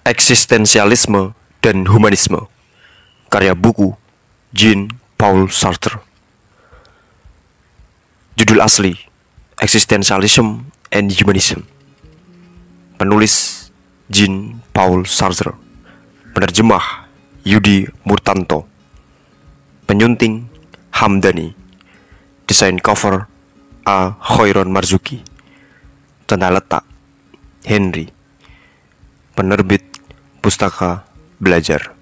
Eksistensialisme dan Humanisme. Karya buku Jean Paul Sartre. Judul asli Existentialism and Humanism. Penulis Jean Paul Sartre. Penerjemah Yudi Murtanto. Penyunting Hamdani. Desain cover A. Khoiron Marzuki. Tanda letak Henry. Penerbit Pustaka Belajar.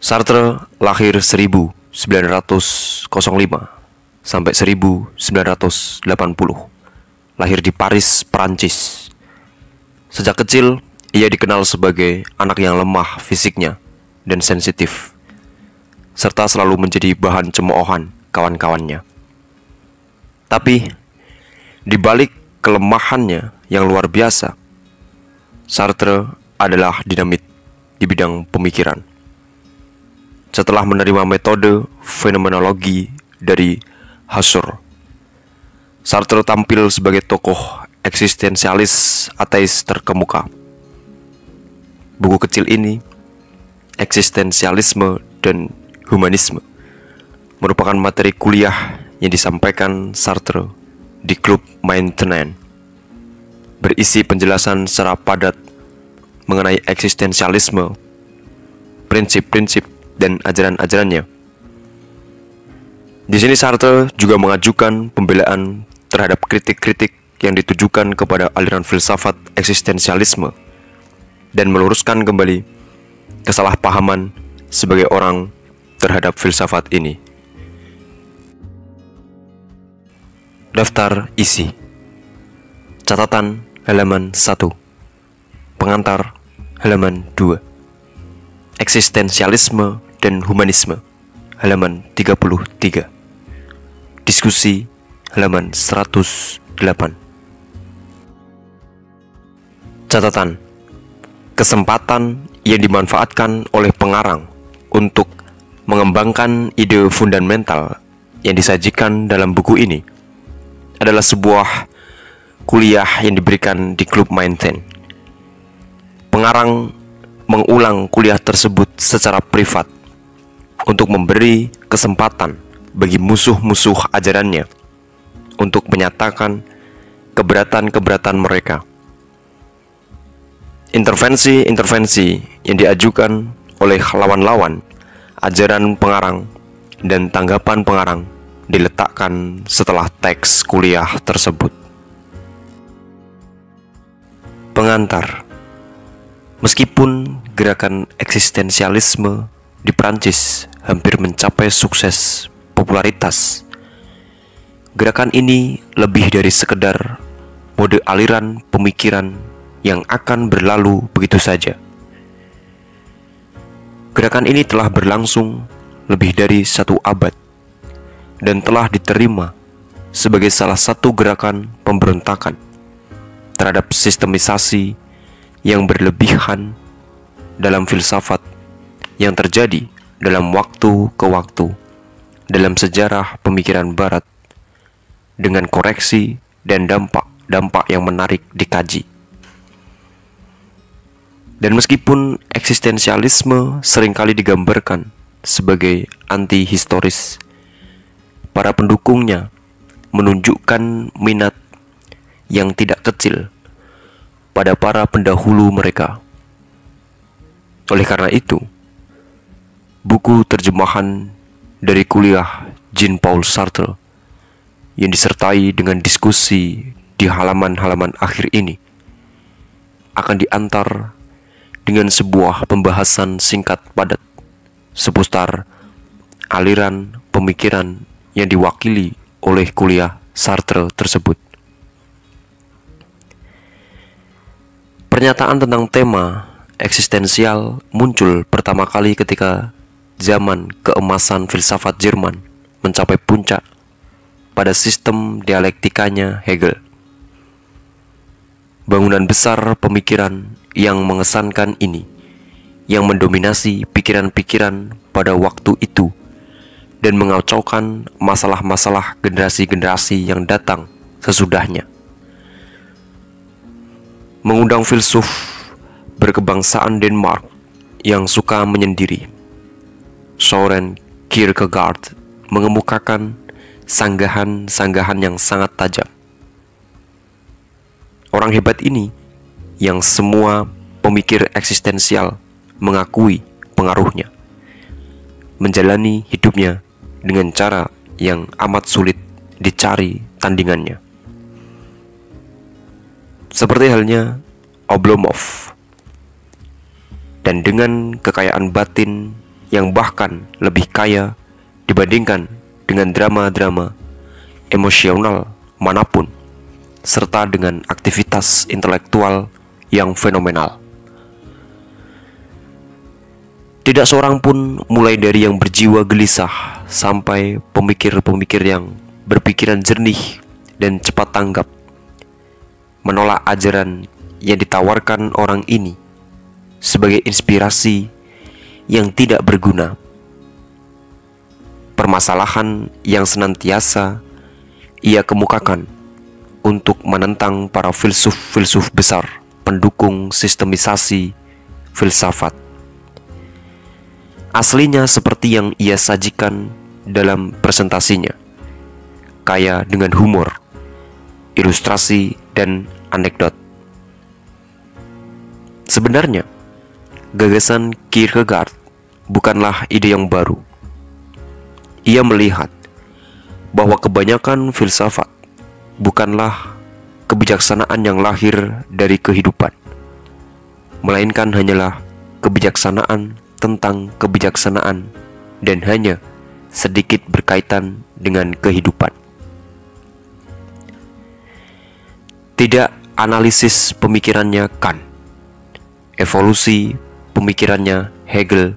Sartre lahir 1905 sampai 1980 Lahir di Paris, Perancis. Sejak kecil, ia dikenal sebagai anak yang lemah fisiknya dan sensitif serta selalu menjadi bahan cemoohan kawan-kawannya. Tapi, di balik kelemahannya yang luar biasa, Sartre adalah dinamit di bidang pemikiran. Setelah menerima metode fenomenologi dari Husserl, Sartre tampil sebagai tokoh eksistensialis ateis terkemuka. Buku kecil ini, Eksistensialisme dan Humanisme, merupakan materi kuliah yang disampaikan Sartre di klub Maintenance berisi penjelasan secara padat mengenai eksistensialisme, prinsip-prinsip dan ajaran-ajarannya. Di sini Sartre juga mengajukan pembelaan terhadap kritik-kritik yang ditujukan kepada aliran filsafat eksistensialisme dan meluruskan kembali kesalahpahaman sebagai orang terhadap filsafat ini. Daftar isi Catatan halaman 1 Pengantar halaman 2 Eksistensialisme dan Humanisme halaman 33 Diskusi halaman 108 Catatan. Kesempatan yang dimanfaatkan oleh pengarang untuk mengembangkan ide fundamental yang disajikan dalam buku ini adalah sebuah kuliah yang diberikan di klub Mainten. Pengarang mengulang kuliah tersebut secara privat untuk memberi kesempatan bagi musuh-musuh ajarannya untuk menyatakan keberatan-keberatan mereka. Intervensi-intervensi yang diajukan oleh lawan-lawan ajaran pengarang dan tanggapan pengarang diletakkan setelah teks kuliah tersebut. Pengantar Meskipun gerakan eksistensialisme di Prancis hampir mencapai sukses popularitas, gerakan ini lebih dari sekedar mode aliran pemikiran yang akan berlalu begitu saja. Gerakan ini telah berlangsung lebih dari satu abad dan telah diterima sebagai salah satu gerakan pemberontakan terhadap sistemisasi yang berlebihan dalam filsafat yang terjadi dalam waktu ke waktu dalam sejarah pemikiran barat dengan koreksi dan dampak-dampak yang menarik dikaji. Dan meskipun eksistensialisme sering kali digambarkan sebagai anti-historis, para pendukungnya menunjukkan minat yang tidak kecil pada para pendahulu mereka. Oleh karena itu, buku terjemahan dari kuliah Jean Paul Sartre yang disertai dengan diskusi di halaman-halaman akhir ini akan diantar dengan sebuah pembahasan singkat padat seputar aliran pemikiran yang diwakili oleh kuliah Sartre tersebut. Pernyataan tentang tema eksistensial muncul pertama kali ketika zaman keemasan filsafat Jerman mencapai puncak pada sistem dialektikanya Hegel. Bangunan besar pemikiran yang mengesankan ini yang mendominasi pikiran-pikiran pada waktu itu dan mengacaukan masalah-masalah generasi-generasi yang datang sesudahnya mengundang filsuf berkebangsaan Denmark yang suka menyendiri. Soren Kierkegaard mengemukakan sanggahan-sanggahan yang sangat tajam. Orang hebat ini yang semua pemikir eksistensial mengakui pengaruhnya. Menjalani hidupnya dengan cara yang amat sulit dicari tandingannya. Seperti halnya Oblomov. Dan dengan kekayaan batin yang bahkan lebih kaya dibandingkan dengan drama-drama emosional mana pun serta dengan aktivitas intelektual yang fenomenal. Tidak seorang pun mulai dari yang berjiwa gelisah sampai pemikir-pemikir yang berpikiran jernih dan cepat tanggap menolak ajaran yang ditawarkan orang ini sebagai inspirasi yang tidak berguna. Permasalahan yang senantiasa ia kemukakan untuk menentang para filsuf-filsuf besar pendukung sistemisasi filsafat. Aslinya seperti yang ia sajikan dalam presentasinya, kaya dengan humor, ilustrasi, dan anekdot. Sebenarnya, gagasan Kierkegaard bukanlah ide yang baru. Ia melihat bahwa kebanyakan filsafat bukanlah kebijaksanaan yang lahir dari kehidupan, melainkan hanyalah kebijaksanaan tentang kebijaksanaan dan hanya sedikit berkaitan dengan kehidupan. Tidak analisis pemikirannya Kant, evolusi pemikirannya Hegel,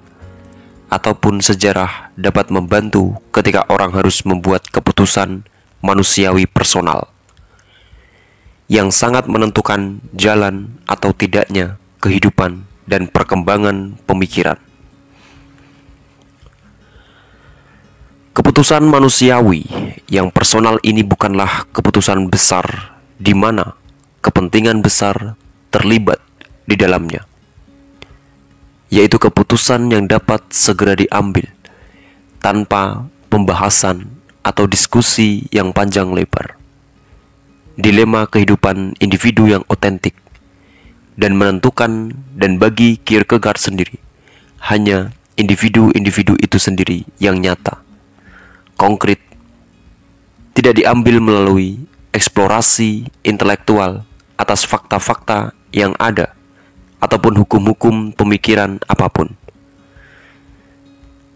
ataupun sejarah dapat membantu ketika orang harus membuat keputusan manusiawi personal yang sangat menentukan jalan atau tidaknya kehidupan dan perkembangan pemikiran. Keputusan manusiawi yang personal ini bukanlah keputusan besar di mana kepentingan besar terlibat di dalamnya, yaitu keputusan yang dapat segera diambil tanpa pembahasan atau diskusi yang panjang lebar. Dilema kehidupan individu yang otentik dan menentukan dan bagi Kierkegaard sendiri hanya individu-individu itu sendiri yang nyata, konkret, tidak diambil melalui eksplorasi intelektual atas fakta-fakta yang ada ataupun hukum-hukum pemikiran apa pun.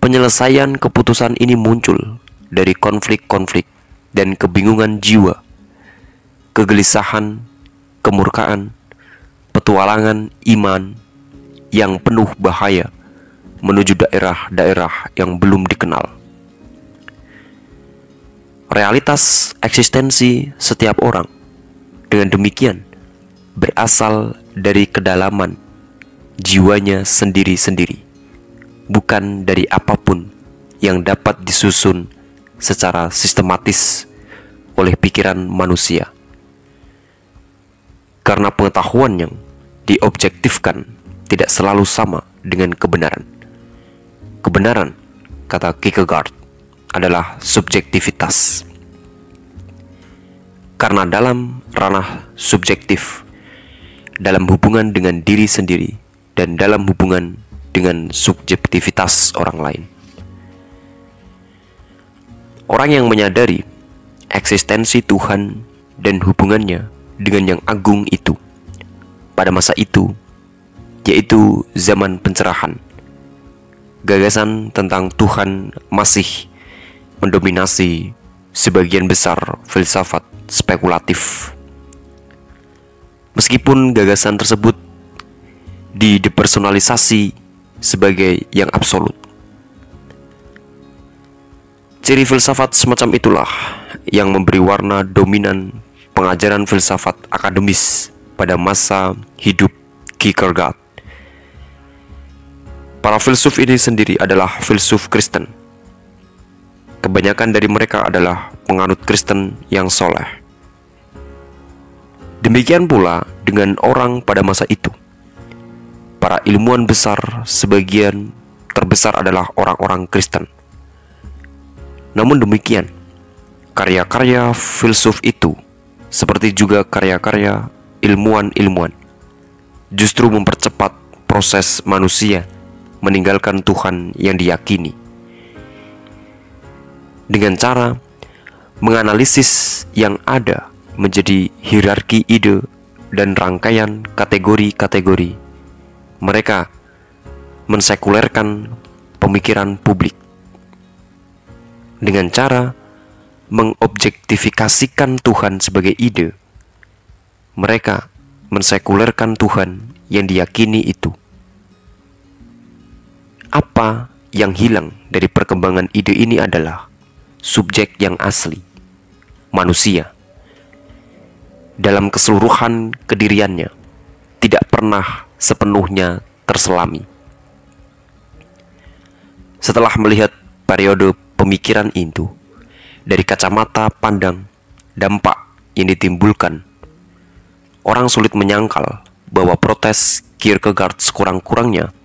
Penyelesaian keputusan ini muncul dari konflik-konflik dan kebingungan jiwa, kegelisahan, kemurkaan, petualangan iman yang penuh bahaya menuju daerah-daerah yang belum dikenal. Realitas eksistensi setiap orang dengan demikian berasal dari kedalaman jiwanya sendiri-sendiri, bukan dari apa pun yang dapat disusun secara sistematis oleh pikiran manusia. Karena pengetahuan yang diobjektifkan tidak selalu sama dengan kebenaran. Kebenaran, kata Kierkegaard, adalah subjektivitas. Karena dalam ranah subjektif, dalam hubungan dengan diri sendiri, dan dalam hubungan dengan subjektivitas orang lain. Orang yang menyadari eksistensi Tuhan dan hubungannya dengan yang agung itu pada masa itu, yaitu zaman pencerahan. Gagasan tentang Tuhan masih mendominasi sebagian besar filsafat spekulatif. Meskipun gagasan tersebut didepersonalisasi sebagai yang absolut. Ciri filsafat semacam itulah yang memberi warna dominan pengajaran filsafat akademis pada masa hidup Kierkegaard. Para filsuf ini sendiri adalah filsuf Kristen. Kebanyakan dari mereka adalah penganut Kristen yang soleh. Demikian pula dengan orang pada masa itu. para ilmuwan besar sebagian terbesar adalah orang-orang Kristen. Namun demikian, karya-karya filsuf itu seperti juga karya-karya ilmuwan-ilmuwan justru mempercepat proses manusia meninggalkan Tuhan yang diyakini. Dengan cara menganalisis yang ada menjadi hierarki ide dan rangkaian kategori-kategori, mereka mensekulerkan pemikiran publik dengan cara mengobjektifikasikan Tuhan sebagai ide. Mereka mensekulerkan Tuhan yang diyakini itu. Apa yang hilang dari perkembangan ide ini adalah subjek yang asli, manusia. Dalam keseluruhan kediriannya, tidak pernah sepenuhnya terselami. Setelah melihat periode pemikiran itu, dari kacamata pandang dampak yang ditimbulkan. Orang sulit menyangkal bahwa protes Kierkegaard sekurang-kurangnya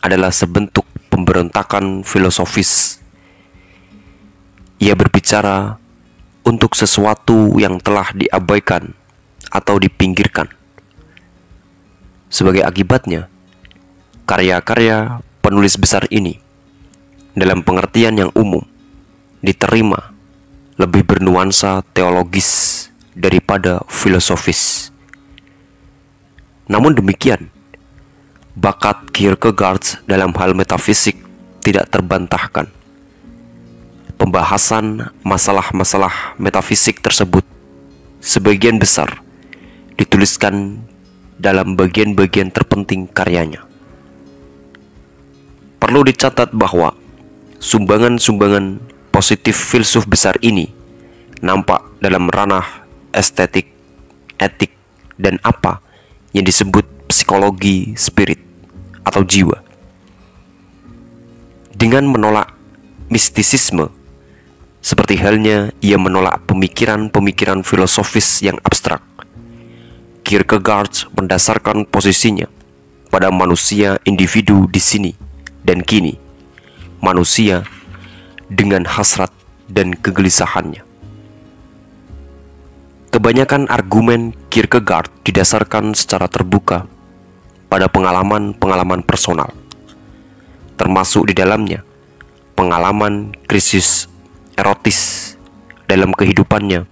adalah sebentuk pemberontakan filosofis. Ia berbicara untuk sesuatu yang telah diabaikan atau dipinggirkan. Sebagai akibatnya, karya-karya penulis besar ini dalam pengertian yang umum diterima lebih bernuansa teologis daripada filosofis. Namun demikian, bakat Kierkegaard dalam hal metafisik tidak terbantahkan. Pembahasan masalah-masalah metafisik tersebut sebagian besar dituliskan dalam bagian-bagian terpenting karyanya. Perlu dicatat bahwa sumbangan-sumbangan positif filsuf besar ini nampak dalam ranah estetik, etik, dan apa yang disebut psikologi spirit atau jiwa. Dengan menolak mistisisme, seperti halnya ia menolak pemikiran-pemikiran filosofis yang abstrak. Kierkegaard mendasarkan posisinya pada manusia individu di sini dan kini. Manusia dengan hasrat dan kegelisahannya. Kebanyakan argumen Kierkegaard didasarkan secara terbuka pada pengalaman-pengalaman personal, termasuk di dalamnya pengalaman krisis erotis dalam kehidupannya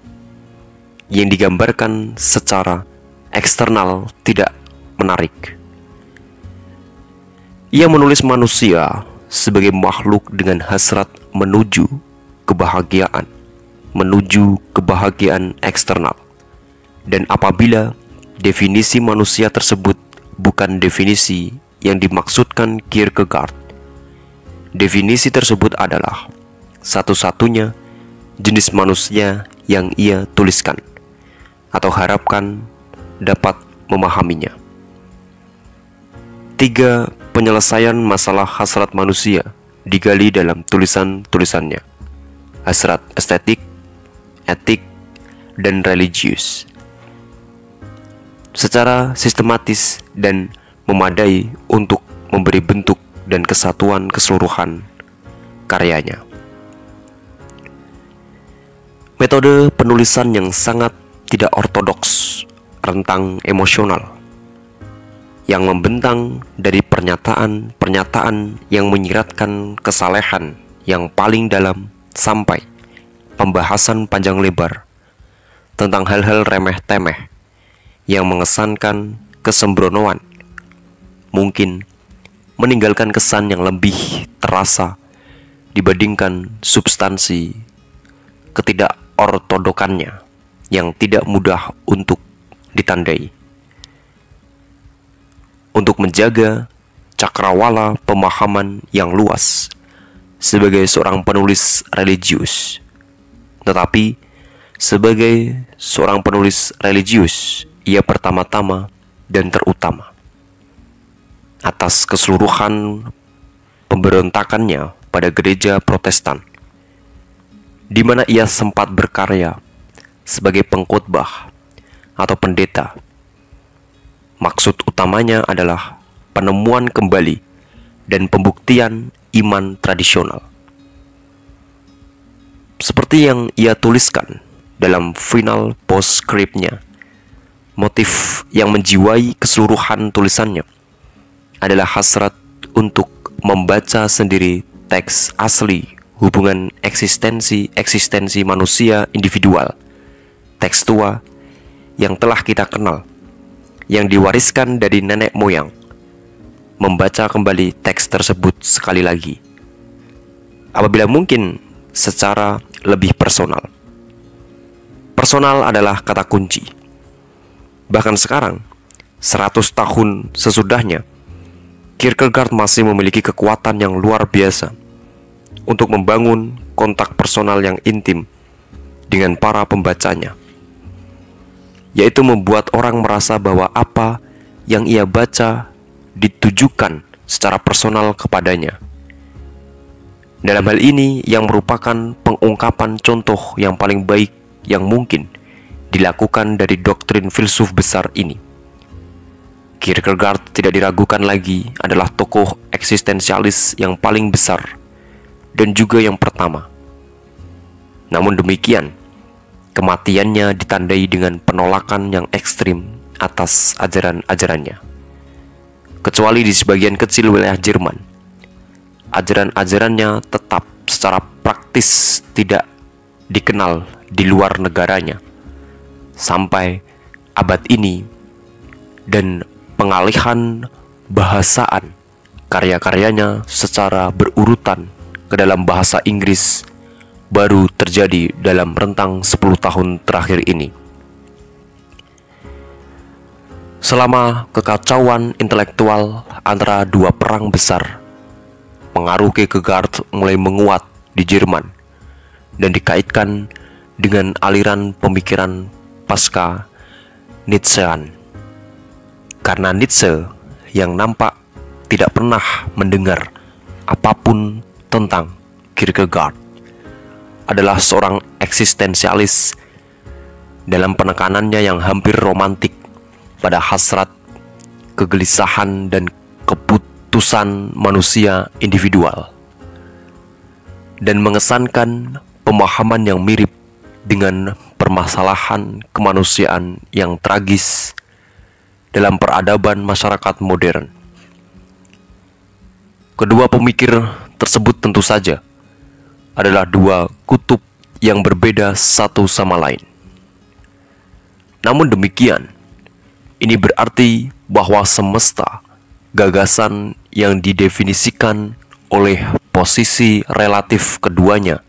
yang digambarkan secara eksternal tidak menarik. Ia menulis manusia sebagai makhluk dengan hasrat menuju kebahagiaan, menuju kebahagiaan eksternal. Dan apabila definisi manusia tersebut bukan definisi yang dimaksudkan Kierkegaard, definisi tersebut adalah satu-satunya jenis manusia yang ia tuliskan atau harapkan dapat memahaminya. Tiga penyelesaian masalah hasrat manusia digali dalam tulisan-tulisannya. Hasrat estetik, etik, dan religius. Secara sistematis dan memadai untuk memberi bentuk dan kesatuan keseluruhan karyanya. Metode penulisan yang sangat tidak ortodoks, rentang emosional, yang membentang dari pernyataan-pernyataan yang menyiratkan kesalehan yang paling dalam sampai pembahasan panjang lebar tentang hal-hal remeh-temeh yang mengesankan kesembronoan mungkin meninggalkan kesan yang lebih terasa dibandingkan substansi ketidakortodokannya yang tidak mudah untuk ditandai untuk menjaga cakrawala pemahaman yang luas sebagai seorang penulis religius. Tetapi sebagai seorang penulis religius, ia pertama-tama dan terutama atas keseluruhan pemberontakannya pada gereja Protestan, di mana ia sempat berkarya sebagai pengkhotbah atau pendeta Maksud utamanya adalah penemuan kembali dan pembuktian iman tradisional. Seperti yang ia tuliskan dalam final postscriptnya, motif yang menjiwai keseluruhan tulisannya adalah hasrat untuk membaca sendiri teks asli hubungan eksistensi-eksistensi manusia individual, teks tua yang telah kita kenal, yang diwariskan dari nenek moyang, membaca kembali teks tersebut sekali lagi. Apabila mungkin secara lebih personal. Personal adalah kata kunci. Bahkan sekarang, 100 tahun sesudahnya, Kierkegaard masih memiliki kekuatan yang luar biasa untuk membangun kontak personal yang intim dengan para pembacanya, yaitu membuat orang merasa bahwa apa yang ia baca ditujukan secara personal kepadanya. Dalam hal ini, yang merupakan pengungkapan contoh yang paling baik yang mungkin dilakukan dari doktrin filsuf besar ini. Kierkegaard tidak diragukan lagi adalah tokoh eksistensialis yang paling besar dan juga yang pertama. Namun demikian, kematiannya ditandai dengan penolakan yang ekstrim atas ajaran-ajarannya. Kecuali di sebagian kecil wilayah Jerman, ajaran-ajarannya tetap secara praktis tidak dikenal di luar negaranya sampai abad ini dan pengalihan bahasaan karya-karyanya secara berurutan ke dalam bahasa Inggris baru terjadi dalam rentang 10 tahun terakhir ini. Selama kekacauan intelektual antara dua perang besar pengaruh Kierkegaard mulai menguat di Jerman dan dikaitkan dengan aliran pemikiran pasca Nietzschean. Karena Nietzsche yang nampak tidak pernah mendengar apa pun tentang Kierkegaard adalah seorang eksistensialis dalam penekanannya yang hampir romantik pada hasrat, kegelisahan, dan keputusan manusia individual dan mengesankan pemahaman yang mirip dengan permasalahan kemanusiaan yang tragis dalam peradaban masyarakat modern. Kedua pemikir tersebut tentu saja adalah dua kutub yang berbeda satu sama lain. Namun demikian, ini berarti bahwa semesta gagasan yang didefinisikan oleh posisi relatif keduanya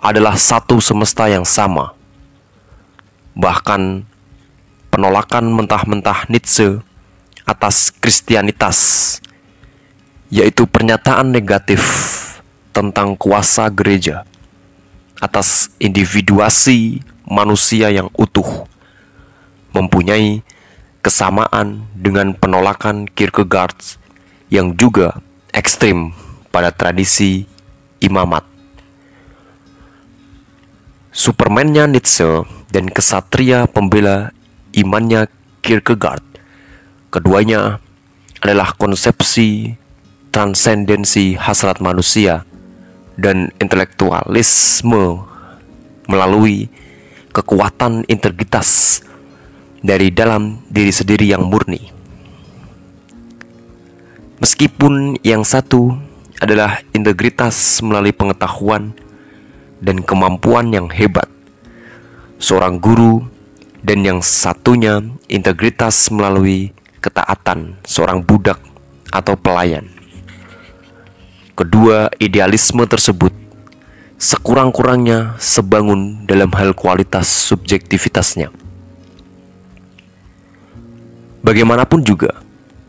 adalah satu semesta yang sama. Bahkan penolakan mentah-mentah Nietzsche atas Kristianitas, yaitu pernyataan negatif tentang kuasa gereja atas individuasi manusia yang utuh, mempunyai kesamaan dengan penolakan Kierkegaard yang juga ekstrim pada tradisi imamat. Supermannya Nietzsche dan kesatria pembela imannya Kierkegaard. Keduanya adalah konsepsi transendensi hasrat manusia dan intelektualisme melalui kekuatan integritas dari dalam diri sendiri yang murni. Meskipun yang satu adalah integritas melalui pengetahuan dan kemampuan yang hebat, seorang guru, dan yang satunya integritas melalui ketaatan seorang budak atau pelayan. Kedua idealisme tersebut sekurang-kurangnya sebangun dalam hal kualitas subjektivitasnya. Bagaimanapun juga,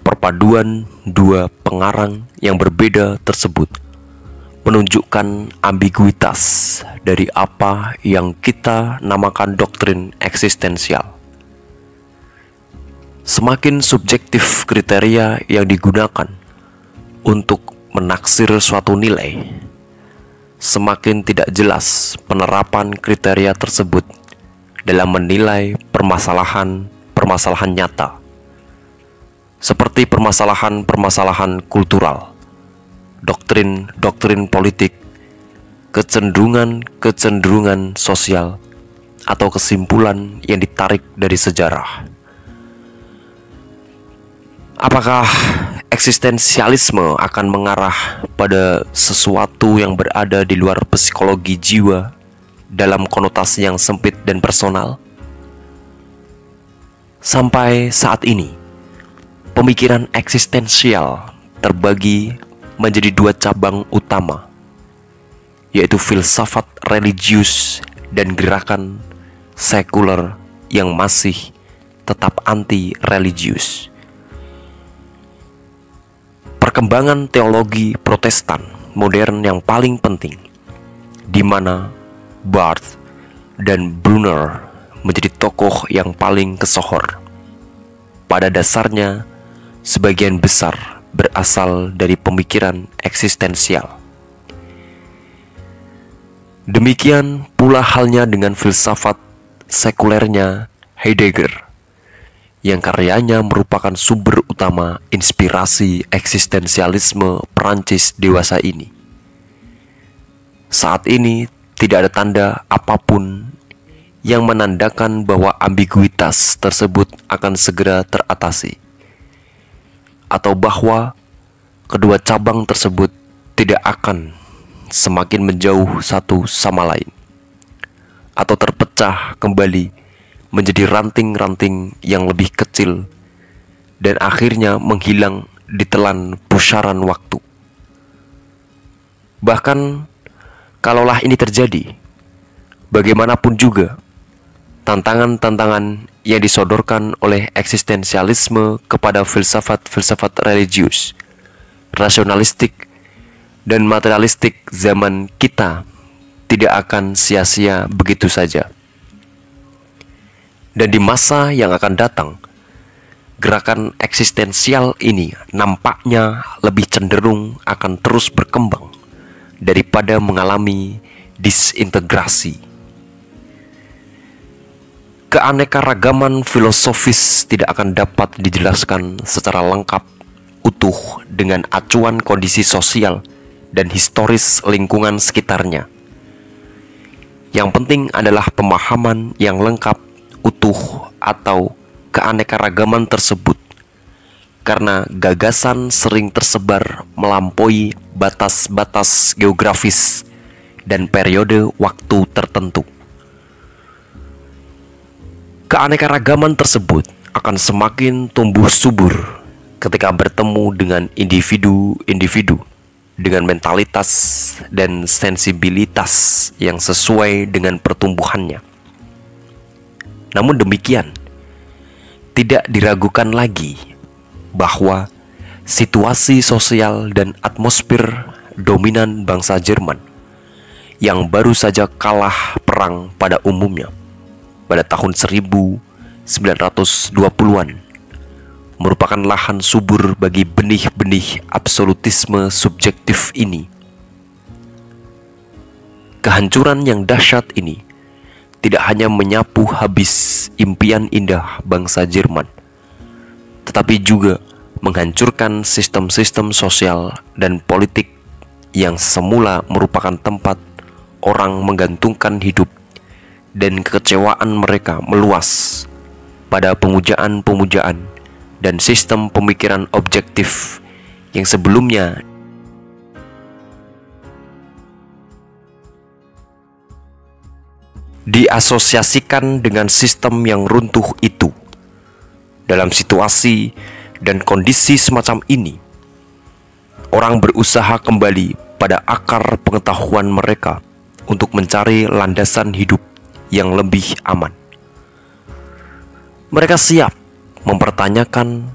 perpaduan dua pengarang yang berbeda tersebut menunjukkan ambiguitas dari apa yang kita namakan doktrin eksistensial. Semakin subjektif kriteria yang digunakan untuk menaksir suatu nilai, semakin tidak jelas penerapan kriteria tersebut dalam menilai permasalahan-permasalahan nyata seperti permasalahan-permasalahan kultural, doktrin-doktrin politik, kecenderungan-kecenderungan sosial, atau kesimpulan yang ditarik dari sejarah. Apakah eksistensialisme akan mengarah pada sesuatu yang berada di luar psikologi jiwa dalam konotasi yang sempit dan personal? Sampai saat ini, pemikiran eksistensial terbagi menjadi dua cabang utama, yaitu filsafat religius dan gerakan sekuler yang masih tetap anti-religius. Perkembangan teologi Protestan modern yang paling penting, di mana Barth dan Brunner menjadi tokoh yang paling kesohor. Pada dasarnya, sebagian besar berasal dari pemikiran eksistensial. Demikian pula halnya dengan filsafat sekulernya Heidegger yang karyanya merupakan sumber utama inspirasi eksistensialisme Perancis dewasa ini. Saat ini tidak ada tanda apa pun yang menandakan bahwa ambiguitas tersebut akan segera teratasi, atau bahwa kedua cabang tersebut tidak akan semakin menjauh satu sama lain atau terpecah kembali menjadi ranting-ranting yang lebih kecil dan akhirnya menghilang di telan pusaran waktu. Bahkan kalaulah ini terjadi, bagaimanapun juga tantangan-tantangan yang disodorkan oleh eksistensialisme kepada filsafat-filsafat religius, rasionalistik, dan materialistik zaman kita tidak akan sia-sia begitu saja. Dan di masa yang akan datang, gerakan eksistensial ini nampaknya lebih cenderung akan terus berkembang daripada mengalami disintegrasi. Keanekaragaman filosofis tidak akan dapat dijelaskan secara lengkap utuh dengan acuan kondisi sosial dan historis lingkungan sekitarnya yang penting adalah pemahaman yang lengkap, utuh, atau keanekaragaman tersebut. Karena gagasan sering tersebar melampaui batas-batas geografis dan periode waktu tertentu. Keanekaragaman tersebut akan semakin tumbuh subur ketika bertemu dengan individu-individu dengan mentalitas dan sensibilitas yang sesuai dengan pertumbuhannya. Namun demikian, tidak diragukan lagi bahwa situasi sosial dan atmosfer dominan bangsa Jerman yang baru saja kalah perang pada umumnya pada tahun 1920-an merupakan lahan subur bagi benih-benih absolutisme subjektif ini. Kehancuran yang dahsyat ini tidak hanya menyapu habis impian indah bangsa Jerman, tetapi juga menghancurkan sistem-sistem sosial dan politik yang semula merupakan tempat orang menggantungkan hidup dan kekecewaan mereka meluas pada pemujaan-pemujaan dan sistem pemikiran objektif yang sebelumnya diasosiasikan dengan sistem yang runtuh itu. Dalam situasi dan kondisi semacam ini, orang berusaha kembali pada akar pengetahuan mereka untuk mencari landasan hidup yang lebih aman. Mereka siap mempertanyakan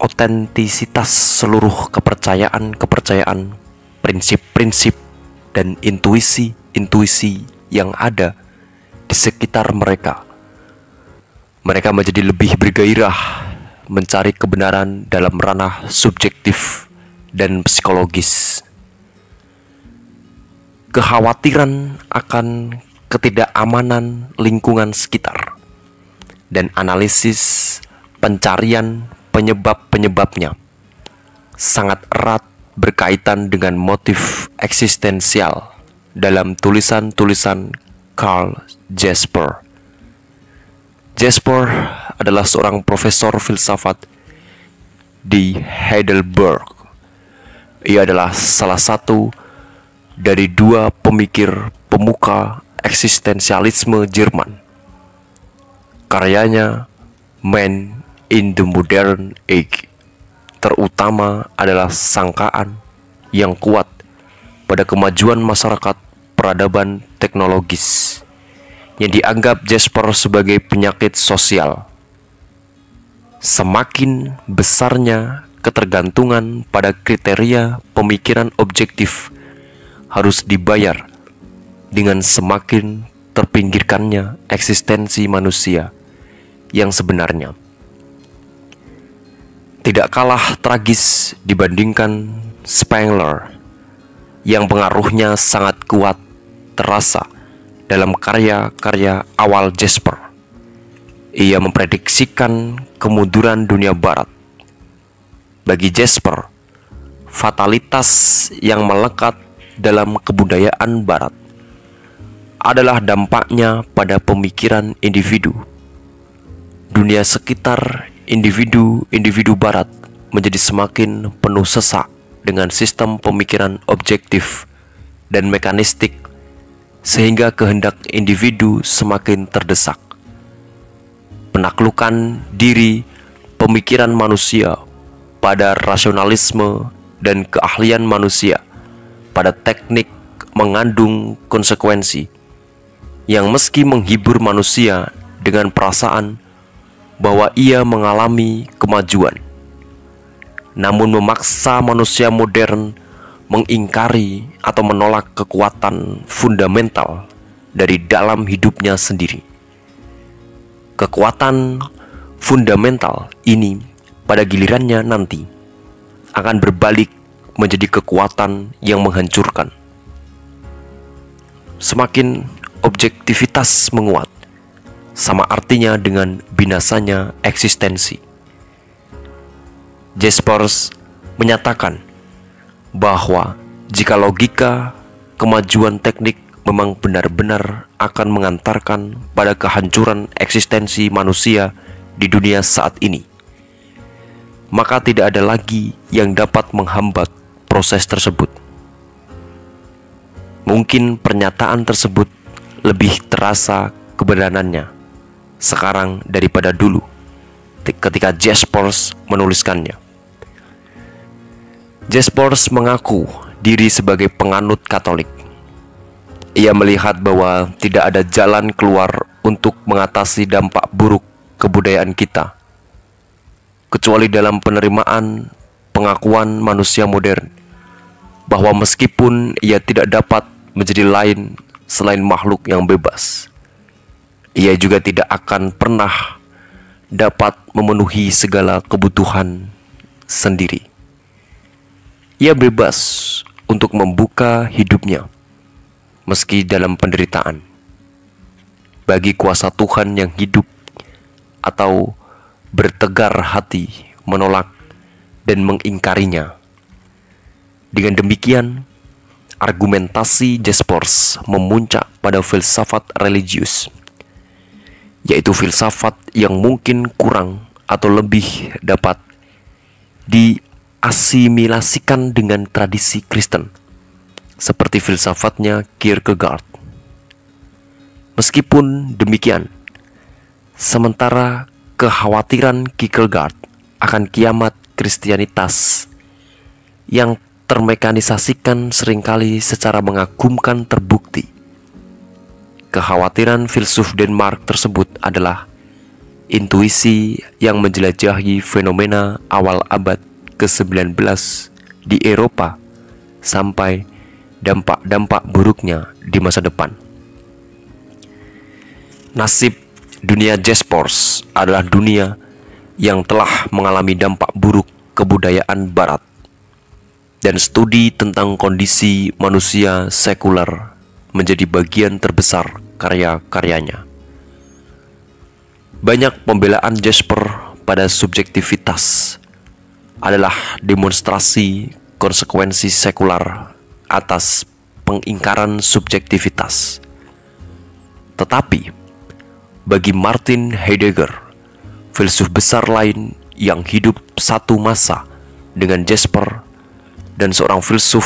otentisitas seluruh kepercayaan-kepercayaan, prinsip-prinsip, dan intuisi-intuisi yang ada di sekitar mereka. Mereka menjadi lebih bergairah mencari kebenaran dalam ranah subjektif dan psikologis. Kekhawatiran akan ketidakamanan lingkungan sekitar dan analisis pencarian penyebab-penyebabnya sangat erat berkaitan dengan motif eksistensial dalam tulisan-tulisan Carl Jasper. Jasper adalah seorang profesor filsafat di Heidelberg. Ia adalah salah satu dari dua pemikir pemuka eksistensialisme Jerman. Karyanya Man in the Modern Age terutama adalah sangkaan yang kuat pada kemajuan masyarakat peradaban teknologis yang dianggap Jasper sebagai penyakit sosial. Semakin besarnya ketergantungan pada kriteria pemikiran objektif harus dibayar dengan semakin terpinggirkannya eksistensi manusia yang sebenarnya tidak kalah tragis dibandingkan Spengler yang pengaruhnya sangat kuat terasa dalam karya-karya awal Jasper. Ia memprediksikan kemunduran dunia barat. Bagi Jasper, fatalitas yang melekat dalam kebudayaan barat adalah dampaknya pada pemikiran individu. Dunia sekitar individu-individu barat menjadi semakin penuh sesak dengan sistem pemikiran objektif dan mekanistik sehingga kehendak individu semakin terdesak. Penaklukan diri pemikiran manusia pada rasionalisme dan keahlian manusia pada teknik mengandung konsekuensi yang meski menghibur manusia dengan perasaan bahwa ia mengalami kemajuan, namun memaksa manusia modern mengingkari atau menolak kekuatan fundamental dari dalam hidupnya sendiri. Kekuatan fundamental ini pada gilirannya nanti akan berbalik menjadi kekuatan yang menghancurkan. Semakin objektivitas menguat, sama artinya dengan binasanya eksistensi. Jaspers menyatakan bahwa jika logika kemajuan teknik memang benar-benar akan mengantarkan pada kehancuran eksistensi manusia di dunia saat ini, maka tidak ada lagi yang dapat menghambat proses tersebut. Mungkin pernyataan tersebut lebih terasa kebenarannya sekarang daripada dulu ketika Jaspers menuliskannya. Jaspers mengaku diri sebagai penganut Katolik. Ia melihat bahwa tidak ada jalan keluar untuk mengatasi dampak buruk kebudayaan kita, kecuali dalam penerimaan pengakuan manusia modern bahwa meskipun ia tidak dapat menjadi lain selain makhluk yang bebas, ia juga tidak akan pernah dapat memenuhi segala kebutuhan sendiri. Ia bebas untuk membuka hidupnya, meski dalam penderitaan. Bagi kuasa Tuhan yang hidup atau bertegar hati menolak dan mengingkarinya. Dengan demikian, argumentasi Jaspers memuncak pada filsafat religius yaitu filsafat yang mungkin kurang atau lebih dapat diasimilasikan dengan tradisi Kristen, seperti filsafatnya Kierkegaard. Meskipun demikian, sementara kekhawatiran Kierkegaard akan kiamat Kristianitas yang termekanisasikan sering kali secara mengagumkan terbukti Kekhawatiran filsuf Denmark tersebut adalah intuisi yang menjelajahi fenomena awal abad ke-19 di Eropa sampai dampak-dampak buruknya di masa depan. Nasib dunia Jaspers adalah dunia yang telah mengalami dampak buruk kebudayaan barat dan studi tentang kondisi manusia sekuler menjadi bagian terbesar karya-karyanya. Banyak pembelaan Jasper pada subjektivitas adalah demonstrasi konsekuensi sekular atas pengingkaran subjektivitas. Tetapi, bagi Martin Heidegger, filsuf besar lain yang hidup satu masa dengan Jasper dan seorang filsuf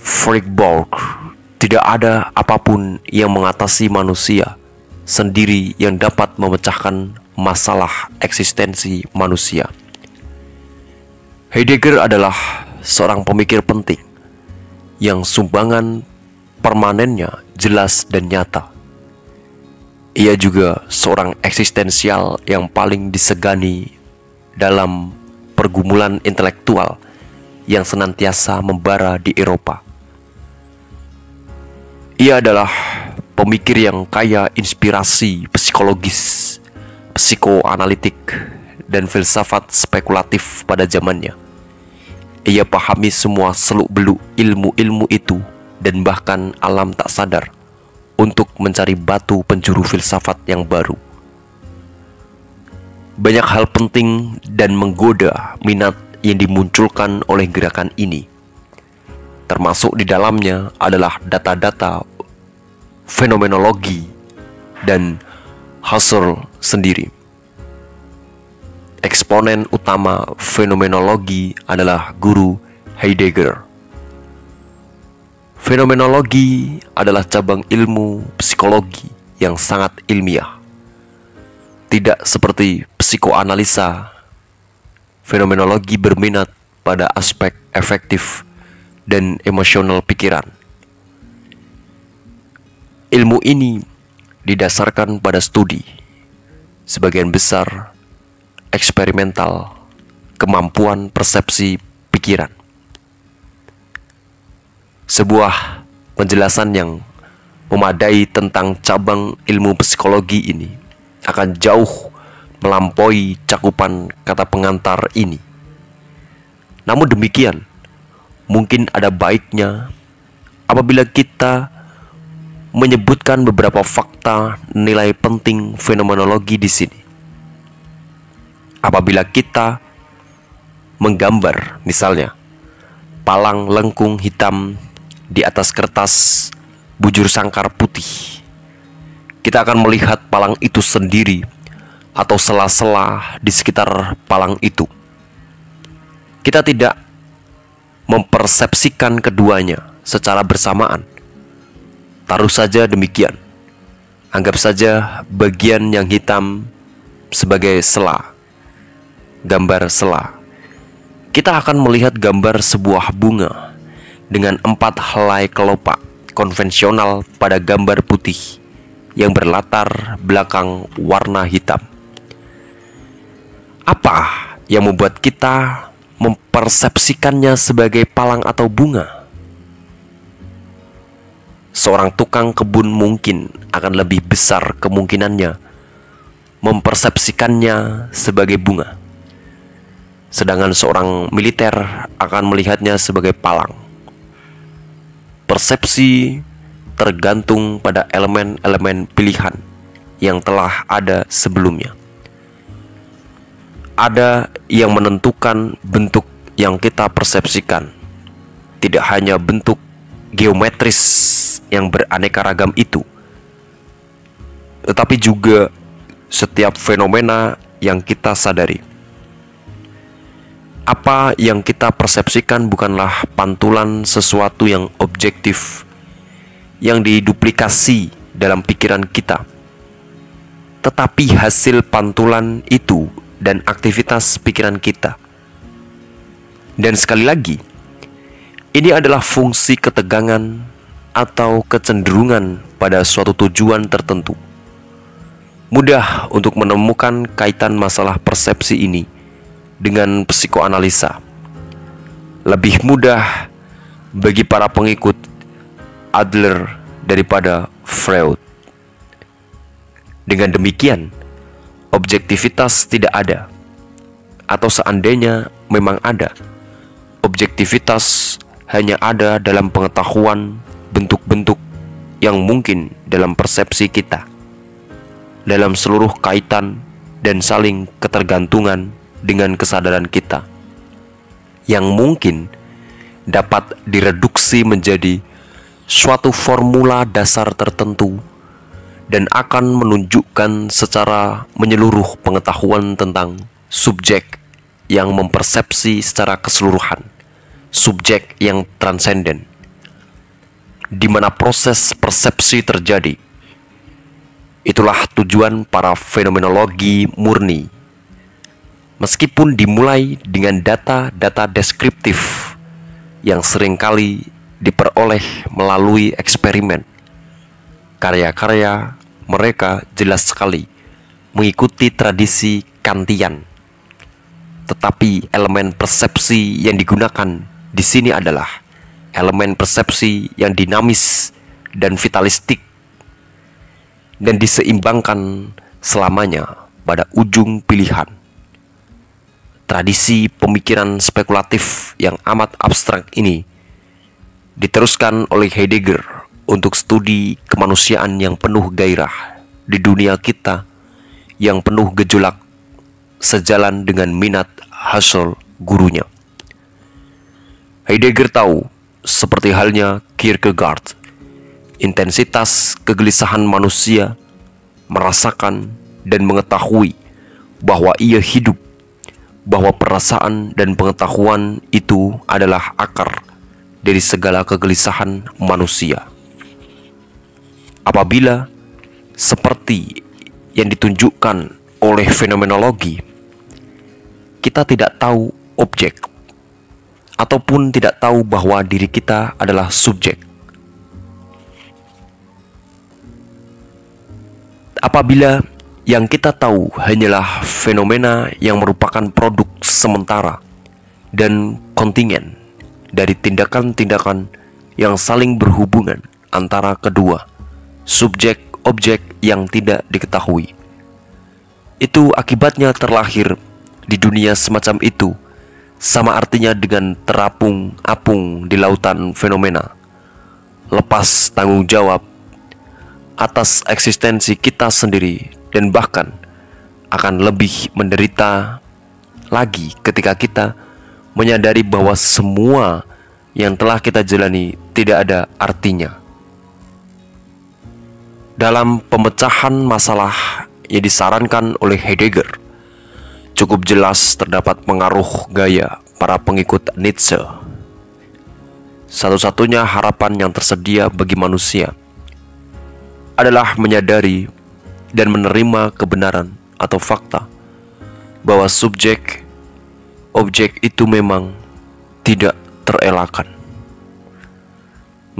Friedborg, tidak ada apa pun yang mengatasi manusia sendiri yang dapat memecahkan masalah eksistensi manusia. Heidegger adalah seorang pemikir penting yang sumbangan permanennya jelas dan nyata. Ia juga seorang eksistensial yang paling disegani dalam pergumulan intelektual yang senantiasa membara di Eropa. Ia adalah pemikir yang kaya inspirasi psikologis, psikoanalitik, dan filsafat spekulatif pada zamannya. Ia pahami semua seluk-beluk ilmu-ilmu itu dan bahkan alam tak sadar untuk mencari batu penjuru filsafat yang baru. Banyak hal penting dan menggoda minat yang dimunculkan oleh gerakan ini. Termasuk di dalamnya adalah data-data fenomenologi dan Husserl sendiri. Eksponen utama fenomenologi adalah guru Heidegger. Fenomenologi adalah cabang ilmu psikologi yang sangat ilmiah. Tidak seperti psikoanalisa, fenomenologi berminat pada aspek efektif dan emosional pikiran. Ilmu ini didasarkan pada studi, sebagian besar eksperimental, kemampuan persepsi pikiran. Sebuah penjelasan yang memadai tentang cabang ilmu psikologi ini akan jauh melampaui cakupan kata pengantar ini. Namun demikian, mungkin ada baiknya apabila kita menyebutkan beberapa fakta nilai penting fenomenologi di sini apabila kita menggambar misalnya palang lengkung hitam di atas kertas bujur sangkar putih kita akan melihat palang itu sendiri atau sela-sela di sekitar palang itu. Kita tidak mempersepsikan keduanya secara bersamaan. Taruh saja demikian. Anggap saja bagian yang hitam sebagai sela gambar sela. Kita akan melihat gambar sebuah bunga dengan empat helai kelopak konvensional pada gambar putih yang berlatar belakang warna hitam. Apa yang membuat kita mempersepsikannya sebagai palang atau bunga? Seorang tukang kebun mungkin akan lebih besar kemungkinannya mempersepsikannya sebagai bunga sedangkan seorang militer akan melihatnya sebagai palang. Persepsi tergantung pada elemen-elemen pilihan yang telah ada sebelumnya. Ada yang menentukan bentuk yang kita persepsikan, tidak hanya bentuk geometris yang beraneka ragam itu, tetapi juga setiap fenomena yang kita sadari apa yang kita persepsikan bukanlah pantulan sesuatu yang objektif yang diduplikasi dalam pikiran kita, tetapi hasil pantulan itu dan aktivitas pikiran kita. Dan sekali lagi, ini adalah fungsi ketegangan atau kecenderungan pada suatu tujuan tertentu. Mudah untuk menemukan kaitan masalah persepsi ini dengan psikoanalisa. Lebih mudah bagi para pengikut Adler daripada Freud. Dengan demikian, objektivitas tidak ada, atau seandainya memang ada, objektivitas hanya ada dalam pengetahuan bentuk-bentuk yang mungkin dalam persepsi kita, dalam seluruh kaitan dan saling ketergantungan dengan kesadaran kita yang mungkin dapat direduksi menjadi suatu formula dasar tertentu dan akan menunjukkan secara menyeluruh pengetahuan tentang subjek yang mempersepsi secara keseluruhan, subjek yang transenden, di mana proses persepsi terjadi. Itulah tujuan para fenomenologi murni. Meskipun dimulai dengan data-data deskriptif yang sering kali diperoleh melalui eksperimen, karya-karya mereka jelas sekali mengikuti tradisi Kantian. Tetapi elemen persepsi yang digunakan di sini adalah elemen persepsi yang dinamis dan vitalistik dan diseimbangkan selamanya pada ujung pilihan. Tradisi pemikiran spekulatif yang amat abstrak ini diteruskan oleh Heidegger untuk studi kemanusiaan yang penuh gairah di dunia kita yang penuh gejolak sejalan dengan minat hasil gurunya. Heidegger tahu, seperti halnya Kierkegaard, intensitas kegelisahan manusia merasakan dan mengetahui bahwa ia hidup, bahwa perasaan dan pengetahuan itu adalah akar dari segala kegelisahan manusia. Apabila seperti yang ditunjukkan oleh fenomenologi, kita tidak tahu objek ataupun tidak tahu bahwa diri kita adalah subjek. Apabila yang kita tahu hanyalah fenomena yang merupakan produk sementara dan kontingen dari tindakan-tindakan yang saling berhubungan antara kedua subjek objek yang tidak diketahui. Itu akibatnya terlahir di dunia semacam itu sama artinya dengan terapung-apung di lautan fenomena. Lepas tanggung jawab atas eksistensi kita sendiri dan bahkan akan lebih menderita lagi ketika kita menyadari bahwa semua yang telah kita jalani tidak ada artinya. Dalam pemecahan masalah yang disarankan oleh Heidegger, cukup jelas terdapat pengaruh gaya para pengikut Nietzsche. Satu-satunya harapan yang tersedia bagi manusia adalah menyadari dan menerima kebenaran atau fakta bahwa subjek objek itu memang tidak terelakkan.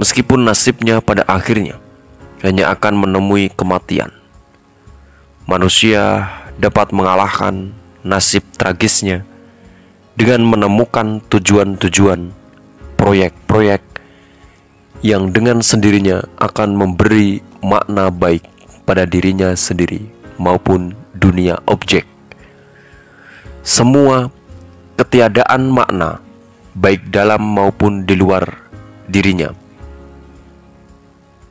Meskipun nasibnya pada akhirnya hanya akan menemui kematian. Manusia dapat mengalahkan nasib tragisnya dengan menemukan tujuan-tujuan proyek-proyek yang dengan sendirinya akan memberi makna baik pada dirinya sendiri maupun dunia objek. Semua ketiadaan makna baik dalam maupun di luar dirinya.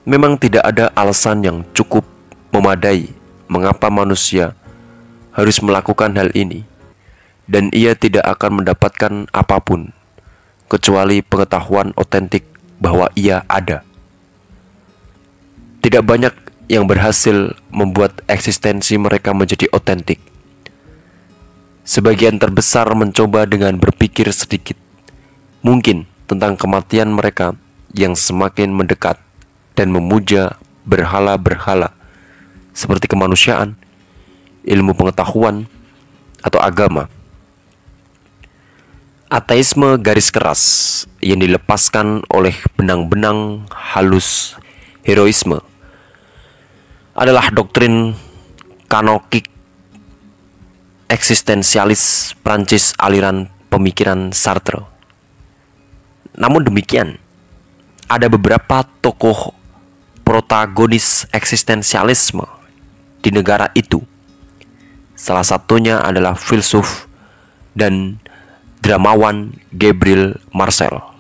Memang tidak ada alasan yang cukup memadai mengapa manusia harus melakukan hal ini, dan ia tidak akan mendapatkan apa pun kecuali pengetahuan otentik bahwa ia ada. Tidak banyak yang berhasil membuat eksistensi mereka menjadi otentik. Sebagian terbesar mencoba dengan berpikir sedikit, mungkin tentang kematian mereka yang semakin mendekat dan memuja berhala-berhala seperti kemanusiaan ilmu pengetahuan, atau agama. Ateisme garis keras yang dilepaskan oleh benang-benang halus heroisme adalah doktrin kanokik eksistensialis Prancis aliran pemikiran Sartre. Namun demikian, ada beberapa tokoh protagonis eksistensialisme di negara itu Salah satunya adalah filsuf dan dramawan Gabriel Marcel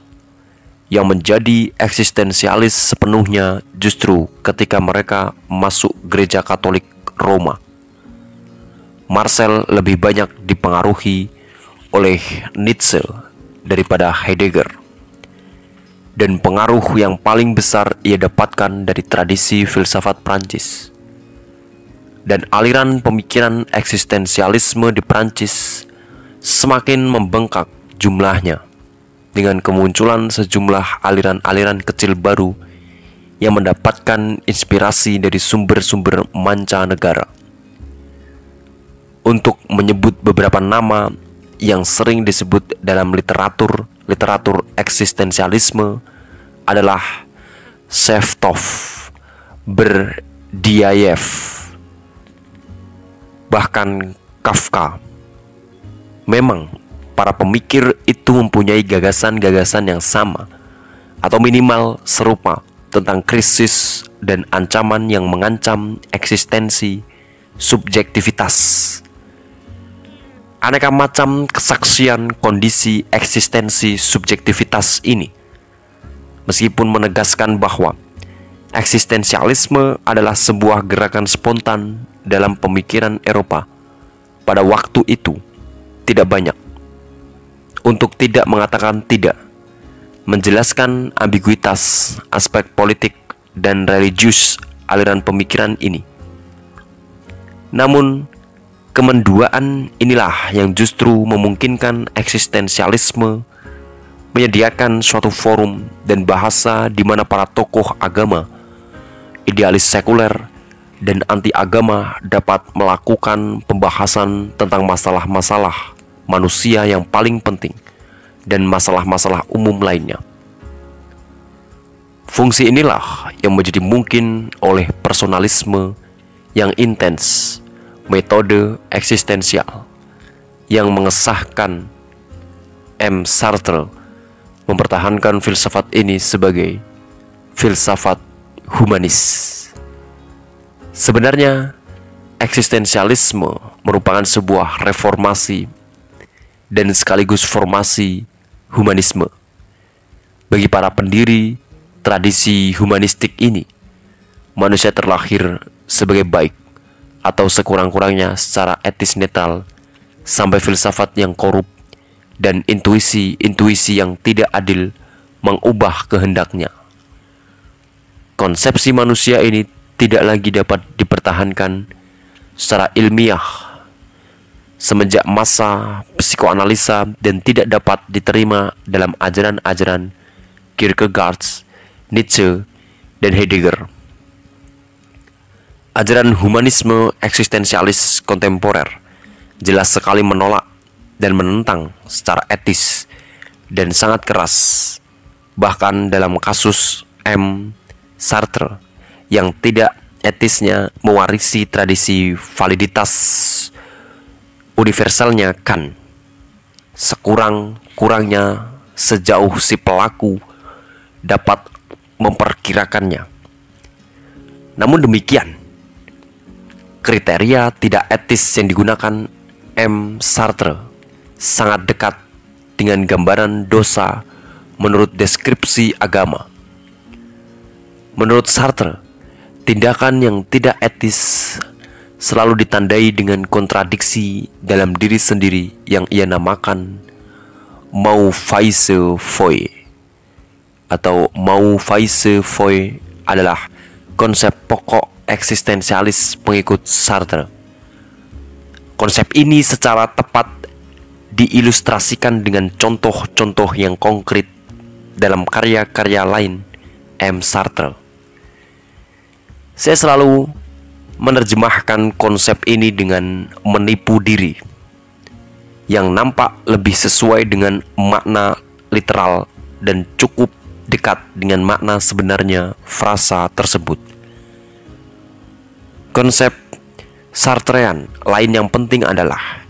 yang menjadi eksistensialis sepenuhnya justru ketika mereka masuk gereja Katolik Roma. Marcel lebih banyak dipengaruhi oleh Nietzsche daripada Heidegger. Dan pengaruh yang paling besar ia dapatkan dari tradisi filsafat Prancis. Dan aliran pemikiran eksistensialisme di Prancis semakin membengkak jumlahnya dengan kemunculan sejumlah aliran-aliran kecil baru yang mendapatkan inspirasi dari sumber-sumber mancanegara. Untuk menyebut beberapa nama yang sering disebut dalam literatur literatur eksistensialisme adalah Shevtov, Berdiayev, bahkan Kafka. Memang para pemikir itu mempunyai gagasan-gagasan yang sama atau minimal serupa tentang krisis dan ancaman yang mengancam eksistensi subjektivitas. Aneka macam kesaksian kondisi eksistensi subjektivitas ini meskipun menegaskan bahwa eksistensialisme adalah sebuah gerakan spontan dalam pemikiran Eropa pada waktu itu tidak banyak untuk tidak mengatakan tidak, menjelaskan ambiguitas aspek politik dan religius aliran pemikiran ini. Namun, kemenduaan inilah yang justru memungkinkan eksistensialisme menyediakan suatu forum dan bahasa di mana para tokoh agama, idealis sekuler, dan anti agama dapat melakukan pembahasan tentang masalah-masalah manusia yang paling penting dan masalah-masalah umum lainnya. Fungsi inilah yang menjadi mungkin oleh personalisme yang intens, metode eksistensial yang mengesahkan M. Sartre mempertahankan filsafat ini sebagai filsafat humanis. Sebenarnya, eksistensialisme merupakan sebuah reformasi dan sekaligus formasi humanisme. Bagi para pendiri tradisi humanistik ini, manusia terlahir sebagai baik atau sekurang-kurangnya secara etis netral sampai filsafat yang korup dan intuisi-intuisi yang tidak adil mengubah kehendaknya. Konsepsi manusia ini tidak lagi dapat dipertahankan secara ilmiah semenjak masa psikoanalisa dan tidak dapat diterima dalam ajaran-ajaran Kierkegaard, Nietzsche, dan Heidegger. Ajaran humanisme eksistensialis kontemporer jelas sekali menolak dan menentang secara etis dan sangat keras bahkan dalam kasus M. Sartre yang tidak etisnya mewarisi tradisi validitas universalnya kan sekurang-kurangnya sejauh si pelaku dapat memperkirakannya. Namun demikian, kriteria tidak etis yang digunakan M. Sartre sangat dekat dengan gambaran dosa menurut deskripsi agama. Menurut Sartre, tindakan yang tidak etis selalu ditandai dengan kontradiksi dalam diri sendiri yang ia namakan mau faise foi atau mau faise foi adalah konsep pokok eksistensialis pengikut Sartre. Konsep ini secara tepat diilustrasikan dengan contoh-contoh yang konkret dalam karya-karya lain M. Sartre. Saya selalu menerjemahkan konsep ini dengan menipu diri yang nampak lebih sesuai dengan makna literal dan cukup dekat dengan makna sebenarnya frasa tersebut. Konsep Sartrean lain yang penting adalah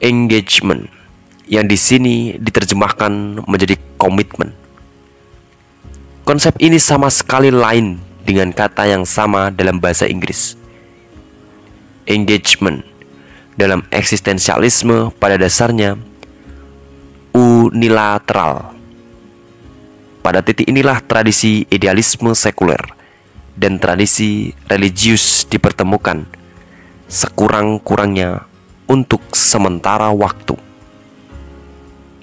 engagement yang di sini diterjemahkan menjadi komitmen. Konsep ini sama sekali lain dengan kata yang sama dalam bahasa Inggris. Engagement dalam eksistensialisme pada dasarnya unilateral. Pada titik inilah tradisi idealisme sekuler dan tradisi religius dipertemukan sekurang-kurangnya untuk sementara waktu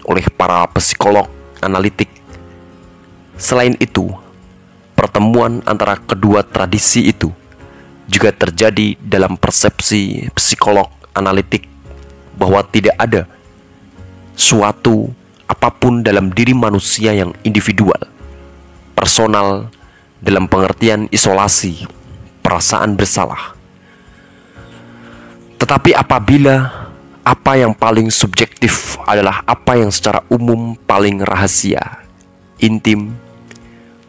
oleh para psikolog analitik. Selain itu, pertemuan antara kedua tradisi itu juga terjadi dalam persepsi psikolog analitik bahwa tidak ada suatu apa pun dalam diri manusia yang individual, personal, dalam pengertian isolasi, perasaan bersalah. Tetapi apabila apa yang paling subjektif adalah apa yang secara umum paling rahasia, intim,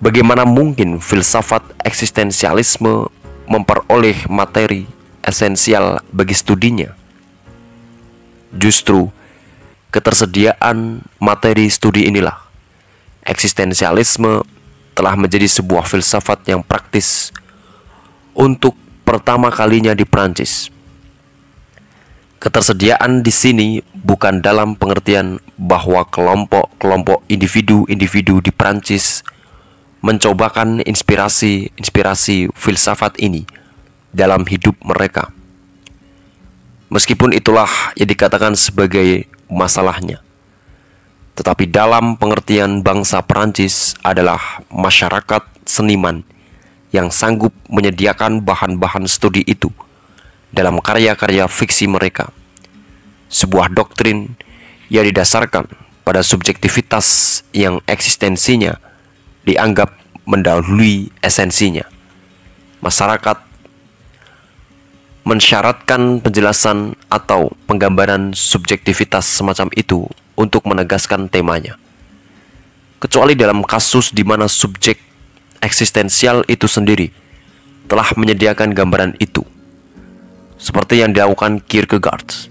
bagaimana mungkin filsafat eksistensialisme memperoleh materi esensial bagi studinya? Justru ketersediaan materi studi inilah eksistensialisme telah menjadi sebuah filsafat yang praktis untuk pertama kalinya di Prancis. Ketersediaan di sini bukan dalam pengertian bahwa kelompok-kelompok individu-individu di Prancis mencobakan inspirasi-inspirasi filsafat ini dalam hidup mereka. Meskipun itulah yang dikatakan sebagai masalahnya. Tetapi dalam pengertian bangsa Perancis adalah masyarakat seniman yang sanggup menyediakan bahan-bahan studi itu dalam karya-karya fiksi mereka. Sebuah doktrin yang didasarkan pada subjektivitas yang eksistensinya dianggap mendahului esensinya. Masyarakat mensyaratkan penjelasan atau penggambaran subjektivitas semacam itu untuk menegaskan temanya. Kecuali dalam kasus di mana subjek eksistensial itu sendiri telah menyediakan gambaran itu. Seperti yang dilakukan Kierkegaard,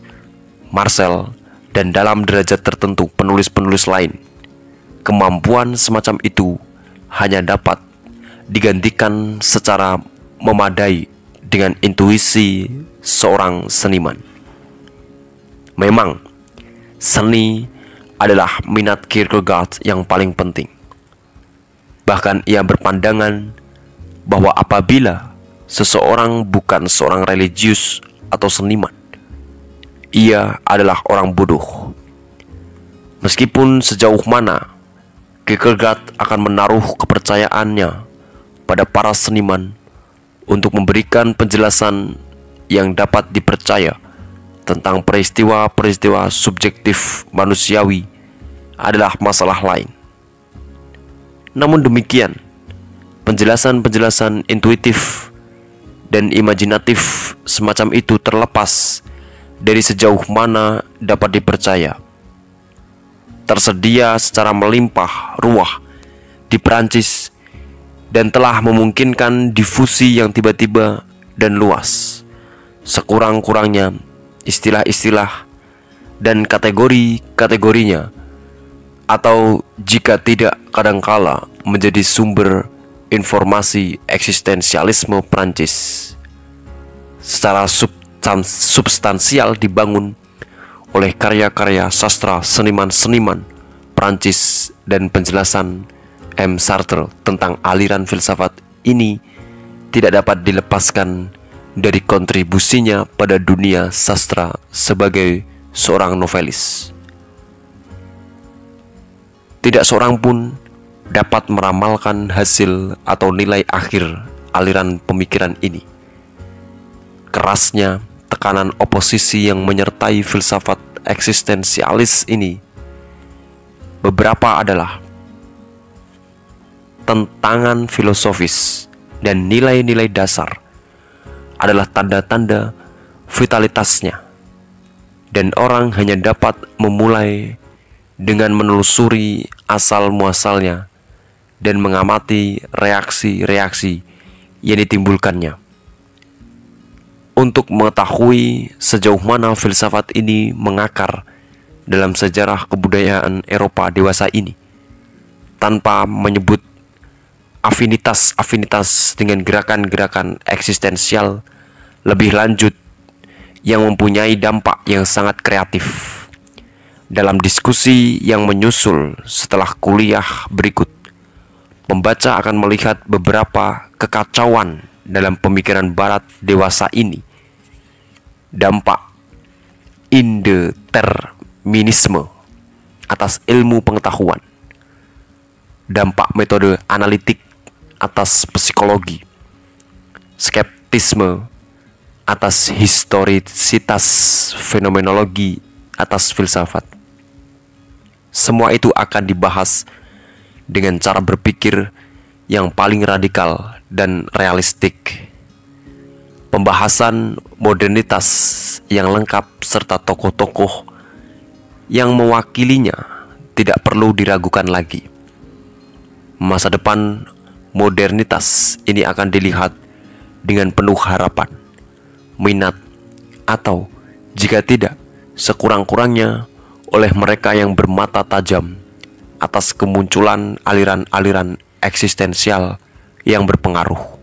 Marcel, dan dalam derajat tertentu penulis-penulis lain. Kemampuan semacam itu hanya dapat digantikan secara memadai dengan intuisi seorang seniman. Memang, seni adalah minat Kierkegaard yang paling penting. Bahkan ia berpandangan bahwa apabila seseorang bukan seorang religius atau seniman, ia adalah orang bodoh. Meskipun sejauh mana Kierkegaard akan menaruh kepercayaannya pada para seniman untuk memberikan penjelasan yang dapat dipercaya tentang peristiwa-peristiwa subjektif manusiawi adalah masalah lain. Namun demikian, penjelasan-penjelasan intuitif dan imajinatif semacam itu terlepas dari sejauh mana dapat dipercaya. Tersedia secara melimpah ruah di Prancis dan telah memungkinkan difusi yang tiba-tiba dan luas. Sekurang-kurangnya istilah-istilah dan kategori-kategorinya atau jika tidak kadangkala menjadi sumber informasi eksistensialisme Prancis secara substansial dibangun oleh karya-karya sastra seniman-seniman Prancis dan penjelasan M. Sartre tentang aliran filsafat ini tidak dapat dilepaskan dari kontribusinya pada dunia sastra sebagai seorang novelis. Tidak seorang pun dapat meramalkan hasil atau nilai akhir aliran pemikiran ini. Kerasnya tekanan oposisi yang menyertai filsafat eksistensialis ini beberapa adalah tentangan filosofis dan nilai-nilai dasar adalah tanda-tanda vitalitasnya, dan orang hanya dapat memulai dengan menelusuri asal-muasalnya dan mengamati reaksi-reaksi yang ditimbulkannya. Untuk mengetahui sejauh mana filsafat ini mengakar dalam sejarah kebudayaan Eropa dewasa ini, tanpa menyebut afinitas-afinitas dengan gerakan-gerakan eksistensial lebih lanjut yang mempunyai dampak yang sangat kreatif. Dalam diskusi yang menyusul setelah kuliah berikut, pembaca akan melihat beberapa kekacauan dalam pemikiran barat dewasa ini dampak indeterminisme atas ilmu pengetahuan, dampak metode analitik atas psikologi, skeptisme atas historisitas fenomenologi atas filsafat. Semua itu akan dibahas dengan cara berpikir yang paling radikal dan realistik. Pembahasan modernitas yang lengkap serta tokoh-tokoh yang mewakilinya tidak perlu diragukan lagi. Masa depan modernitas ini akan dilihat dengan penuh harapan, minat, atau jika tidak, sekurang-kurangnya oleh mereka yang bermata tajam atas kemunculan aliran-aliran eksistensial yang berpengaruh.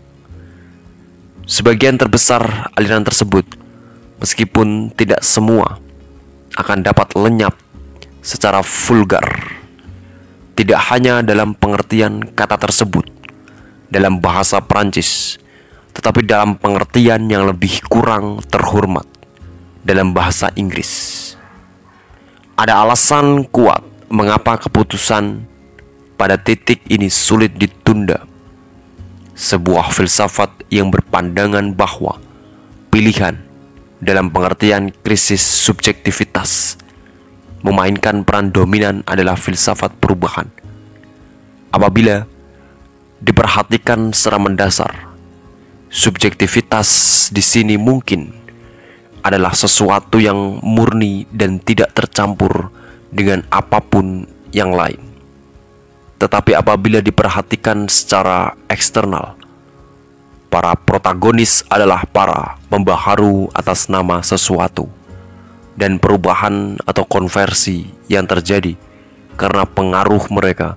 Sebagian terbesar aliran tersebut, meskipun tidak semua, akan dapat lenyap secara vulgar. Tidak hanya dalam pengertian kata tersebut dalam bahasa Prancis, tetapi dalam pengertian yang lebih kurang terhormat dalam bahasa Inggris. Ada alasan kuat mengapa keputusan pada titik ini sulit ditunda. Sebuah filsafat yang berpandangan bahwa pilihan dalam pengertian krisis subjektivitas memainkan peran dominan adalah filsafat perubahan. Apabila diperhatikan secara mendasar, subjektivitas di sini mungkin adalah sesuatu yang murni dan tidak tercampur dengan apa pun yang lain. Tetapi apabila diperhatikan secara eksternal, Para protagonis adalah para pembaharu atas nama sesuatu dan perubahan atau konversi yang terjadi karena pengaruh mereka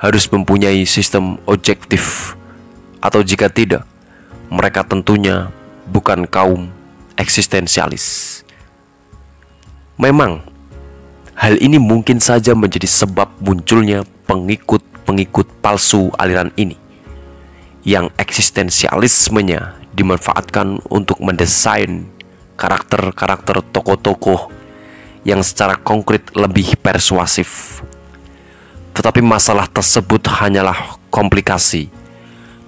harus mempunyai sistem objektif atau jika tidak mereka tentunya bukan kaum eksistensialis. Memang hal ini mungkin saja menjadi sebab munculnya pengikut-pengikut palsu aliran ini yang eksistensialismenya dimanfaatkan untuk mendesain karakter-karakter tokoh-tokoh yang secara konkret lebih persuasif. Tetapi masalah tersebut hanyalah komplikasi,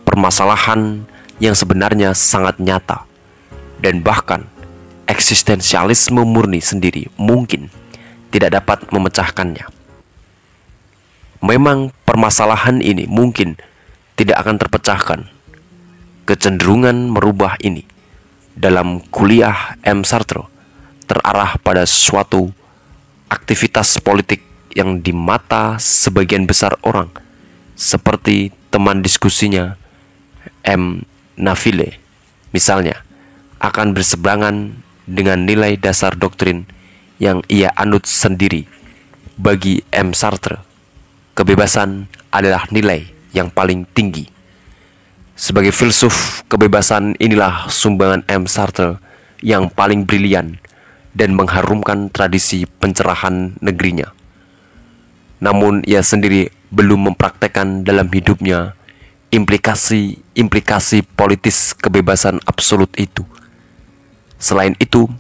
permasalahan yang sebenarnya sangat nyata, dan bahkan eksistensialisme murni sendiri mungkin tidak dapat memecahkannya. Memang permasalahan ini mungkin tidak akan terpecahkan. Kecenderungan merubah ini dalam kuliah M. Sartre terarah pada suatu aktivitas politik yang di mata sebagian besar orang seperti teman diskusinya M. Nafile misalnya akan berseberangan dengan nilai dasar doktrin yang ia anut sendiri bagi M. Sartre kebebasan adalah nilai yang paling tinggi. Sebagai filsuf kebebasan inilah sumbangan M. Sartre yang paling brilian dan mengharumkan tradisi pencerahan negerinya. Namun ia sendiri belum mempraktekkan dalam hidupnya implikasi-implikasi politis kebebasan absolut itu. Selain itu,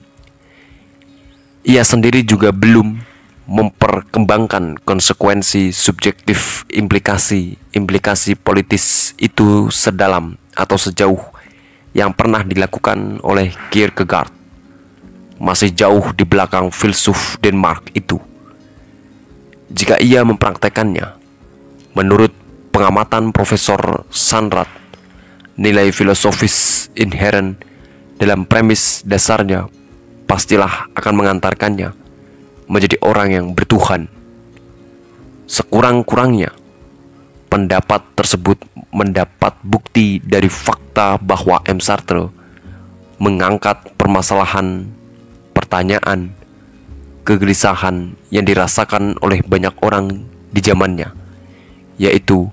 ia sendiri juga belum memperkembangkan konsekuensi subjektif implikasi-implikasi politis itu sedalam atau sejauh yang pernah dilakukan oleh Kierkegaard masih jauh di belakang filsuf Denmark itu. Jika ia mempraktekannya, menurut pengamatan Profesor Sandrat, nilai filosofis inherent dalam premis dasarnya pastilah akan mengantarkannya menjadi orang yang bertuhan. Sekurang-kurangnya, pendapat tersebut mendapat bukti dari fakta bahwa M. Sartre mengangkat permasalahan, pertanyaan, kegelisahan yang dirasakan oleh banyak orang di zamannya, yaitu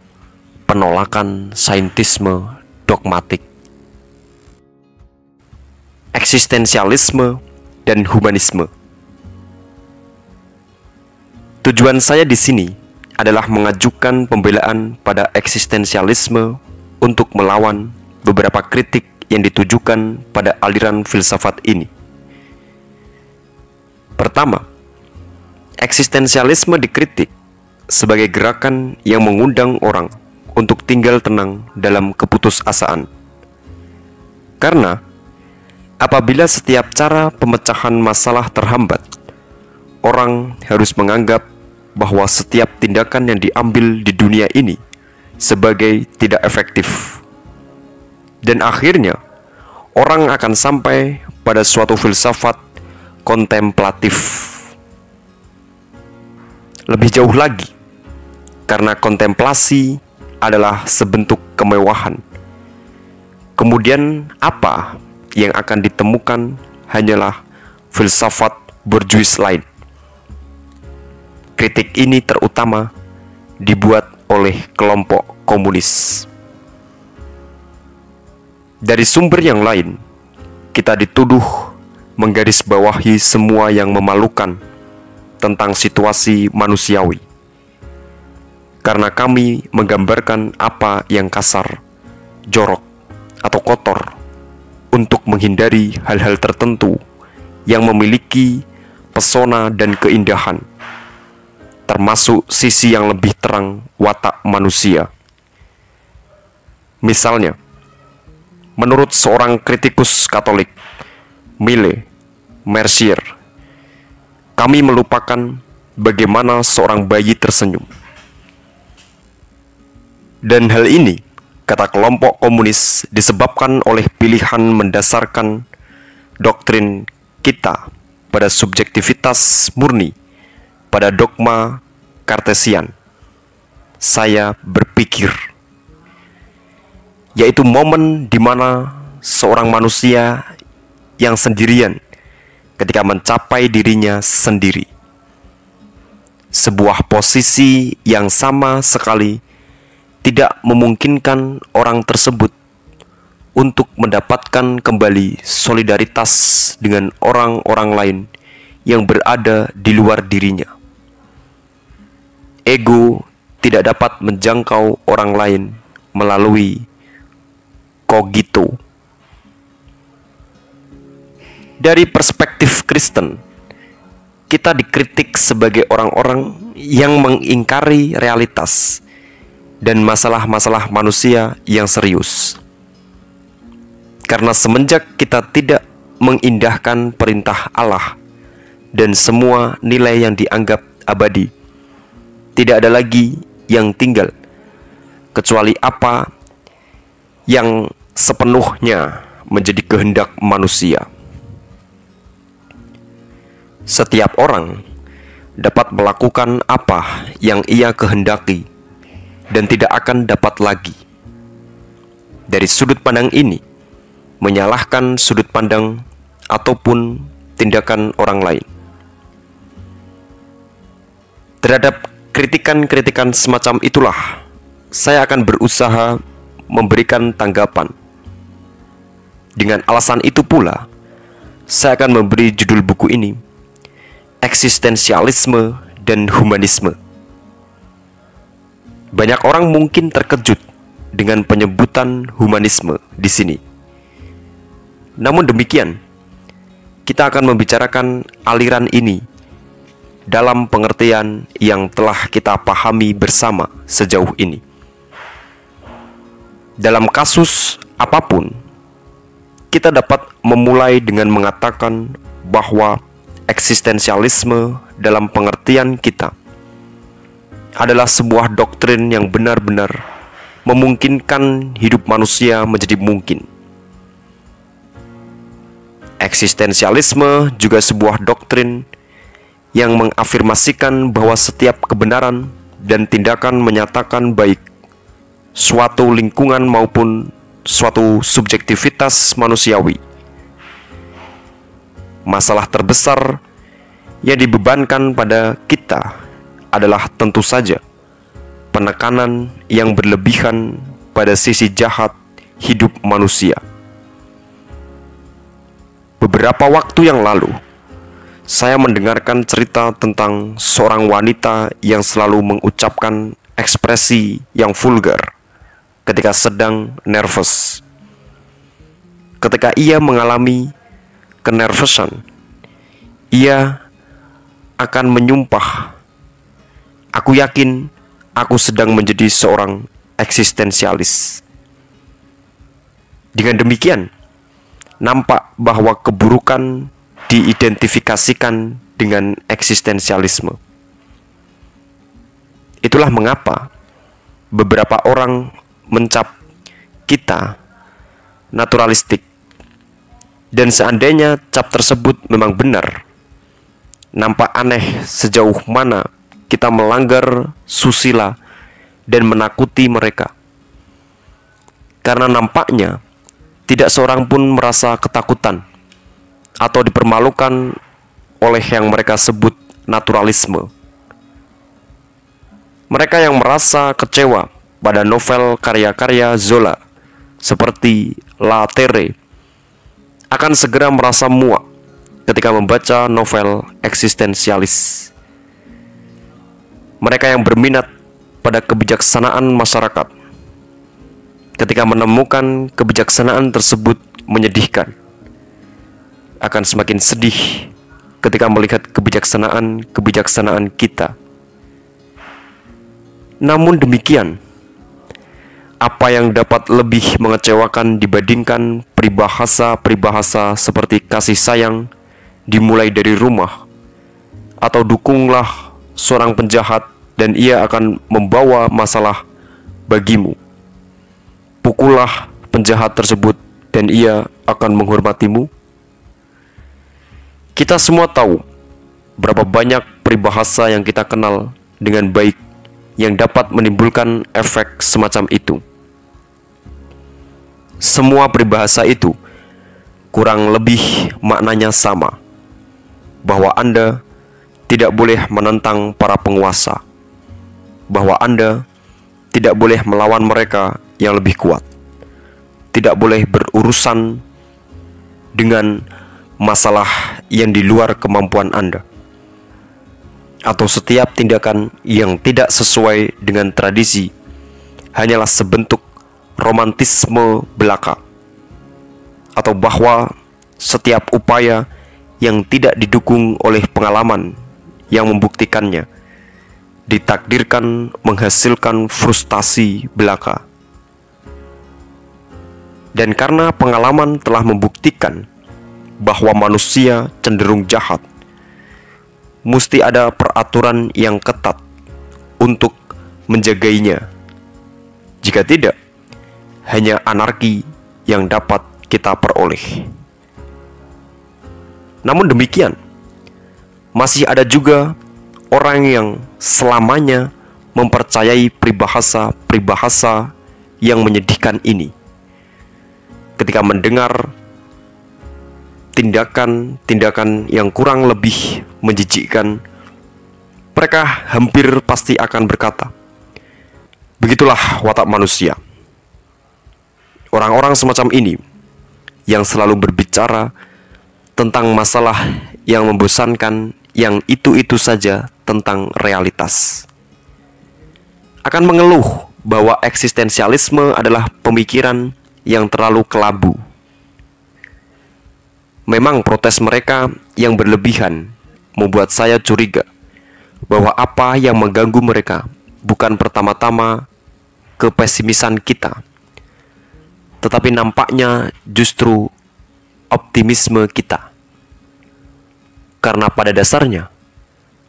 penolakan saintisme dogmatik, eksistensialisme, dan humanisme. Tujuan saya di sini adalah mengajukan pembelaan pada eksistensialisme untuk melawan beberapa kritik yang ditujukan pada aliran filsafat ini. Pertama, eksistensialisme dikritik sebagai gerakan yang mengundang orang untuk tinggal tenang dalam keputusasaan. Karena apabila setiap cara pemecahan masalah terhambat, orang harus menganggap bahwa setiap tindakan yang diambil di dunia ini sebagai tidak efektif. Dan akhirnya, orang akan sampai pada suatu filsafat kontemplatif. Lebih jauh lagi, karena kontemplasi adalah sebentuk kemewahan. Kemudian apa yang akan ditemukan hanyalah filsafat berjuis lain. Kritik ini terutama dibuat oleh kelompok komunis. Dari sumber yang lain, kita dituduh menggarisbawahi semua yang memalukan tentang situasi manusiawi. Karena kami menggambarkan apa yang kasar, jorok, atau kotor untuk menghindari hal-hal tertentu yang memiliki pesona dan keindahan, termasuk sisi yang lebih terang watak manusia. Misalnya, Menurut seorang kritikus Katolik, Mille Mercier, kami melupakan bagaimana seorang bayi tersenyum. Dan hal ini, kata kelompok komunis, disebabkan oleh pilihan mendasarkan doktrin kita pada subjektivitas murni, pada dogma kartesian. Saya berpikir yaitu momen di mana seorang manusia yang sendirian ketika mencapai dirinya sendiri. Sebuah posisi yang sama sekali tidak memungkinkan orang tersebut untuk mendapatkan kembali solidaritas dengan orang-orang lain yang berada di luar dirinya. Ego tidak dapat menjangkau orang lain melalui cogito. Dari perspektif Kristen, kita dikritik sebagai orang-orang yang mengingkari realitas dan masalah-masalah manusia yang serius. Karena semenjak kita tidak mengindahkan perintah Allah dan semua nilai yang dianggap abadi, tidak ada lagi yang tinggal kecuali apa yang sepenuhnya menjadi kehendak manusia. Setiap orang dapat melakukan apa yang ia kehendaki dan tidak akan dapat lagi. Dari sudut pandang ini, menyalahkan sudut pandang ataupun tindakan orang lain. Terhadap kritikan-kritikan semacam itulah, saya akan berusaha memberikan tanggapan. Dengan alasan itu pula, saya akan memberi judul buku ini Eksistensialisme dan Humanisme. Banyak orang mungkin terkejut dengan penyebutan humanisme di sini. Namun demikian, kita akan membicarakan aliran ini dalam pengertian yang telah kita pahami bersama sejauh ini. Dalam kasus apa pun, kita dapat memulai dengan mengatakan bahwa eksistensialisme dalam pengertian kita adalah sebuah doktrin yang benar-benar memungkinkan hidup manusia menjadi mungkin. Eksistensialisme juga sebuah doktrin yang mengafirmasikan bahwa setiap kebenaran dan tindakan menyatakan baik suatu lingkungan maupun suatu subjektivitas manusiawi. Masalah terbesar yang dibebankan pada kita adalah tentu saja penekanan yang berlebihan pada sisi jahat hidup manusia. Beberapa waktu yang lalu, saya mendengarkan cerita tentang seorang wanita yang selalu mengucapkan ekspresi yang vulgar ketika sedang nervous. Ketika ia mengalami kenervousan, ia akan menyumpah, "Aku yakin aku sedang menjadi seorang eksistensialis." Dengan demikian, nampak bahwa keburukan diidentifikasikan dengan eksistensialisme. Itulah mengapa beberapa orang mencap kita naturalistik. Dan seandainya cap tersebut memang benar, nampak aneh sejauh mana kita melanggar susila dan menakuti mereka. Karena nampaknya tidak seorang pun merasa ketakutan atau dipermalukan oleh yang mereka sebut naturalisme. Mereka yang merasa kecewa pada novel karya-karya Zola seperti La Terre akan segera merasa muak ketika membaca novel eksistensialis. Mereka yang berminat pada kebijaksanaan masyarakat ketika menemukan kebijaksanaan tersebut menyedihkan, akan semakin sedih ketika melihat kebijaksanaan-kebijaksanaan kita. Namun demikian, apa yang dapat lebih mengecewakan dibandingkan peribahasa-peribahasa seperti kasih sayang dimulai dari rumah atau dukunglah seorang penjahat dan ia akan membawa masalah bagimu pukullah penjahat tersebut dan ia akan menghormatimu? Kita semua tahu berapa banyak peribahasa yang kita kenal dengan baik yang dapat menimbulkan efek semacam itu. Semua peribahasa itu kurang lebih maknanya sama, bahwa Anda tidak boleh menentang para penguasa, bahwa Anda tidak boleh melawan mereka yang lebih kuat. Tidak boleh berurusan dengan masalah yang di luar kemampuan Anda, atau setiap tindakan yang tidak sesuai dengan tradisi hanyalah sebentuk romantisme belaka, atau bahwa setiap upaya yang tidak didukung oleh pengalaman yang membuktikannya ditakdirkan menghasilkan frustasi belaka. Dan karena pengalaman telah membuktikan bahwa manusia cenderung jahat, mesti ada peraturan yang ketat untuk menjagainya. Jika tidak, hanya anarki yang dapat kita peroleh. Namun demikian, masih ada juga orang yang selamanya mempercayai peribahasa-peribahasa yang menyedihkan ini ketika mendengar tindakan-tindakan yang kurang lebih menjijikkan, mereka hampir pasti akan berkata, "Begitulah watak manusia." Orang-orang semacam ini yang selalu berbicara tentang masalah yang membosankan, yang itu-itu saja tentang realitas, akan mengeluh bahwa eksistensialisme adalah pemikiran yang terlalu kelabu. Memang protes mereka yang berlebihan membuat saya curiga bahwa apa yang mengganggu mereka bukan pertama-tama kepesimisan kita, tetapi nampaknya justru optimisme kita. Karena pada dasarnya,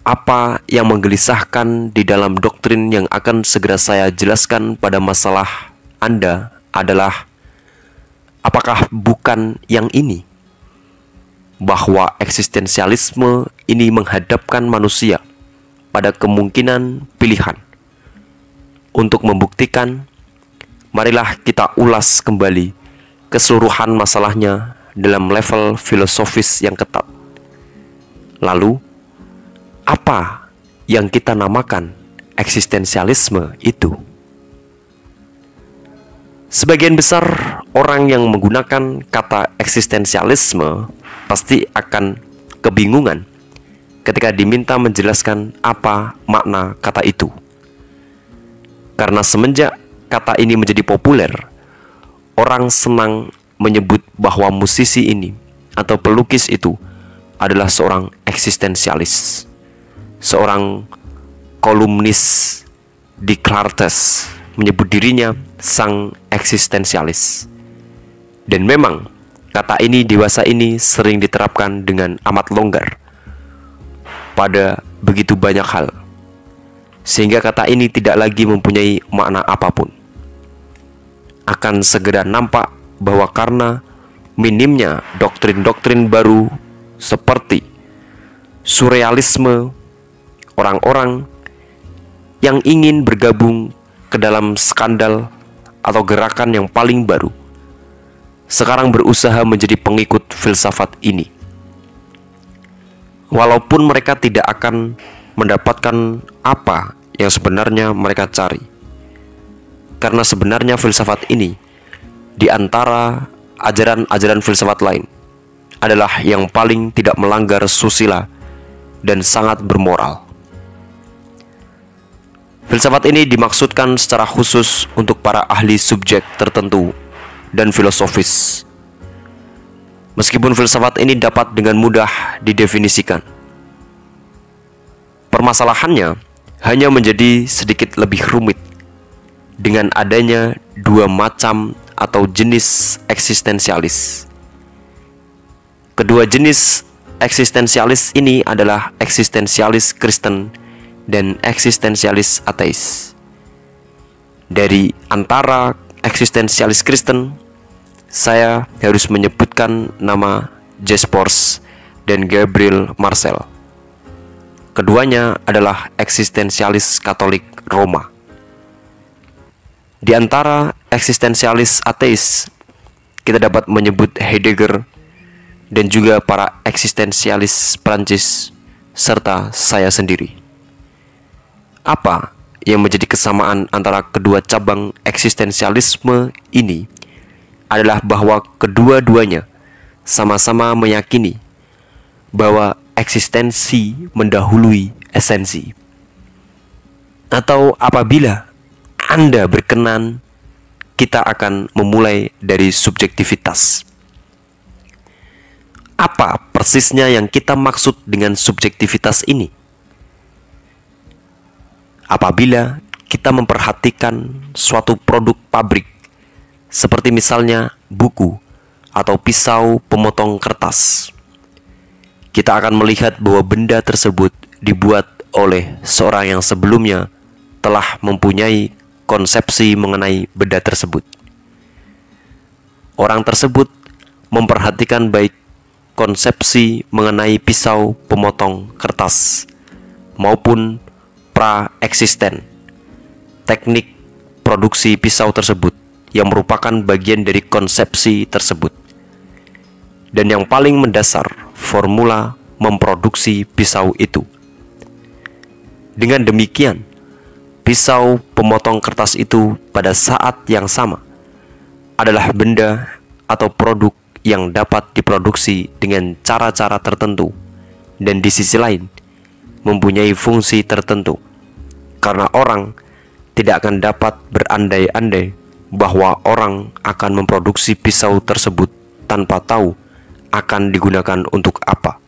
apa yang menggelisahkan di dalam doktrin yang akan segera saya jelaskan pada masalah Anda adalah Apakah bukan yang ini? Bahwa eksistensialisme ini menghadapkan manusia pada kemungkinan pilihan. Untuk membuktikan, marilah kita ulas kembali keseluruhan masalahnya dalam level filosofis yang ketat. Lalu, apa yang kita namakan eksistensialisme itu? Sebagian besar orang yang menggunakan kata eksistensialisme pasti akan kebingungan ketika diminta menjelaskan apa makna kata itu. Karena semenjak kata ini menjadi populer, orang senang menyebut bahwa musisi ini atau pelukis itu adalah seorang eksistensialis. seorang kolumnis di Clartes menyebut dirinya sang eksistensialis. Dan memang kata ini dewasa ini sering diterapkan dengan amat longgar pada begitu banyak hal. Sehingga kata ini tidak lagi mempunyai makna apa pun. Akan segera nampak bahwa karena minimnya doktrin-doktrin baru seperti surrealisme, orang-orang yang ingin bergabung ke dalam skandal atau gerakan yang paling baru sekarang berusaha menjadi pengikut filsafat ini. Walaupun mereka tidak akan mendapatkan apa yang sebenarnya mereka cari. Karena sebenarnya filsafat ini di antara ajaran-ajaran filsafat lain adalah yang paling tidak melanggar susila dan sangat bermoral. Filsafat ini dimaksudkan secara khusus untuk para ahli subjek tertentu dan filosofis. Meskipun filsafat ini dapat dengan mudah didefinisikan. Permasalahannya hanya menjadi sedikit lebih rumit dengan adanya dua macam atau jenis eksistensialis. Kedua jenis eksistensialis ini adalah eksistensialis Kristen dan eksistensialis ateis. Dari antara eksistensialis Kristen, saya harus menyebutkan nama Jaspers dan Gabriel Marcel. Keduanya adalah eksistensialis Katolik Roma. Di antara eksistensialis ateis, kita dapat menyebut Heidegger dan juga para eksistensialis Prancis serta saya sendiri. Apa yang menjadi kesamaan antara kedua cabang eksistensialisme ini adalah bahwa kedua-duanya sama-sama meyakini bahwa eksistensi mendahului esensi. Atau apabila Anda berkenan, kita akan memulai dari subjektivitas. Apa persisnya yang kita maksud dengan subjektivitas ini? apabila kita memperhatikan suatu produk pabrik, seperti misalnya buku atau pisau pemotong kertas. Kita akan melihat bahwa benda tersebut dibuat oleh seorang yang sebelumnya telah mempunyai konsepsi mengenai benda tersebut. Orang tersebut memperhatikan baik konsepsi mengenai pisau pemotong kertas maupun pra-eksisten. Teknik produksi pisau tersebut yang merupakan bagian dari konsepsi tersebut. Dan yang paling mendasar, formula memproduksi pisau itu. Dengan demikian, pisau pemotong kertas itu pada saat yang sama adalah benda atau produk yang dapat diproduksi dengan cara-cara tertentu dan di sisi lain mempunyai fungsi tertentu, karena orang tidak akan dapat berandai-andai bahwa orang akan memproduksi pisau tersebut tanpa tahu akan digunakan untuk apa.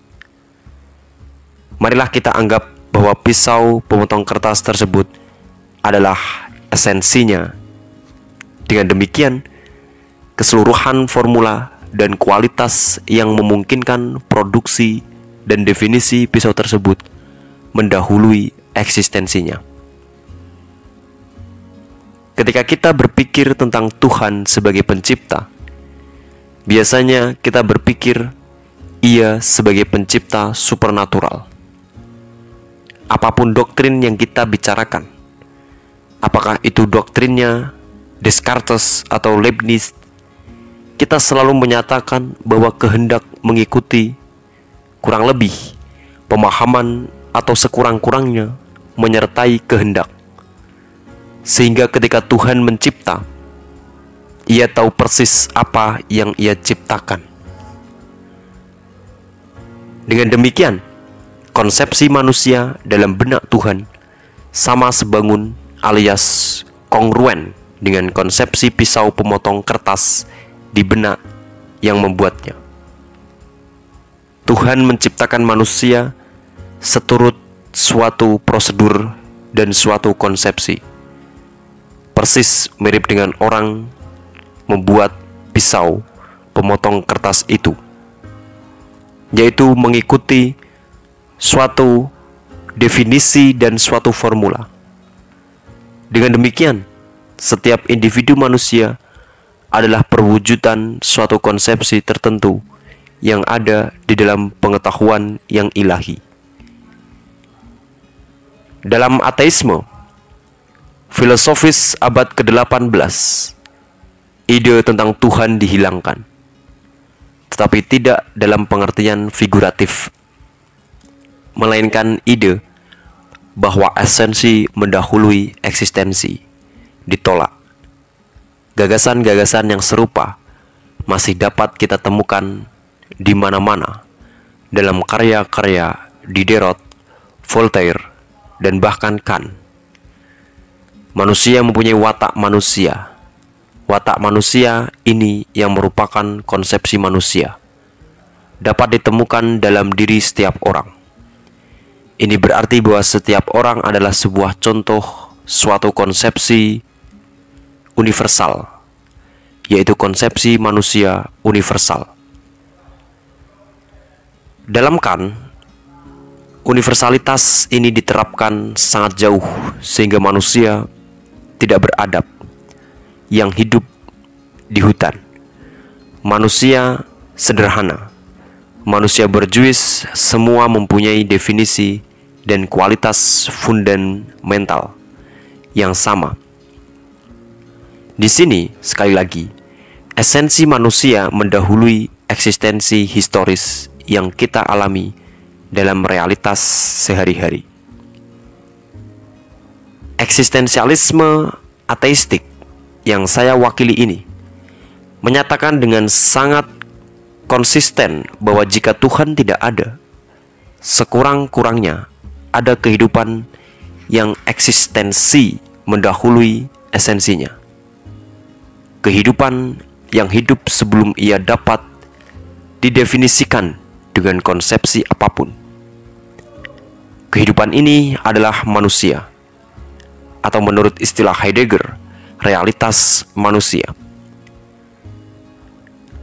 Marilah kita anggap bahwa pisau pemotong kertas tersebut adalah esensinya. Dengan demikian, keseluruhan formula dan kualitas yang memungkinkan produksi dan definisi pisau tersebut mendahului eksistensinya. Ketika kita berpikir tentang Tuhan sebagai pencipta, biasanya kita berpikir Ia sebagai pencipta supernatural. Apa pun doktrin yang kita bicarakan, apakah itu doktrinnya Descartes atau Leibniz, kita selalu menyatakan bahwa kehendak mengikuti kurang lebih pemahaman atau sekurang-kurangnya menyertai kehendak. Sehingga ketika Tuhan mencipta, ia tahu persis apa yang ia ciptakan. Dengan demikian, konsepsi manusia dalam benak Tuhan sama sebangun alias kongruen dengan konsepsi pisau pemotong kertas di benak yang membuatnya. Tuhan menciptakan manusia seturut suatu prosedur dan suatu konsepsi. Persis mirip dengan orang membuat pisau pemotong kertas itu, yaitu mengikuti suatu definisi dan suatu formula. Dengan demikian, setiap individu manusia adalah perwujudan suatu konsepsi tertentu yang ada di dalam pengetahuan yang ilahi. Dalam ateisme, filosofis abad ke-18, ide tentang Tuhan dihilangkan, tetapi tidak dalam pengertian figuratif, melainkan ide bahwa esensi mendahului eksistensi ditolak. Gagasan-gagasan yang serupa masih dapat kita temukan di mana-mana dalam karya-karya Diderot, Voltaire, dan bahkan Kant. Manusia mempunyai watak manusia. Watak manusia ini yang merupakan konsepsi manusia dapat ditemukan dalam diri setiap orang. Ini berarti bahwa setiap orang adalah sebuah contoh suatu konsepsi universal, yaitu konsepsi manusia universal. Dalam Kant, universalitas ini diterapkan sangat jauh sehingga manusia tidak beradab yang hidup di hutan. Manusia sederhana. Manusia berjuis semua mempunyai definisi dan kualitas fundamental yang sama di sini, sekali lagi, esensi manusia mendahului eksistensi historis yang kita alami dalam realitas sehari-hari. Eksistensialisme ateistik yang saya wakili ini menyatakan dengan sangat konsisten bahwa jika Tuhan tidak ada, sekurang-kurangnya ada kehidupan yang eksistensi mendahului esensinya kehidupan yang hidup sebelum ia dapat didefinisikan dengan konsepsi apa pun. Kehidupan ini adalah manusia, atau menurut istilah Heidegger, realitas manusia.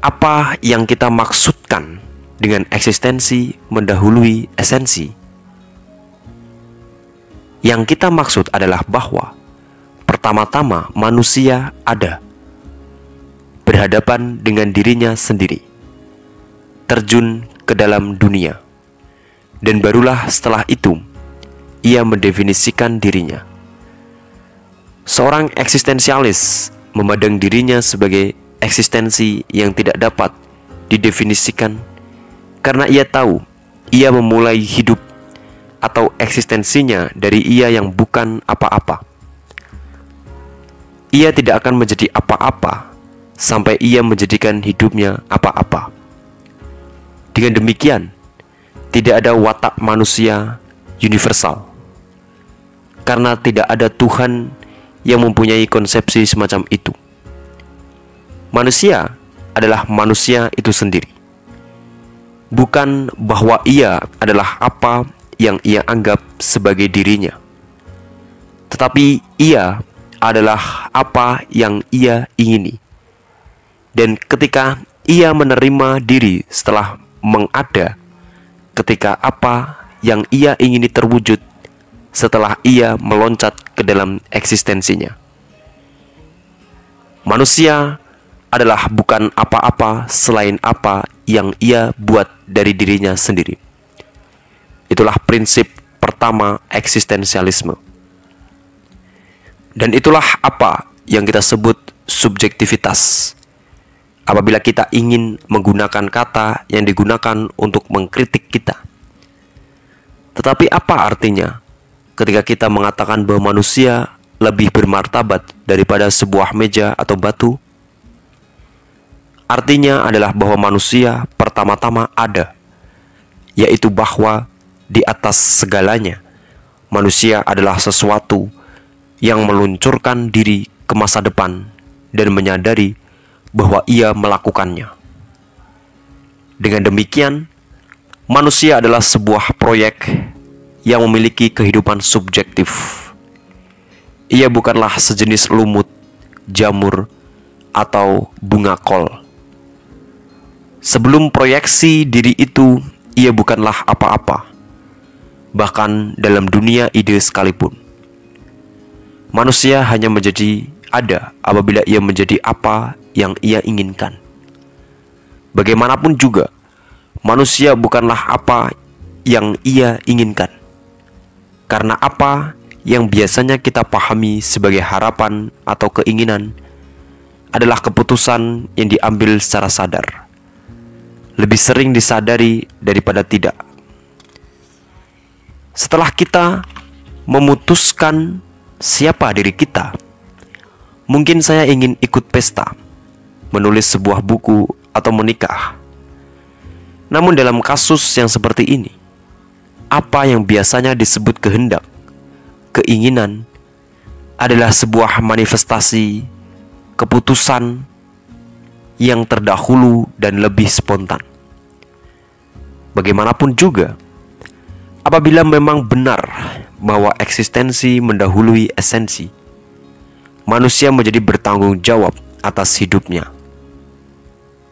Apa yang kita maksudkan dengan eksistensi mendahului esensi? Yang kita maksud adalah bahwa pertama-tama manusia ada berhadapan dengan dirinya sendiri, terjun ke dalam dunia, dan barulah setelah itu ia mendefinisikan dirinya. Seorang eksistensialis memandang dirinya sebagai eksistensi yang tidak dapat didefinisikan karena ia tahu ia memulai hidup atau eksistensinya dari ia yang bukan apa-apa. Ia tidak akan menjadi apa-apa sampai ia menjadikan hidupnya apa-apa. Dengan demikian, tidak ada watak manusia universal. Karena tidak ada Tuhan yang mempunyai konsepsi semacam itu. Manusia adalah manusia itu sendiri. Bukan bahwa ia adalah apa yang ia anggap sebagai dirinya. Tetapi ia adalah apa yang ia ingini dan ketika ia menerima diri setelah mengada, ketika apa yang ia ingini terwujud setelah ia meloncat ke dalam eksistensinya. Manusia adalah bukan apa-apa selain apa yang ia buat dari dirinya sendiri. Itulah prinsip pertama eksistensialisme. Dan itulah apa yang kita sebut subjektivitas apabila kita ingin menggunakan kata yang digunakan untuk mengkritik kita. Tetapi apa artinya ketika kita mengatakan bahwa manusia lebih bermartabat daripada sebuah meja atau batu? Artinya adalah bahwa manusia pertama-tama ada, yaitu bahwa di atas segalanya manusia adalah sesuatu yang meluncurkan diri ke masa depan dan menyadari bahwa ia melakukannya. Dengan demikian, manusia adalah sebuah proyek yang memiliki kehidupan subjektif. Ia bukanlah sejenis lumut, jamur, atau bunga kol. Sebelum proyeksi diri itu, ia bukanlah apa-apa, bahkan dalam dunia ide sekalipun. Manusia hanya menjadi ada apabila ia menjadi apa yang ia inginkan. Bagaimanapun juga, manusia bukanlah apa yang ia inginkan. Karena apa yang biasanya kita pahami sebagai harapan atau keinginan adalah keputusan yang diambil secara sadar. Lebih sering disadari daripada tidak. Setelah kita memutuskan siapa diri kita, mungkin saya ingin ikut pesta, menulis sebuah buku, atau menikah. Namun, dalam kasus yang seperti ini, apa yang biasanya disebut kehendak, keinginan, adalah sebuah manifestasi keputusan yang terdahulu dan lebih spontan. Bagaimanapun juga, Apabila memang benar bahwa eksistensi mendahului esensi, manusia menjadi bertanggung jawab atas hidupnya.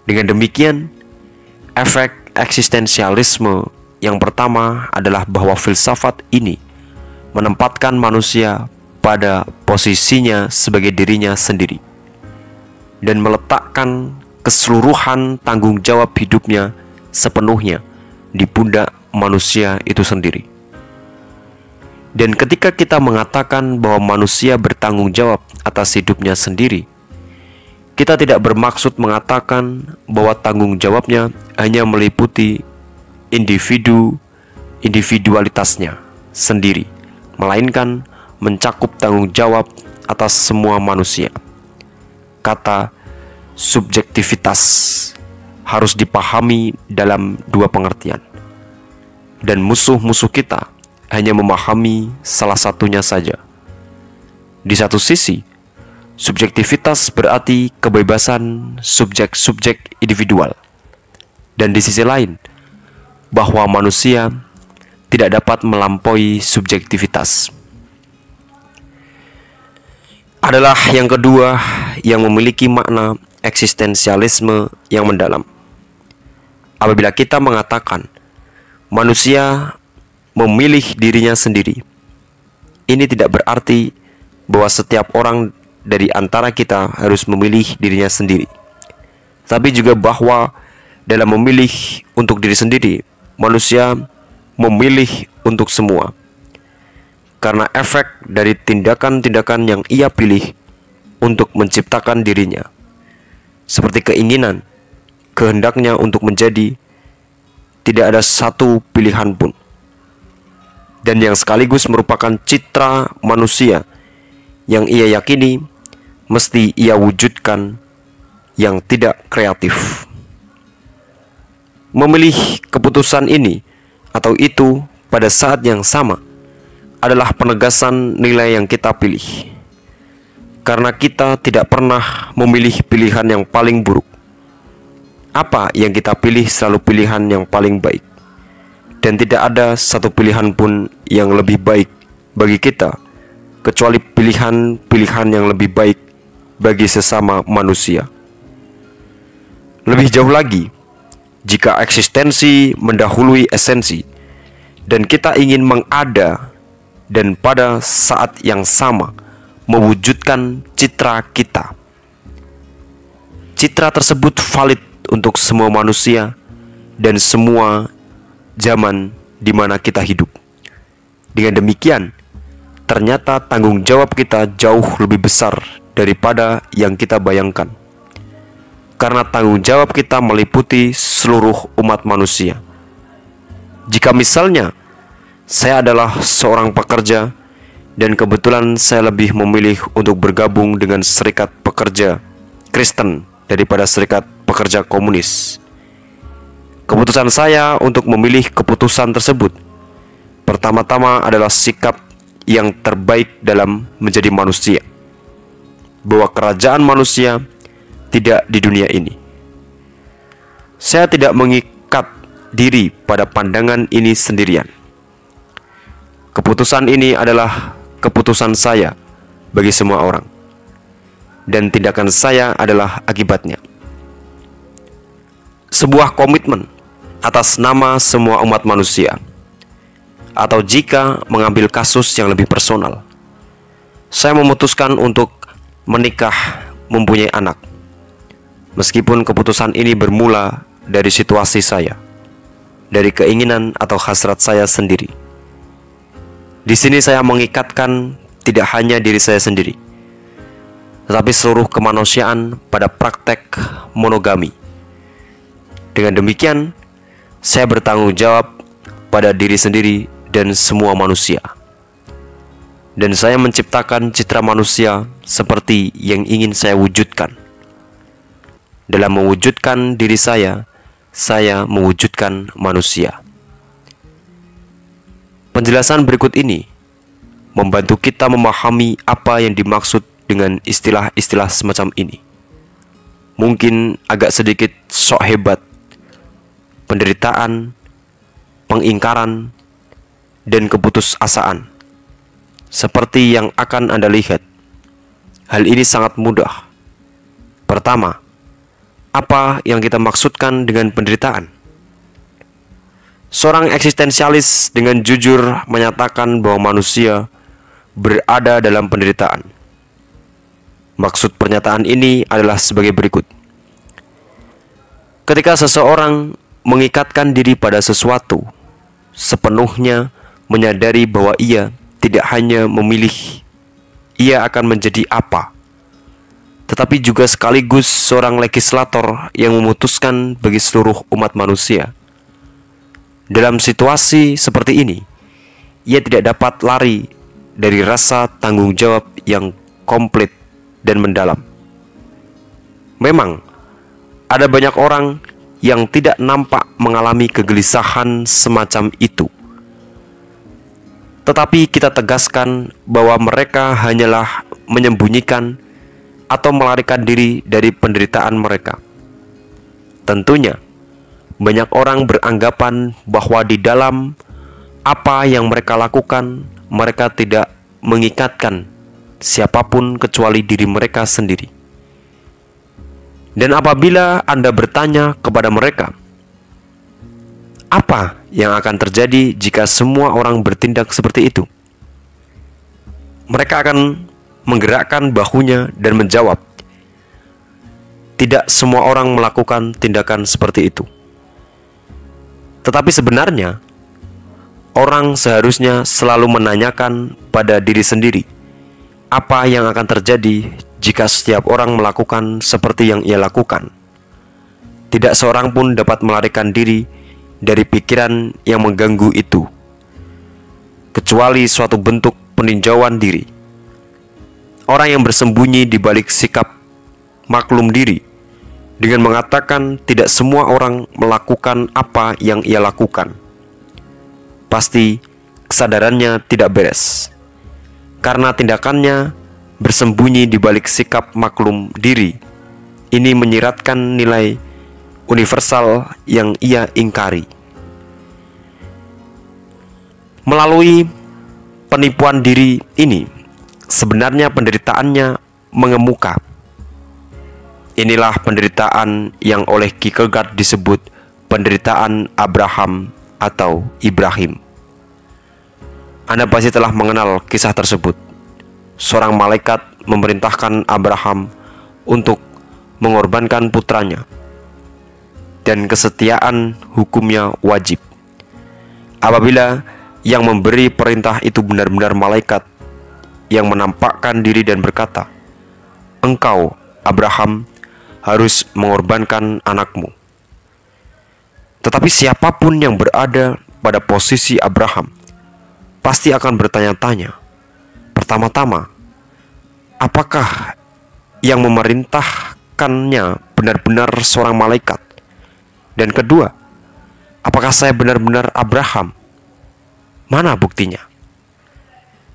Dengan demikian, efek eksistensialisme yang pertama adalah bahwa filsafat ini menempatkan manusia pada posisinya sebagai dirinya sendiri dan meletakkan keseluruhan tanggung jawab hidupnya sepenuhnya di pundak manusia itu sendiri. Dan ketika kita mengatakan bahwa manusia bertanggung jawab atas hidupnya sendiri, kita tidak bermaksud mengatakan bahwa tanggung jawabnya hanya meliputi individu individualitasnya sendiri, melainkan mencakup tanggung jawab atas semua manusia. Kata subjektivitas harus dipahami dalam dua pengertian dan musuh-musuh kita hanya memahami salah satunya saja. Di satu sisi, subjektivitas berarti kebebasan subjek-subjek individual, dan di sisi lain, bahwa manusia tidak dapat melampaui subjektivitas. Adalah yang kedua yang memiliki makna eksistensialisme yang mendalam. Apabila kita mengatakan manusia memilih dirinya sendiri. Ini tidak berarti bahwa setiap orang dari antara kita harus memilih dirinya sendiri, tapi juga bahwa dalam memilih untuk diri sendiri, manusia memilih untuk semua. Karena efek dari tindakan-tindakan yang ia pilih untuk menciptakan dirinya, seperti keinginan, kehendaknya untuk menjadi tidak ada satu pilihan pun. Dan yang sekaligus merupakan citra manusia yang ia yakini mesti ia wujudkan yang tidak kreatif. Memilih keputusan ini atau itu pada saat yang sama adalah penegasan nilai yang kita pilih. Karena kita tidak pernah memilih pilihan yang paling buruk apa yang kita pilih selalu pilihan yang paling baik dan tidak ada satu pilihan pun yang lebih baik bagi kita kecuali pilihan-pilihan yang lebih baik bagi sesama manusia. Lebih jauh lagi, jika eksistensi mendahului esensi dan kita ingin mengada dan pada saat yang sama mewujudkan citra kita. Citra tersebut valid untuk semua manusia dan semua zaman di mana kita hidup. Dengan demikian, ternyata tanggung jawab kita jauh lebih besar daripada yang kita bayangkan. Karena tanggung jawab kita meliputi seluruh umat manusia. Jika misalnya saya adalah seorang pekerja dan kebetulan saya lebih memilih untuk bergabung dengan serikat pekerja Kristen daripada serikat pekerja komunis. Keputusan saya untuk memilih keputusan tersebut pertama-tama adalah sikap yang terbaik dalam menjadi manusia. Bahwa kerajaan manusia tidak di dunia ini. Saya tidak mengikat diri pada pandangan ini sendirian. Keputusan ini adalah keputusan saya bagi semua orang, dan tindakan saya adalah akibatnya. Sebuah komitmen atas nama semua umat manusia, atau jika mengambil kasus yang lebih personal, saya memutuskan untuk menikah, mempunyai anak. Meskipun keputusan ini bermula dari situasi saya, dari keinginan atau hasrat saya sendiri. Di sini saya mengikatkan tidak hanya diri saya sendiri, tetapi seluruh kemanusiaan pada praktek monogami. Dengan demikian, saya bertanggung jawab pada diri sendiri dan semua manusia. Dan saya menciptakan citra manusia seperti yang ingin saya wujudkan. Dalam mewujudkan diri saya, saya mewujudkan manusia. Penjelasan berikut ini membantu kita memahami apa yang dimaksud dengan istilah-istilah semacam ini. Mungkin agak sedikit sok hebat, penderitaan, pengingkaran, dan keputusasaan. Seperti yang akan Anda lihat, hal ini sangat mudah. Pertama, apa yang kita maksudkan dengan penderitaan? Seorang eksistensialis dengan jujur menyatakan bahwa manusia berada dalam penderitaan. Maksud pernyataan ini adalah sebagai berikut: ketika seseorang mengikatkan diri pada sesuatu, sepenuhnya menyadari bahwa ia tidak hanya memilih ia akan menjadi apa, tetapi juga sekaligus seorang legislator yang memutuskan bagi seluruh umat manusia dalam situasi seperti ini, ia tidak dapat lari dari rasa tanggung jawab yang komplit dan mendalam. Memang, ada banyak orang yang tidak nampak mengalami kegelisahan semacam itu. Tetapi kita tegaskan bahwa mereka hanyalah menyembunyikan atau melarikan diri dari penderitaan mereka. Tentunya, banyak orang beranggapan bahwa di dalam apa yang mereka lakukan, mereka tidak mengikatkan siapa pun kecuali diri mereka sendiri. Dan apabila Anda bertanya kepada mereka, apa yang akan terjadi jika semua orang bertindak seperti itu? Mereka akan menggerakkan bahunya dan menjawab, "Tidak semua orang melakukan tindakan seperti itu." Tetapi sebenarnya, orang seharusnya selalu menanyakan pada diri sendiri apa yang akan terjadi jika setiap orang melakukan seperti yang ia lakukan. Tidak seorang pun dapat melarikan diri dari pikiran yang mengganggu itu, kecuali suatu bentuk peninjauan diri. Orang yang bersembunyi di balik sikap maklum diri dengan mengatakan tidak semua orang melakukan apa yang ia lakukan. Pasti kesadarannya tidak beres. Karena tindakannya bersembunyi di balik sikap maklum diri. Ini menyiratkan nilai universal yang ia ingkari. Melalui penipuan diri ini, sebenarnya penderitaannya mengemuka Inilah penderitaan yang oleh Kierkegaard disebut penderitaan Abraham atau Ibrahim. Anda pasti telah mengenal kisah tersebut. Seorang malaikat memerintahkan Abraham untuk mengorbankan putranya, dan kesetiaan hukumnya wajib. Apabila yang memberi perintah itu benar-benar malaikat yang menampakkan diri dan berkata, "Engkau, Abraham, harus mengorbankan anakmu. Tetapi siapa pun yang berada pada posisi Abraham pasti akan bertanya-tanya. Pertama-tama, apakah yang memerintahkannya benar-benar seorang malaikat? Dan kedua, apakah saya benar-benar Abraham? Mana buktinya?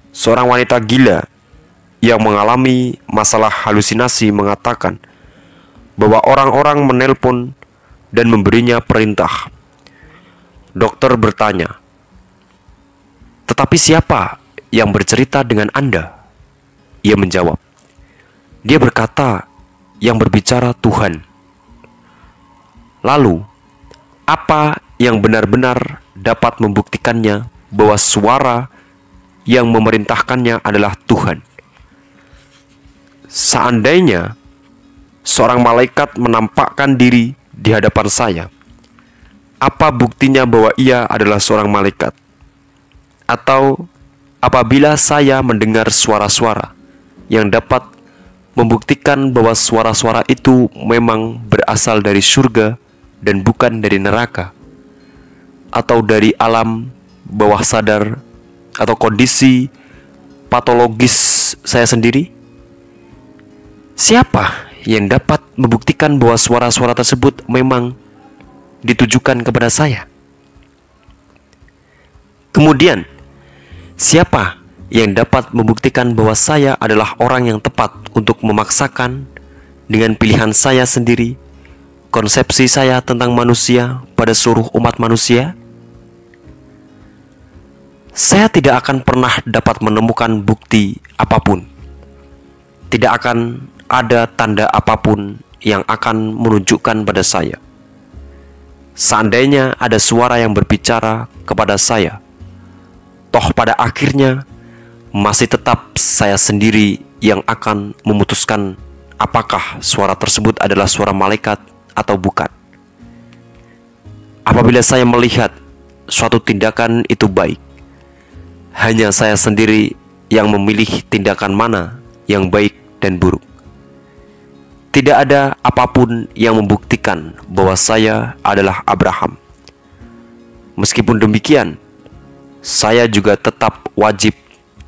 Seorang wanita gila yang mengalami masalah halusinasi mengatakan bahwa orang-orang menelpon dan memberinya perintah. Dokter bertanya, Tetapi siapa yang bercerita dengan Anda? Ia menjawab, Dia berkata, yang berbicara Tuhan. Lalu, apa yang benar-benar dapat membuktikannya bahwa suara yang memerintahkannya adalah Tuhan? Seandainya seorang malaikat menampakkan diri di hadapan saya, apa buktinya bahwa ia adalah seorang malaikat? Atau apabila saya mendengar suara-suara yang dapat membuktikan bahwa suara-suara itu memang berasal dari surga dan bukan dari neraka, atau dari alam bawah sadar, atau kondisi patologis saya sendiri? Siapa yang dapat membuktikan bahwa suara-suara tersebut memang ditujukan kepada saya? Kemudian, Siapa yang dapat membuktikan bahwa saya adalah orang yang tepat untuk memaksakan dengan pilihan saya sendiri konsepsi saya tentang manusia pada seluruh umat manusia? Saya tidak akan pernah dapat menemukan bukti apa pun. Tidak akan ada tanda apa pun yang akan menunjukkan pada saya. Seandainya ada suara yang berbicara kepada saya, Toh pada akhirnya masih tetap saya sendiri yang akan memutuskan apakah suara tersebut adalah suara malaikat atau bukan. Apabila saya melihat suatu tindakan itu baik, hanya saya sendiri yang memilih tindakan mana yang baik dan buruk. Tidak ada apa pun yang membuktikan bahwa saya adalah Abraham. Meskipun demikian, saya juga tetap wajib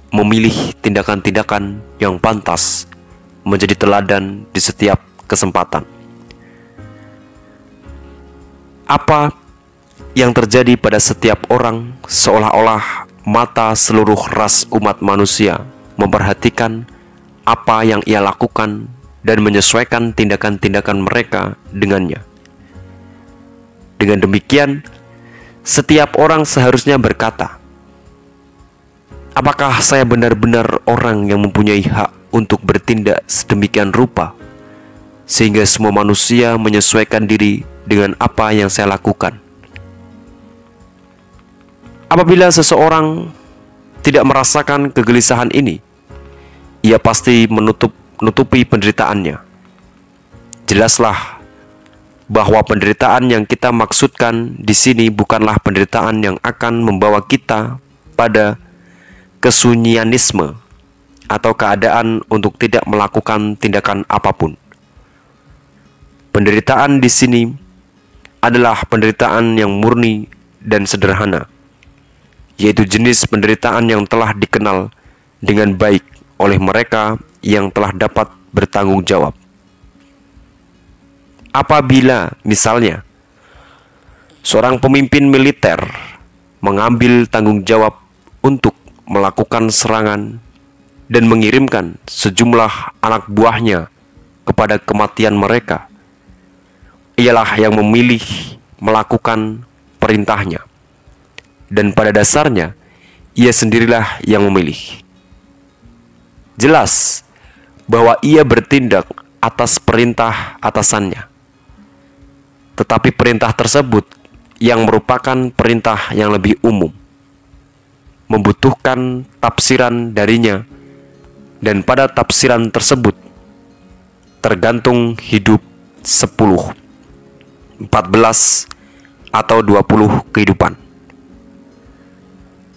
memilih tindakan-tindakan yang pantas menjadi teladan di setiap kesempatan. Apa yang terjadi pada setiap orang seolah-olah mata seluruh ras umat manusia memperhatikan apa yang ia lakukan dan menyesuaikan tindakan-tindakan mereka dengannya. Dengan demikian, setiap orang seharusnya berkata, Apakah saya benar-benar orang yang mempunyai hak untuk bertindak sedemikian rupa sehingga semua manusia menyesuaikan diri dengan apa yang saya lakukan? Apabila seseorang tidak merasakan kegelisahan ini, ia pasti menutup nutupi penderitaannya. Jelaslah bahwa penderitaan yang kita maksudkan di sini bukanlah penderitaan yang akan membawa kita pada kesunyianisme atau keadaan untuk tidak melakukan tindakan apa pun. Penderitaan di sini adalah penderitaan yang murni dan sederhana, yaitu jenis penderitaan yang telah dikenal dengan baik oleh mereka yang telah dapat bertanggung jawab. Apabila, misalnya, seorang pemimpin militer mengambil tanggung jawab untuk melakukan serangan dan mengirimkan sejumlah anak buahnya kepada kematian mereka. Ialah yang memilih melakukan perintahnya, dan pada dasarnya ia sendirilah yang memilih. Jelas bahwa ia bertindak atas perintah atasannya, tetapi perintah tersebut yang merupakan perintah yang lebih umum membutuhkan tafsiran darinya dan pada tafsiran tersebut tergantung hidup 10, 14, atau 20 kehidupan.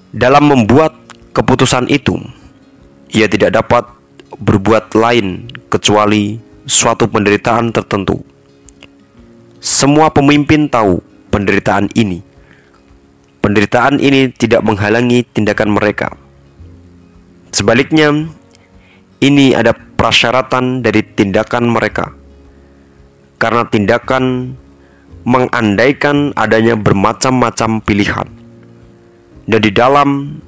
Dalam membuat keputusan itu, ia tidak dapat berbuat lain kecuali suatu penderitaan tertentu. Semua pemimpin tahu penderitaan ini Penderitaan ini tidak menghalangi tindakan mereka. Sebaliknya, ini ada prasyaratan dari tindakan mereka. Karena tindakan mengandaikan adanya bermacam-macam pilihan. Dan di dalam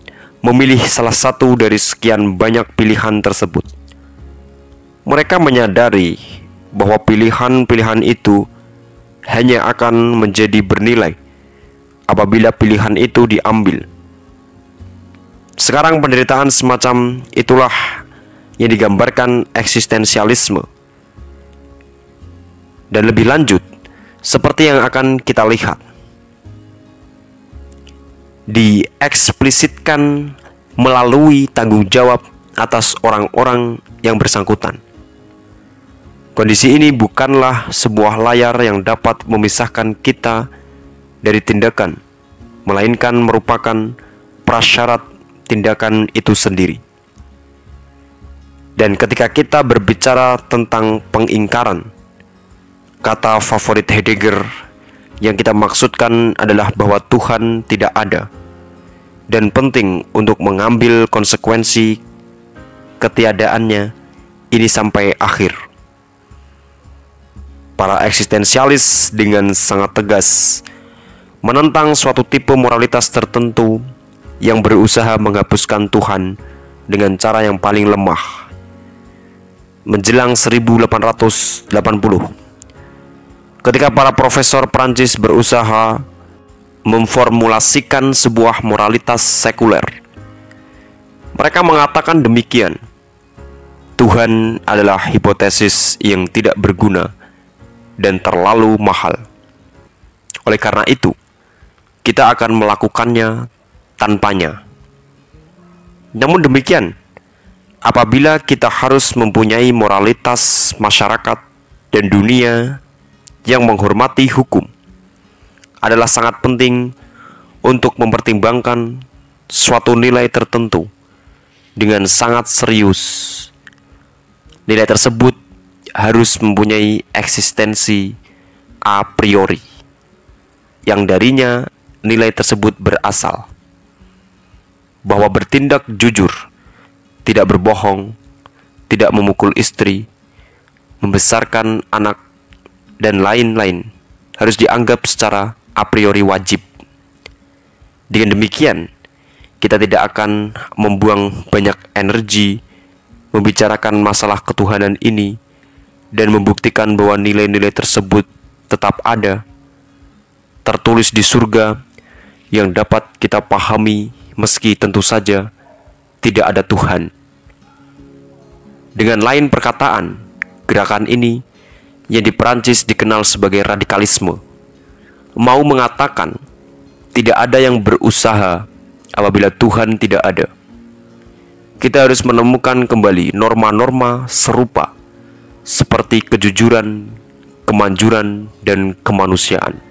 memilih salah satu dari sekian banyak pilihan tersebut. Mereka menyadari bahwa pilihan-pilihan itu hanya akan menjadi bernilai apabila pilihan itu diambil. Sekarang penderitaan semacam itulah yang digambarkan eksistensialisme. Dan lebih lanjut, seperti yang akan kita lihat, dieksplisitkan melalui tanggung jawab atas orang-orang yang bersangkutan. Kondisi ini bukanlah sebuah layar yang dapat memisahkan kita dari tindakan, melainkan merupakan prasyarat tindakan itu sendiri. Dan ketika kita berbicara tentang pengingkaran, kata favorit Heidegger yang kita maksudkan adalah bahwa Tuhan tidak ada dan penting untuk mengambil konsekuensi ketiadaannya ini sampai akhir. Para eksistensialis dengan sangat tegas menentang suatu tipe moralitas tertentu yang berusaha menghapuskan Tuhan dengan cara yang paling lemah. Menjelang 1880, ketika para profesor Prancis berusaha memformulasikan sebuah moralitas sekuler. Mereka mengatakan demikian. Tuhan adalah hipotesis yang tidak berguna dan terlalu mahal. Oleh karena itu, kita akan melakukannya tanpanya. Namun demikian, apabila kita harus mempunyai moralitas masyarakat dan dunia yang menghormati hukum, adalah sangat penting untuk mempertimbangkan suatu nilai tertentu dengan sangat serius. Nilai tersebut harus mempunyai eksistensi a priori, yang darinya nilai tersebut berasal bahwa bertindak jujur, tidak berbohong, tidak memukul istri, membesarkan anak, dan lain-lain harus dianggap secara a priori wajib. Dengan demikian, kita tidak akan membuang banyak energi membicarakan masalah ketuhanan ini dan membuktikan bahwa nilai-nilai tersebut tetap ada, tertulis di surga yang dapat kita pahami meski tentu saja tidak ada Tuhan. Dengan lain perkataan, gerakan ini yang di Perancis dikenal sebagai radikalisme mau mengatakan tidak ada yang berusaha apabila Tuhan tidak ada. Kita harus menemukan kembali norma-norma serupa seperti kejujuran, kemanjuran, dan kemanusiaan.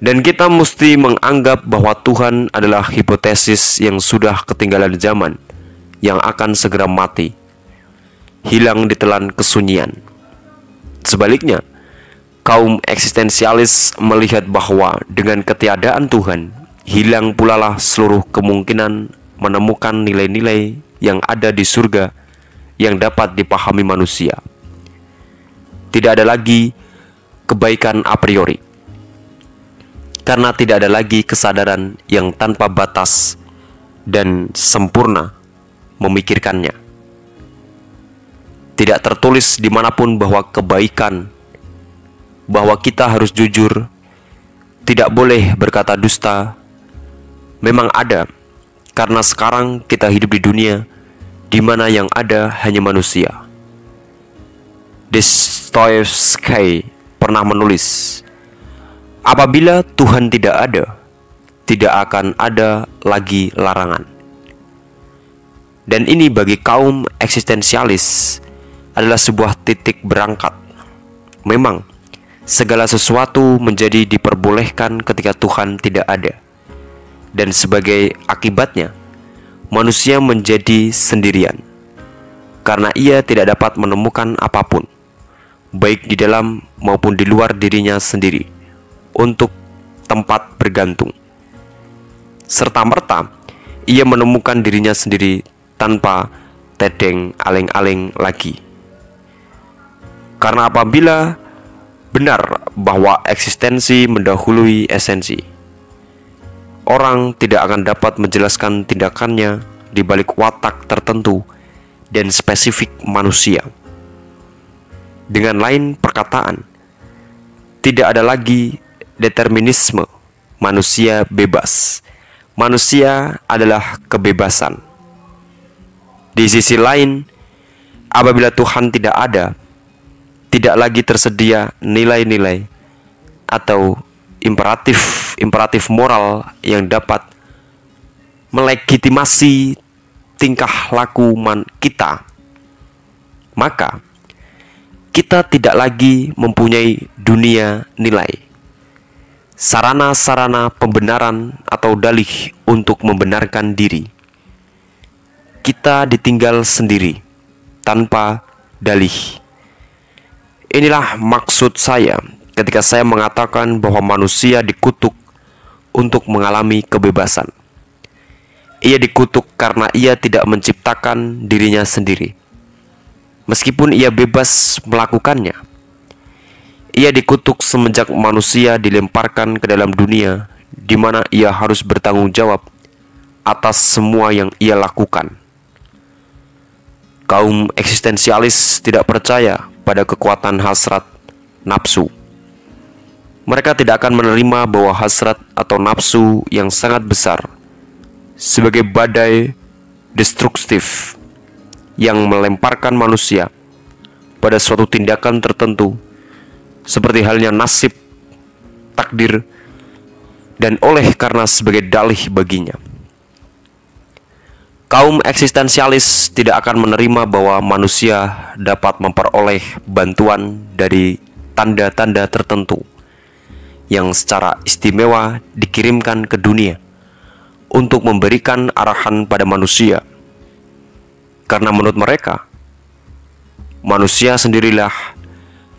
Dan kita mesti menganggap bahwa Tuhan adalah hipotesis yang sudah ketinggalan zaman, yang akan segera mati, hilang ditelan kesunyian. Sebaliknya, kaum eksistensialis melihat bahwa dengan ketiadaan Tuhan, hilang pula lah seluruh kemungkinan menemukan nilai-nilai yang ada di surga yang dapat dipahami manusia. Tidak ada lagi kebaikan a priori, karena tidak ada lagi kesadaran yang tanpa batas dan sempurna memikirkannya. Tidak tertulis di mana pun bahwa kebaikan bahwa kita harus jujur, tidak boleh berkata dusta, memang ada, karena sekarang kita hidup di dunia di mana yang ada hanya manusia. Dostoevsky pernah menulis, "Apabila Tuhan tidak ada, tidak akan ada lagi larangan." Dan ini bagi kaum eksistensialis adalah sebuah titik berangkat. Memang, segala sesuatu menjadi diperbolehkan ketika Tuhan tidak ada. Dan sebagai akibatnya, manusia menjadi sendirian karena ia tidak dapat menemukan apa pun, baik di dalam maupun di luar dirinya sendiri, untuk tempat bergantung. Serta-merta, ia menemukan dirinya sendiri tanpa tedeng aleng-aleng lagi. Karena apabila benar bahwa eksistensi mendahului esensi. Orang tidak akan dapat menjelaskan tindakannya di balik watak tertentu dan spesifik manusia. Dengan lain perkataan, tidak ada lagi determinisme. Manusia bebas. Manusia adalah kebebasan. Di sisi lain, apabila Tuhan tidak ada, tidak lagi tersedia nilai-nilai atau imperatif-imperatif moral yang dapat melegitimasi tingkah laku man kita, maka kita tidak lagi mempunyai dunia nilai sarana-sarana pembenaran atau dalih untuk membenarkan diri. Kita ditinggal sendiri tanpa dalih. Inilah maksud saya ketika saya mengatakan bahwa manusia dikutuk untuk mengalami kebebasan. Ia dikutuk karena ia tidak menciptakan dirinya sendiri. Meskipun ia bebas melakukannya, ia dikutuk semenjak manusia dilemparkan ke dalam dunia di mana ia harus bertanggung jawab atas semua yang ia lakukan. Kaum eksistensialis tidak percaya pada kekuatan hasrat nafsu. Mereka tidak akan menerima bahwa hasrat atau nafsu yang sangat besar sebagai badai destruktif yang melemparkan manusia pada suatu tindakan tertentu seperti halnya nasib, takdir, dan oleh karena sebagai dalih baginya. Kaum eksistensialis tidak akan menerima bahwa manusia dapat memperoleh bantuan dari tanda-tanda tertentu yang secara istimewa dikirimkan ke dunia untuk memberikan arahan pada manusia. Karena menurut mereka, manusia sendirilah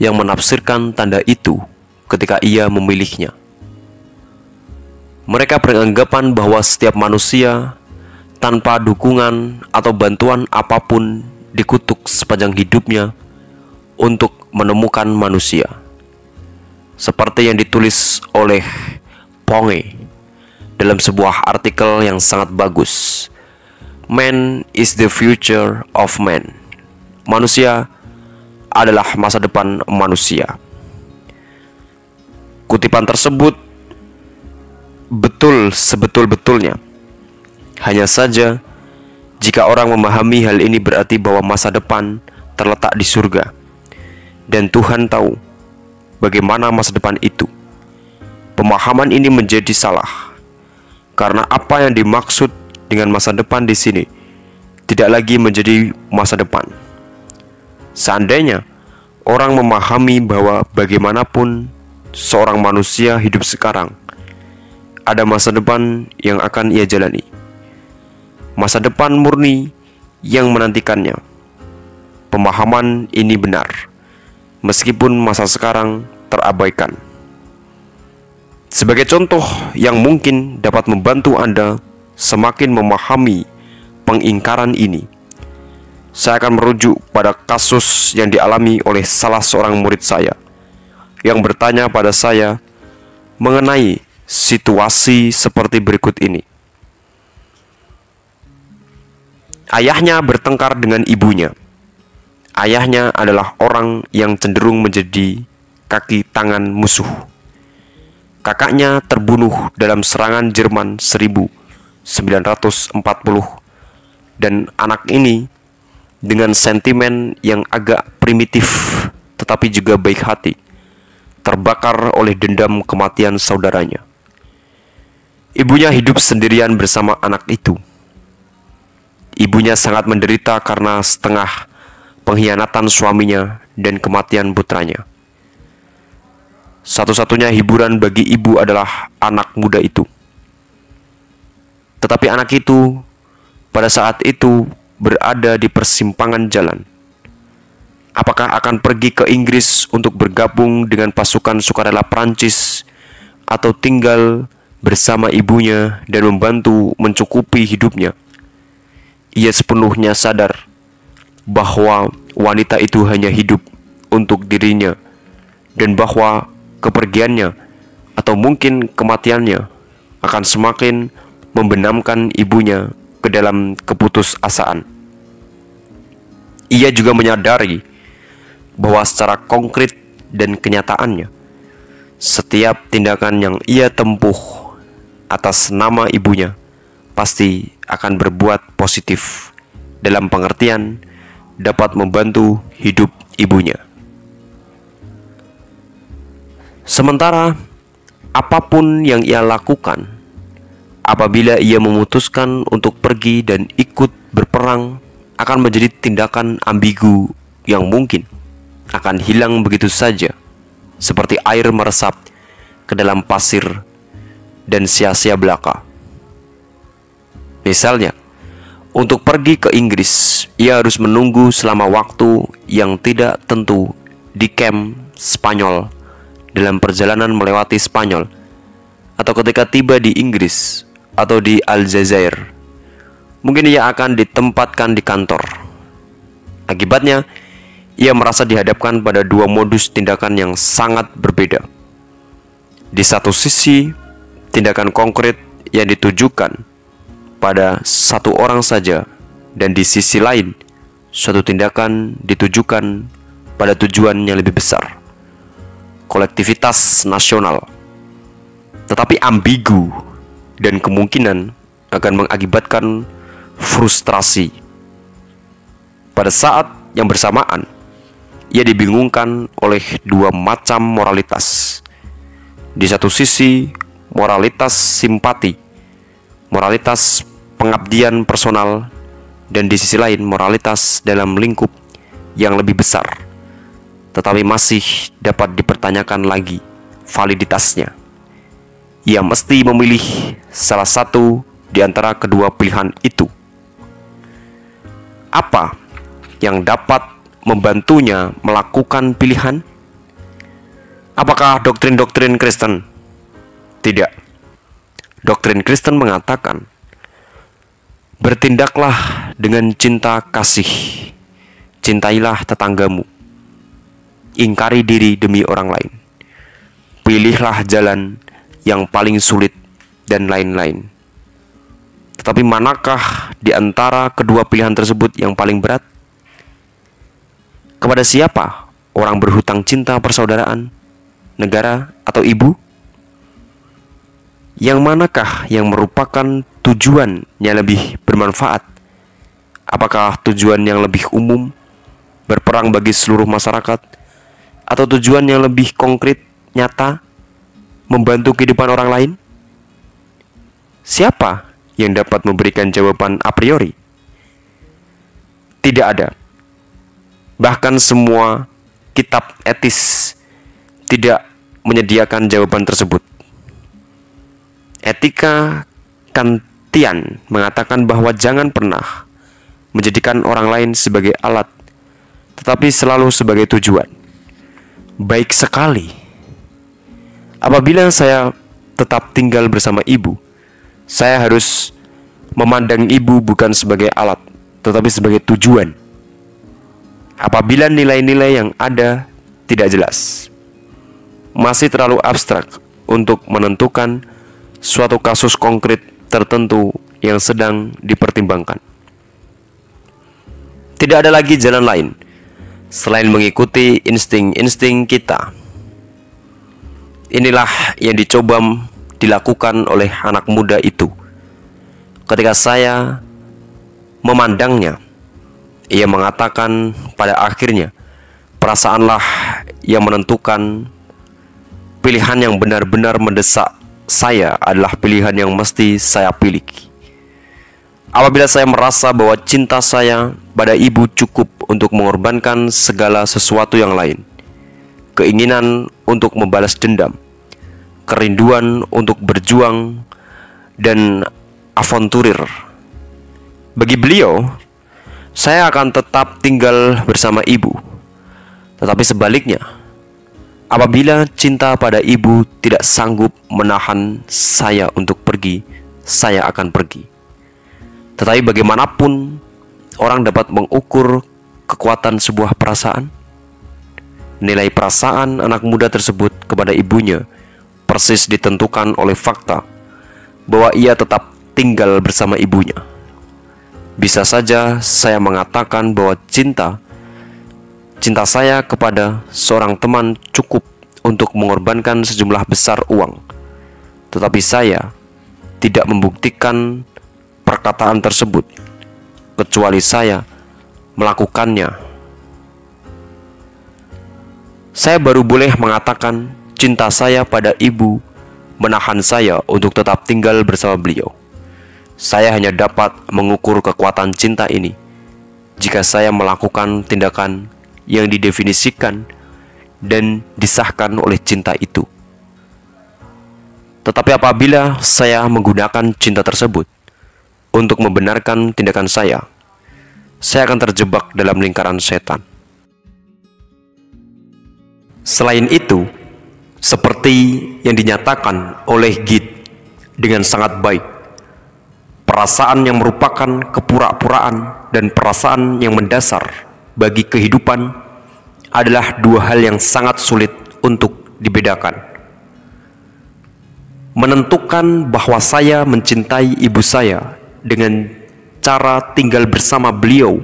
yang menafsirkan tanda itu ketika ia memilihnya. Mereka beranggapan bahwa setiap manusia tanpa dukungan atau bantuan apa pun dikutuk sepanjang hidupnya untuk menemukan manusia. Seperti yang ditulis oleh Ponge dalam sebuah artikel yang sangat bagus. Man is the future of man. Manusia adalah masa depan manusia. Kutipan tersebut betul sebetul-betulnya. Hanya saja, jika orang memahami hal ini berarti bahwa masa depan terletak di surga, dan Tuhan tahu bagaimana masa depan itu. Pemahaman ini menjadi salah karena apa yang dimaksud dengan masa depan di sini tidak lagi menjadi masa depan Seandainya orang memahami bahwa bagaimanapun seorang manusia hidup sekarang, ada masa depan yang akan ia jalani. Masa depan murni yang menantikannya. Pemahaman ini benar, meskipun masa sekarang terabaikan. Sebagai contoh yang mungkin dapat membantu Anda semakin memahami pengingkaran ini saya akan merujuk pada kasus yang dialami oleh salah seorang murid saya yang bertanya pada saya mengenai situasi seperti berikut ini. Ayahnya bertengkar dengan ibunya. Ayahnya adalah orang yang cenderung menjadi kaki tangan musuh. Kakaknya terbunuh dalam serangan Jerman 1940 dan anak ini dengan sentimen yang agak primitif tetapi juga baik hati, terbakar oleh dendam kematian saudaranya. Ibunya hidup sendirian bersama anak itu. Ibunya sangat menderita karena setengah pengkhianatan suaminya dan kematian putranya. Satu-satunya hiburan bagi ibu adalah anak muda itu. Tetapi anak itu pada saat itu berada di persimpangan jalan. Apakah akan pergi ke Inggris untuk bergabung dengan pasukan sukarela Prancis atau tinggal bersama ibunya dan membantu mencukupi hidupnya? Ia sepenuhnya sadar bahwa wanita itu hanya hidup untuk dirinya dan bahwa kepergiannya atau mungkin kematiannya akan semakin membenamkan ibunya ke dalam keputusasaan. Ia juga menyadari bahwa secara konkret dan kenyataannya, setiap tindakan yang ia tempuh atas nama ibunya pasti akan berbuat positif dalam pengertian dapat membantu hidup ibunya. Sementara apa pun yang ia lakukan, apabila ia memutuskan untuk pergi dan ikut berperang, akan menjadi tindakan ambigu yang mungkin akan hilang begitu saja, seperti air meresap ke dalam pasir dan sia-sia belaka. Misalnya, untuk pergi ke Inggris, ia harus menunggu selama waktu yang tidak tentu di camp Spanyol dalam perjalanan melewati Spanyol atau ketika tiba di Inggris atau di Aljazair. Mungkin ia akan ditempatkan di kantor. Akibatnya, ia merasa dihadapkan pada dua modus tindakan yang sangat berbeda. Di satu sisi, tindakan konkret yang ditujukan pada satu orang saja dan di sisi lain suatu tindakan ditujukan pada tujuan yang lebih besar kolektivitas nasional tetapi ambigu dan kemungkinan akan mengakibatkan frustrasi pada saat yang bersamaan ia dibingungkan oleh dua macam moralitas di satu sisi moralitas simpati moralitas pengabdian personal, dan di sisi lain moralitas dalam lingkup yang lebih besar, tetapi masih dapat dipertanyakan lagi validitasnya. Ia mesti memilih salah satu di antara kedua pilihan itu. Apa yang dapat membantunya melakukan pilihan? Apakah doktrin-doktrin Kristen? Tidak. Doktrin Kristen mengatakan Bertindaklah dengan cinta kasih. Cintailah tetanggamu. Ingkari diri demi orang lain. Pilihlah jalan yang paling sulit dan lain-lain. Tetapi manakah di antara kedua pilihan tersebut yang paling berat? Kepada siapa orang berhutang cinta persaudaraan, negara, atau ibu? Yang manakah yang merupakan tujuan yang lebih bermanfaat? Apakah tujuan yang lebih umum, berperang bagi seluruh masyarakat, atau tujuan yang lebih konkret, nyata, membantu kehidupan orang lain? Siapa yang dapat memberikan jawaban a priori? Tidak ada. Bahkan semua kitab etis tidak menyediakan jawaban tersebut. Etika Kantian mengatakan bahwa jangan pernah menjadikan orang lain sebagai alat, tetapi selalu sebagai tujuan. Baik sekali. Apabila saya tetap tinggal bersama ibu, saya harus memandang ibu bukan sebagai alat, tetapi sebagai tujuan. Apabila nilai-nilai yang ada tidak jelas, masih terlalu abstrak untuk menentukan suatu kasus konkret tertentu yang sedang dipertimbangkan. Tidak ada lagi jalan lain selain mengikuti insting-insting kita. Inilah yang dicoba dilakukan oleh anak muda itu. Ketika saya memandangnya, ia mengatakan pada akhirnya, perasaanlah yang menentukan pilihan yang benar-benar mendesak saya adalah pilihan yang mesti saya pilih. Apabila saya merasa bahwa cinta saya pada ibu cukup untuk mengorbankan segala sesuatu yang lain, keinginan untuk membalas dendam, kerinduan untuk berjuang, dan avanturir. Bagi beliau, saya akan tetap tinggal bersama ibu, tetapi sebaliknya, Apabila cinta pada ibu tidak sanggup menahan saya untuk pergi, saya akan pergi. Tetapi bagaimanapun orang dapat mengukur kekuatan sebuah perasaan, nilai perasaan anak muda tersebut kepada ibunya persis ditentukan oleh fakta bahwa ia tetap tinggal bersama ibunya. Bisa saja saya mengatakan bahwa cinta Cinta saya kepada seorang teman cukup untuk mengorbankan sejumlah besar uang, tetapi saya tidak membuktikan perkataan tersebut, kecuali saya melakukannya. Saya baru boleh mengatakan cinta saya pada ibu menahan saya untuk tetap tinggal bersama beliau. Saya hanya dapat mengukur kekuatan cinta ini jika saya melakukan tindakan yang didefinisikan dan disahkan oleh cinta itu. Tetapi apabila saya menggunakan cinta tersebut untuk membenarkan tindakan saya, saya akan terjebak dalam lingkaran setan. Selain itu, seperti yang dinyatakan oleh Gid dengan sangat baik, perasaan yang merupakan kepura-puraan dan perasaan yang mendasar bagi kehidupan adalah dua hal yang sangat sulit untuk dibedakan. Menentukan bahwa saya mencintai ibu saya dengan cara tinggal bersama beliau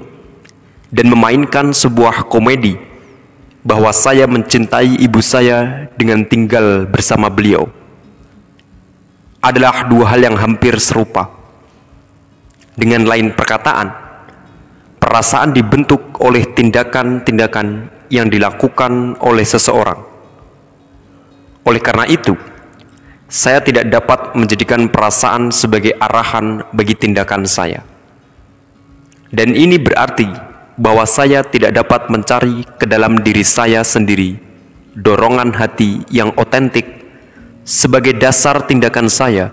dan memainkan sebuah komedi bahwa saya mencintai ibu saya dengan tinggal bersama beliau adalah dua hal yang hampir serupa. Dengan lain perkataan, perasaan dibentuk oleh tindakan-tindakan yang dilakukan oleh seseorang. Oleh karena itu, saya tidak dapat menjadikan perasaan sebagai arahan bagi tindakan saya. Dan ini berarti bahwa saya tidak dapat mencari ke dalam diri saya sendiri dorongan hati yang otentik sebagai dasar tindakan saya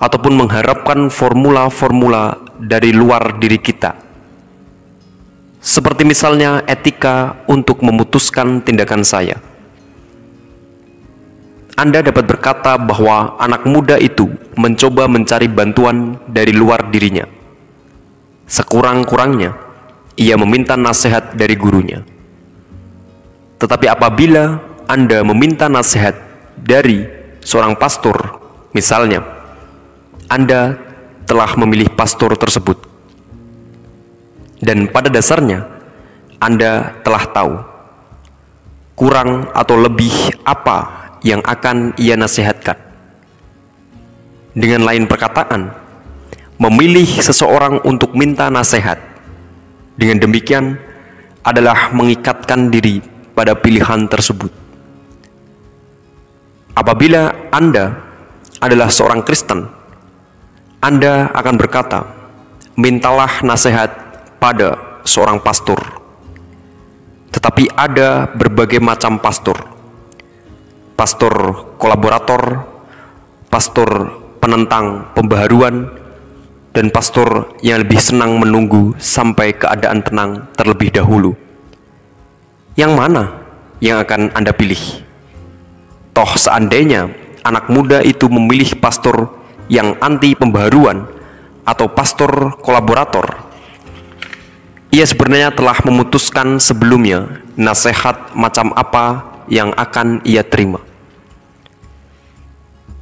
ataupun mengharapkan formula-formula dari luar diri kita. Seperti misalnya etika untuk memutuskan tindakan saya anda dapat berkata bahwa anak muda itu mencoba mencari bantuan dari luar dirinya. Sekurang-kurangnya, ia meminta nasihat dari gurunya. Tetapi apabila Anda meminta nasihat dari seorang pastor, misalnya, Anda telah memilih pastor tersebut. Dan pada dasarnya, Anda telah tahu kurang atau lebih apa yang akan ia nasihatkan. Dengan lain perkataan, memilih seseorang untuk minta nasihat. Dengan demikian adalah mengikatkan diri pada pilihan tersebut. Apabila Anda adalah seorang Kristen, Anda akan berkata, "Mintalah nasihat pada seorang pastor." Tetapi ada berbagai macam pastor pastor kolaborator, pastor penentang pembaharuan, dan pastor yang lebih senang menunggu sampai keadaan tenang terlebih dahulu. Yang mana yang akan Anda pilih? Toh seandainya anak muda itu memilih pastor yang anti pembaharuan atau pastor kolaborator, ia sebenarnya telah memutuskan sebelumnya nasihat macam apa yang akan ia terima.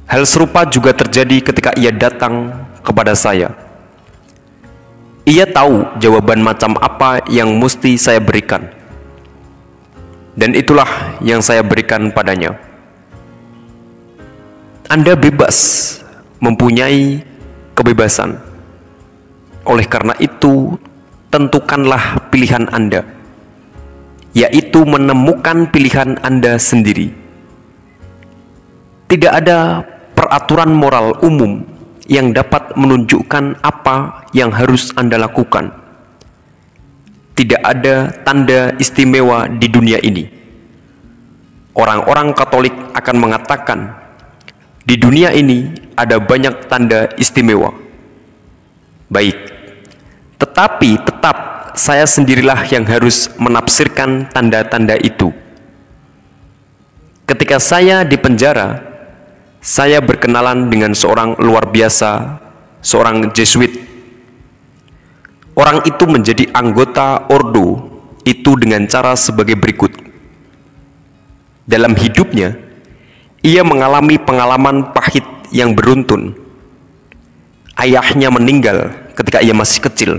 Hal serupa juga terjadi ketika ia datang kepada saya. Ia tahu jawaban macam apa yang mesti saya berikan. Dan itulah yang saya berikan padanya. Anda bebas mempunyai kebebasan. Oleh karena itu, tentukanlah pilihan Anda, yaitu menemukan pilihan Anda sendiri. Tidak ada peraturan moral umum yang dapat menunjukkan apa yang harus Anda lakukan. Tidak ada tanda istimewa di dunia ini. Orang-orang Katolik akan mengatakan, di dunia ini ada banyak tanda istimewa. Baik, tetapi tetap saya sendirilah yang harus menafsirkan tanda-tanda itu. Ketika saya di penjara, saya berkenalan dengan seorang luar biasa, seorang Jesuit. Orang itu menjadi anggota ordo itu dengan cara sebagai berikut. Dalam hidupnya, ia mengalami pengalaman pahit yang beruntun. Ayahnya meninggal ketika ia masih kecil.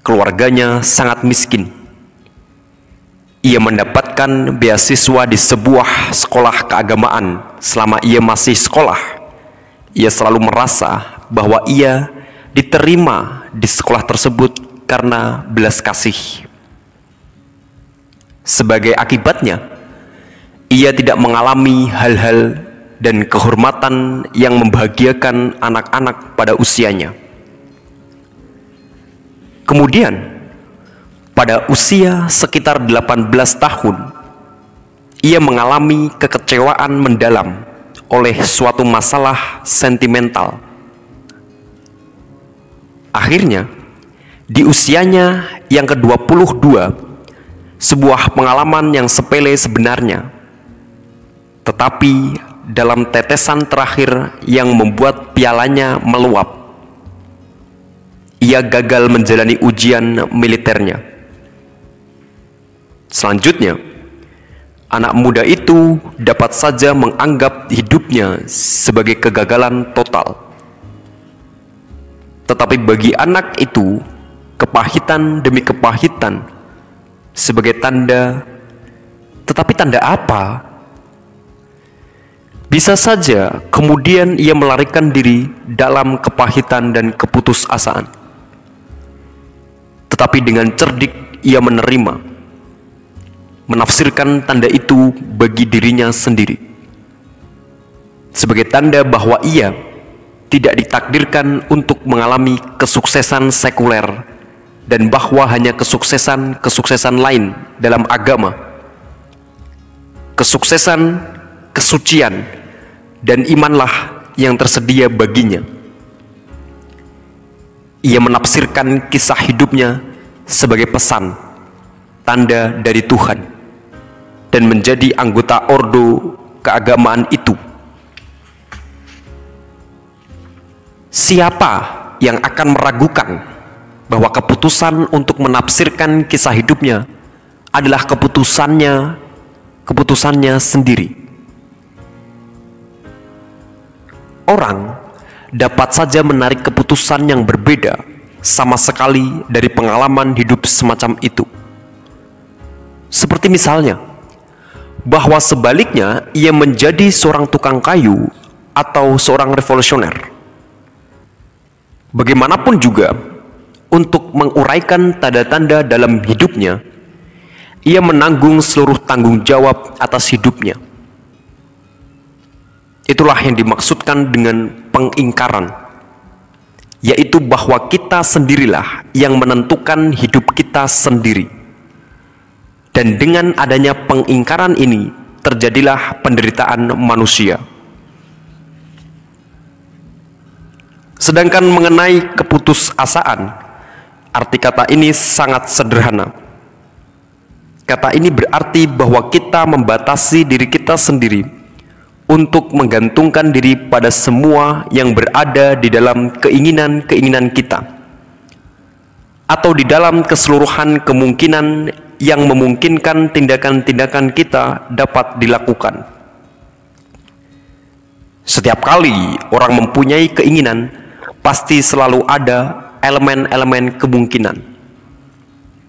Keluarganya sangat miskin ia mendapatkan beasiswa di sebuah sekolah keagamaan selama ia masih sekolah. Ia selalu merasa bahwa ia diterima di sekolah tersebut karena belas kasih. Sebagai akibatnya, ia tidak mengalami hal-hal dan kehormatan yang membahagiakan anak-anak pada usianya. Kemudian, pada usia sekitar 18 tahun, ia mengalami kekecewaan mendalam oleh suatu masalah sentimental. Akhirnya, di usianya yang ke-22, sebuah pengalaman yang sepele sebenarnya, tetapi dalam tetesan terakhir yang membuat pialanya meluap, ia gagal menjalani ujian militernya. Selanjutnya, anak muda itu dapat saja menganggap hidupnya sebagai kegagalan total. Tetapi bagi anak itu, kepahitan demi kepahitan sebagai tanda, tetapi tanda apa? Bisa saja kemudian ia melarikan diri dalam kepahitan dan keputusasaan. Tetapi dengan cerdik ia menerima menafsirkan tanda itu bagi dirinya sendiri. Sebagai tanda bahwa ia tidak ditakdirkan untuk mengalami kesuksesan sekuler dan bahwa hanya kesuksesan-kesuksesan lain dalam agama. Kesuksesan kesucian dan imanlah yang tersedia baginya. Ia menafsirkan kisah hidupnya sebagai pesan tanda dari Tuhan dan menjadi anggota ordo keagamaan itu. Siapa yang akan meragukan bahwa keputusan untuk menafsirkan kisah hidupnya adalah keputusannya keputusannya sendiri. Orang dapat saja menarik keputusan yang berbeda sama sekali dari pengalaman hidup semacam itu. Seperti misalnya, bahwa sebaliknya ia menjadi seorang tukang kayu atau seorang revolusioner. Bagaimanapun juga, untuk menguraikan tanda-tanda dalam hidupnya, ia menanggung seluruh tanggung jawab atas hidupnya. Itulah yang dimaksudkan dengan pengingkaran, yaitu bahwa kita sendirilah yang menentukan hidup kita sendiri dan dengan adanya pengingkaran ini terjadilah penderitaan manusia. Sedangkan mengenai keputusasaan, arti kata ini sangat sederhana. Kata ini berarti bahwa kita membatasi diri kita sendiri untuk menggantungkan diri pada semua yang berada di dalam keinginan-keinginan kita atau di dalam keseluruhan kemungkinan yang memungkinkan tindakan-tindakan kita dapat dilakukan. Setiap kali orang mempunyai keinginan, pasti selalu ada elemen-elemen kemungkinan.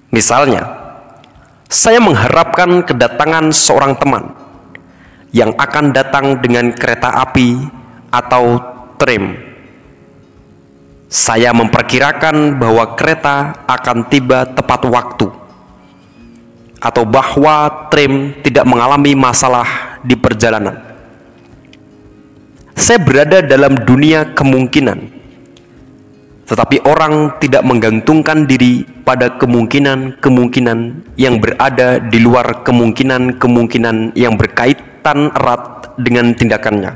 Misalnya, saya mengharapkan kedatangan seorang teman yang akan datang dengan kereta api atau tram. Saya memperkirakan bahwa kereta akan tiba tepat waktu atau bahwa tram tidak mengalami masalah di perjalanan. Saya berada dalam dunia kemungkinan, tetapi orang tidak menggantungkan diri pada kemungkinan-kemungkinan yang berada di luar kemungkinan-kemungkinan yang berkaitan erat dengan tindakannya.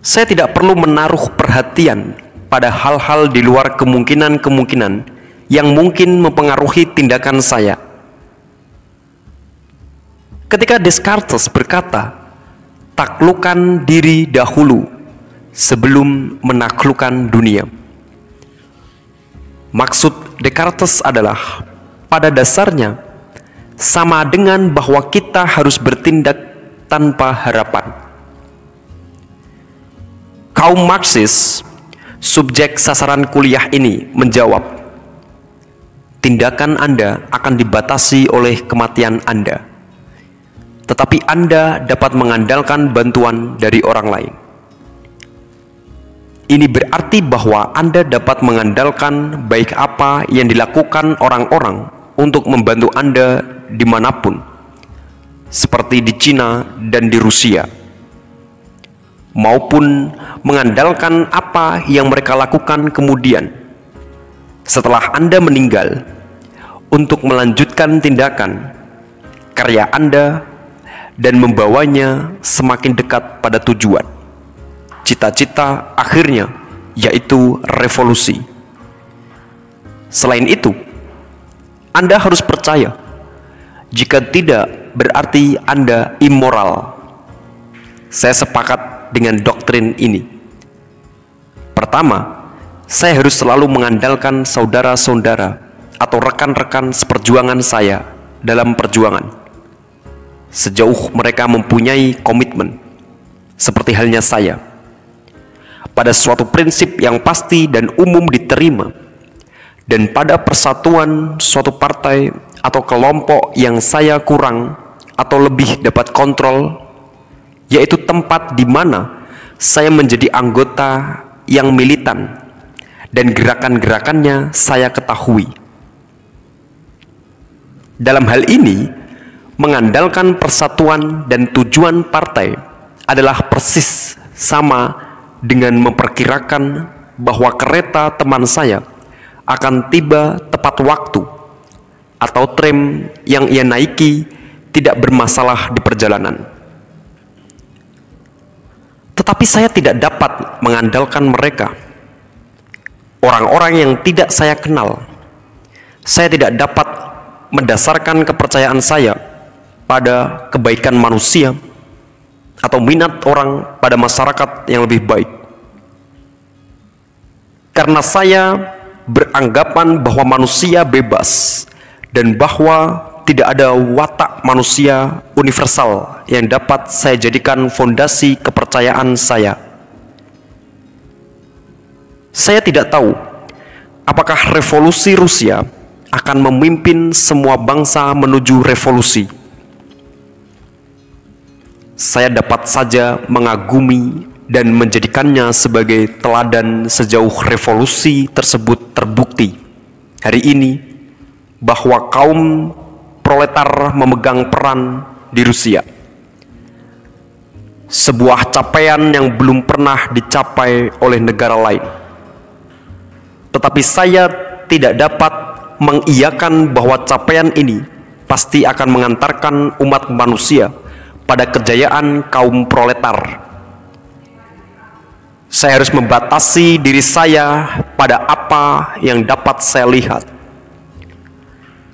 Saya tidak perlu menaruh perhatian pada hal-hal di luar kemungkinan-kemungkinan yang mungkin mempengaruhi tindakan saya. Ketika Descartes berkata, "Taklukkan diri dahulu sebelum menaklukkan dunia." Maksud Descartes adalah pada dasarnya sama dengan bahwa kita harus bertindak tanpa harapan. Kaum Marxis, subjek sasaran kuliah ini menjawab, tindakan Anda akan dibatasi oleh kematian Anda. Tetapi Anda dapat mengandalkan bantuan dari orang lain. ini berarti bahwa Anda dapat mengandalkan baik apa yang dilakukan orang-orang untuk membantu Anda di mana pun, seperti di Cina dan di Rusia, maupun mengandalkan apa yang mereka lakukan kemudian setelah Anda meninggal untuk melanjutkan tindakan karya Anda dan membawanya semakin dekat pada tujuan. Cita-cita akhirnya yaitu revolusi. Selain itu, Anda harus percaya. Jika tidak, berarti Anda immoral. Saya sepakat dengan doktrin ini. Pertama, saya harus selalu mengandalkan saudara-saudara atau rekan-rekan seperjuangan saya dalam perjuangan. Sejauh mereka mempunyai komitmen, seperti halnya saya, pada suatu prinsip yang pasti dan umum diterima, dan pada persatuan suatu partai atau kelompok yang saya kurang atau lebih dapat kontrol, yaitu tempat di mana saya menjadi anggota yang militan dan gerakan-gerakannya saya ketahui. Dalam hal ini, mengandalkan persatuan dan tujuan partai adalah persis sama dengan memperkirakan bahwa kereta teman saya akan tiba tepat waktu atau tram yang ia naiki tidak bermasalah di perjalanan. Tetapi saya tidak dapat mengandalkan mereka. Orang-orang yang tidak saya kenal. Saya tidak dapat mendasarkan kepercayaan saya pada kebaikan manusia atau minat orang pada masyarakat yang lebih baik. Karena saya beranggapan bahwa manusia bebas dan bahwa tidak ada watak manusia universal yang dapat saya jadikan fondasi kepercayaan saya. Saya tidak tahu apakah revolusi Rusia akan memimpin semua bangsa menuju revolusi. Saya dapat saja mengagumi dan menjadikannya sebagai teladan sejauh revolusi tersebut terbukti. Hari ini, bahwa kaum proletar memegang peran di Rusia. Sebuah capaian yang belum pernah dicapai oleh negara lain. Tetapi saya tidak dapat mengiyakan bahwa capaian ini pasti akan mengantarkan umat manusia pada kejayaan kaum proletar. Saya harus membatasi diri saya pada apa yang dapat saya lihat.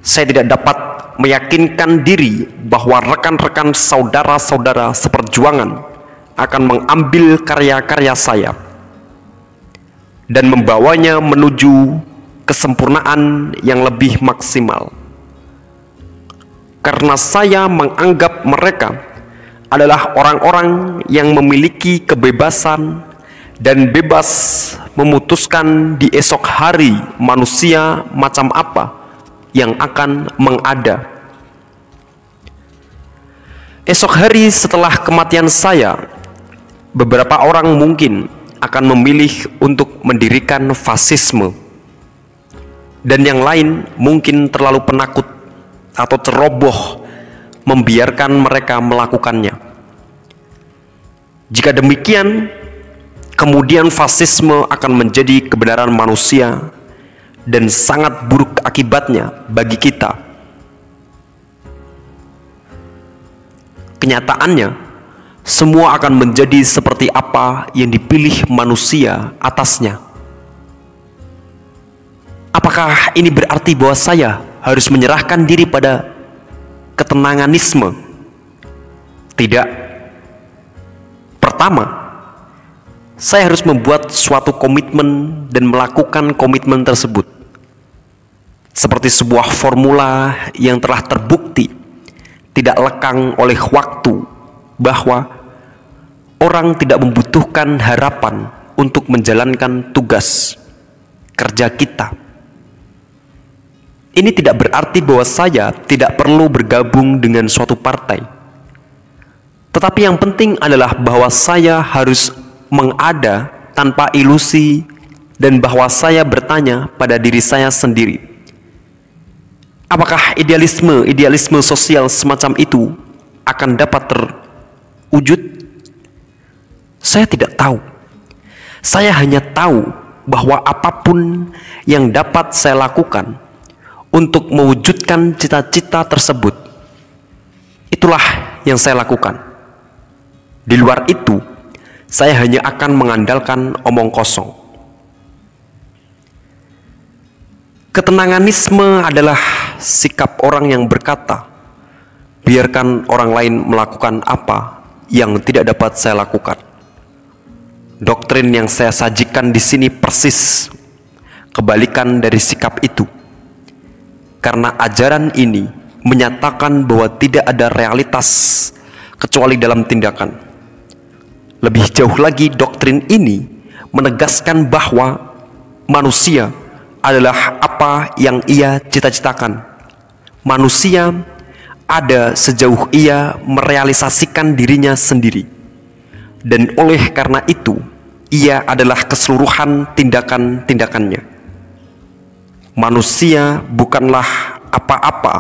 Saya tidak dapat meyakinkan diri bahwa rekan-rekan saudara-saudara seperjuangan akan mengambil karya-karya saya dan membawanya menuju kesempurnaan yang lebih maksimal. Karena saya menganggap mereka adalah orang-orang yang memiliki kebebasan dan bebas memutuskan di esok hari manusia macam apa yang akan mengada. Esok hari setelah kematian saya, beberapa orang mungkin akan memilih untuk mendirikan fasisme dan yang lain mungkin terlalu penakut atau ceroboh membiarkan mereka melakukannya. Jika demikian, kemudian fasisme akan menjadi kebenaran manusia dan sangat buruk akibatnya bagi kita. Kenyataannya, semua akan menjadi seperti apa yang dipilih manusia atasnya. Apakah ini berarti bahwa saya harus menyerahkan diri pada ketenanganisme? Tidak. Pertama, saya harus membuat suatu komitmen dan melakukan komitmen tersebut. Seperti sebuah formula yang telah terbukti tidak lekang oleh waktu bahwa orang tidak membutuhkan harapan untuk menjalankan tugas kerja kita ini tidak berarti bahwa saya tidak perlu bergabung dengan suatu partai. Tetapi yang penting adalah bahwa saya harus mengada tanpa ilusi dan bahwa saya bertanya pada diri saya sendiri. Apakah idealisme, idealisme sosial semacam itu akan dapat terwujud? Saya tidak tahu. Saya hanya tahu bahwa apa pun yang dapat saya lakukan untuk mewujudkan cita-cita tersebut, itulah yang saya lakukan. Di luar itu, saya hanya akan mengandalkan omong kosong. Ketenanganisme adalah sikap orang yang berkata, biarkan orang lain melakukan apa yang tidak dapat saya lakukan. Doktrin yang saya sajikan di sini persis kebalikan dari sikap itu. Karena ajaran ini menyatakan bahwa tidak ada realitas kecuali dalam tindakan. Lebih jauh lagi doktrin ini menegaskan bahwa manusia adalah apa yang ia cita-citakan. Manusia ada sejauh ia merealisasikan dirinya sendiri dan oleh karena itu ia adalah keseluruhan tindakan-tindakannya. Manusia bukanlah apa-apa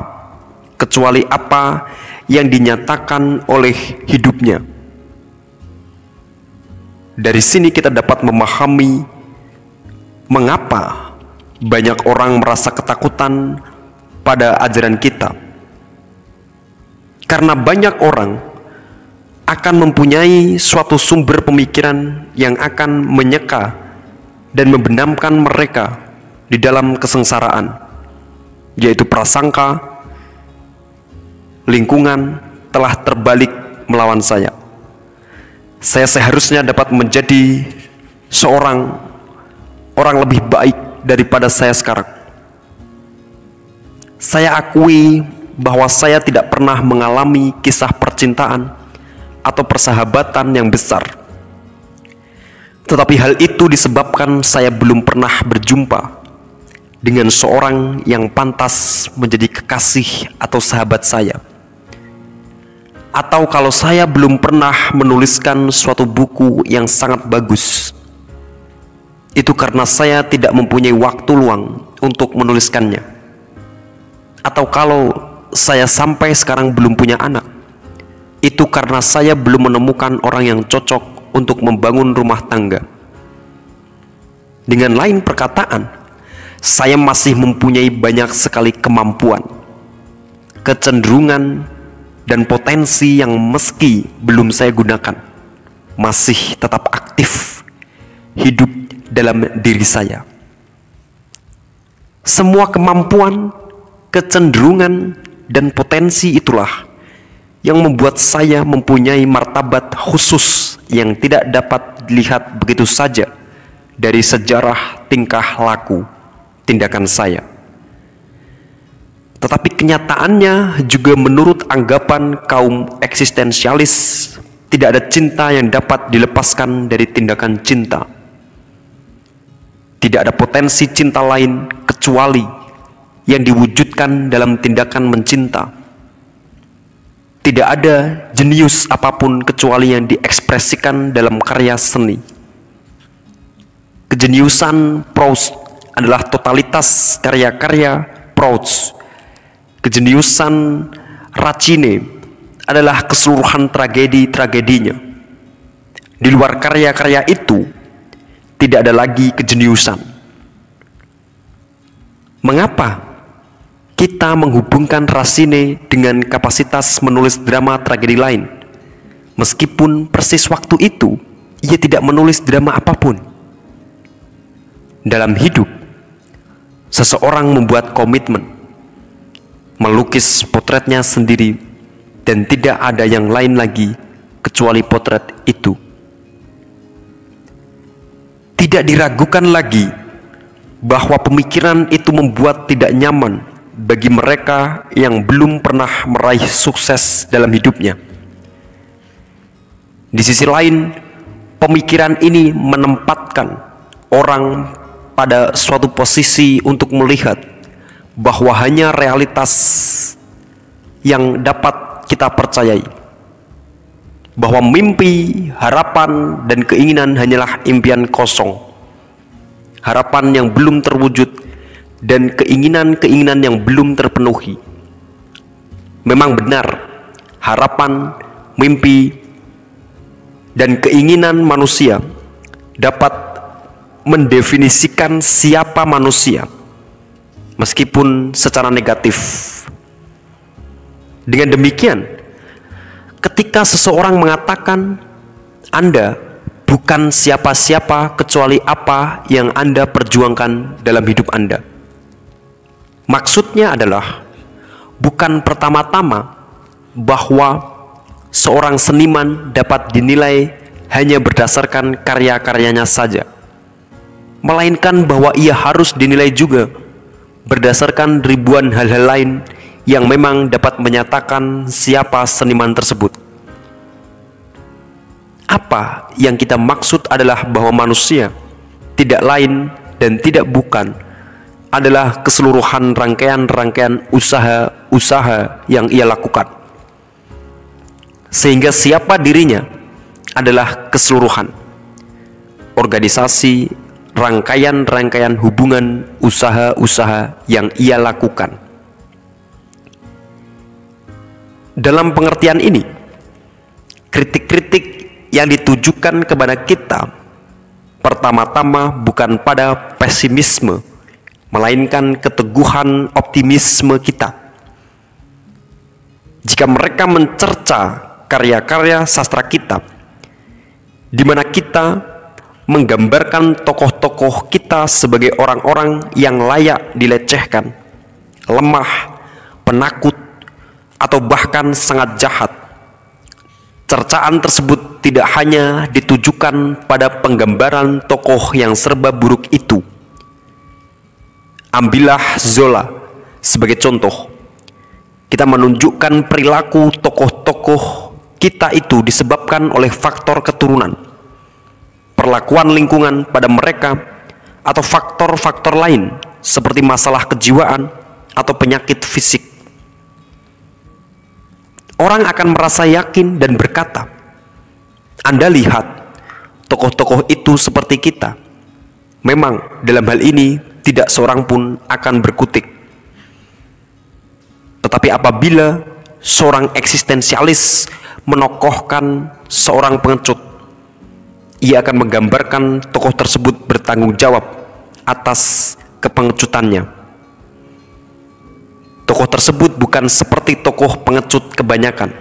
kecuali apa yang dinyatakan oleh hidupnya. Dari sini kita dapat memahami mengapa banyak orang merasa ketakutan pada ajaran kita. Karena banyak orang akan mempunyai suatu sumber pemikiran yang akan menyeka dan membenamkan mereka di dalam kesengsaraan, yaitu prasangka lingkungan telah terbalik melawan saya. Saya seharusnya dapat menjadi seorang orang lebih baik daripada saya sekarang. Saya akui bahwa saya tidak pernah mengalami kisah percintaan atau persahabatan yang besar. Tetapi hal itu disebabkan saya belum pernah berjumpa dengan seorang yang pantas menjadi kekasih atau sahabat saya. Atau kalau saya belum pernah menuliskan suatu buku yang sangat bagus, itu karena saya tidak mempunyai waktu luang untuk menuliskannya. Atau kalau saya sampai sekarang belum punya anak, itu karena saya belum menemukan orang yang cocok untuk membangun rumah tangga. Dengan lain perkataan, saya masih mempunyai banyak sekali kemampuan, kecenderungan, dan potensi yang meski belum saya gunakan, masih tetap aktif hidup dalam diri saya. Semua kemampuan, kecenderungan, dan potensi itulah yang membuat saya mempunyai martabat khusus yang tidak dapat dilihat begitu saja dari sejarah tingkah laku tindakan saya. Tetapi kenyataannya juga menurut anggapan kaum eksistensialis tidak ada cinta yang dapat dilepaskan dari tindakan cinta. Tidak ada potensi cinta lain kecuali yang diwujudkan dalam tindakan mencinta tidak ada jenius apa pun kecuali yang diekspresikan dalam karya seni. Kejeniusan Proust adalah totalitas karya-karya Proust. Kejeniusan Racine adalah keseluruhan tragedi-tragedinya. Di luar karya-karya itu, tidak ada lagi kejeniusan. Mengapa kita menghubungkan Racine dengan kapasitas menulis drama tragedi lain. Meskipun persis waktu itu, ia tidak menulis drama apa pun. Dalam hidup, seseorang membuat komitmen, melukis potretnya sendiri, dan tidak ada yang lain lagi kecuali potret itu. Tidak diragukan lagi bahwa pemikiran itu membuat tidak nyaman bagi mereka yang belum pernah meraih sukses dalam hidupnya. Di sisi lain, pemikiran ini menempatkan orang pada suatu posisi untuk melihat bahwa hanya realitas yang dapat kita percayai. bahwa mimpi, harapan, dan keinginan hanyalah impian kosong. Harapan yang belum terwujud dan keinginan-keinginan yang belum terpenuhi. Memang benar, harapan, mimpi, dan keinginan manusia dapat mendefinisikan siapa manusia, meskipun secara negatif. Dengan demikian, ketika seseorang mengatakan Anda bukan siapa-siapa kecuali apa yang Anda perjuangkan dalam hidup Anda. Maksudnya adalah bukan pertama-tama bahwa seorang seniman dapat dinilai hanya berdasarkan karya-karyanya saja, melainkan bahwa ia harus dinilai juga berdasarkan ribuan hal-hal lain yang memang dapat menyatakan siapa seniman tersebut. Apa yang kita maksud adalah bahwa manusia tidak lain dan tidak bukan adalah keseluruhan rangkaian-rangkaian usaha-usaha yang ia lakukan. Sehingga siapa dirinya adalah keseluruhan organisasi, rangkaian-rangkaian hubungan usaha-usaha yang ia lakukan. Dalam pengertian ini, kritik-kritik yang ditujukan kepada kita pertama-tama bukan pada pesimisme, melainkan keteguhan optimisme kita. Jika mereka mencerca karya-karya sastra kita, di mana kita menggambarkan tokoh-tokoh kita sebagai orang-orang yang layak dilecehkan, lemah, penakut, atau bahkan sangat jahat. Cercaan tersebut tidak hanya ditujukan pada penggambaran tokoh yang serba buruk itu. Ambillah Zola sebagai contoh. Kita menunjukkan perilaku tokoh-tokoh kita itu disebabkan oleh faktor keturunan, perlakuan lingkungan pada mereka, atau faktor-faktor lain seperti masalah kejiwaan atau penyakit fisik orang akan merasa yakin dan berkata, "Anda lihat, tokoh-tokoh itu seperti kita." Memang, dalam hal ini tidak seorang pun akan berkutik. Tetapi apabila seorang eksistensialis menokohkan seorang pengecut, ia akan menggambarkan tokoh tersebut bertanggung jawab atas kepengecutannya. Tokoh tersebut bukan seperti tokoh pengecut kebanyakan.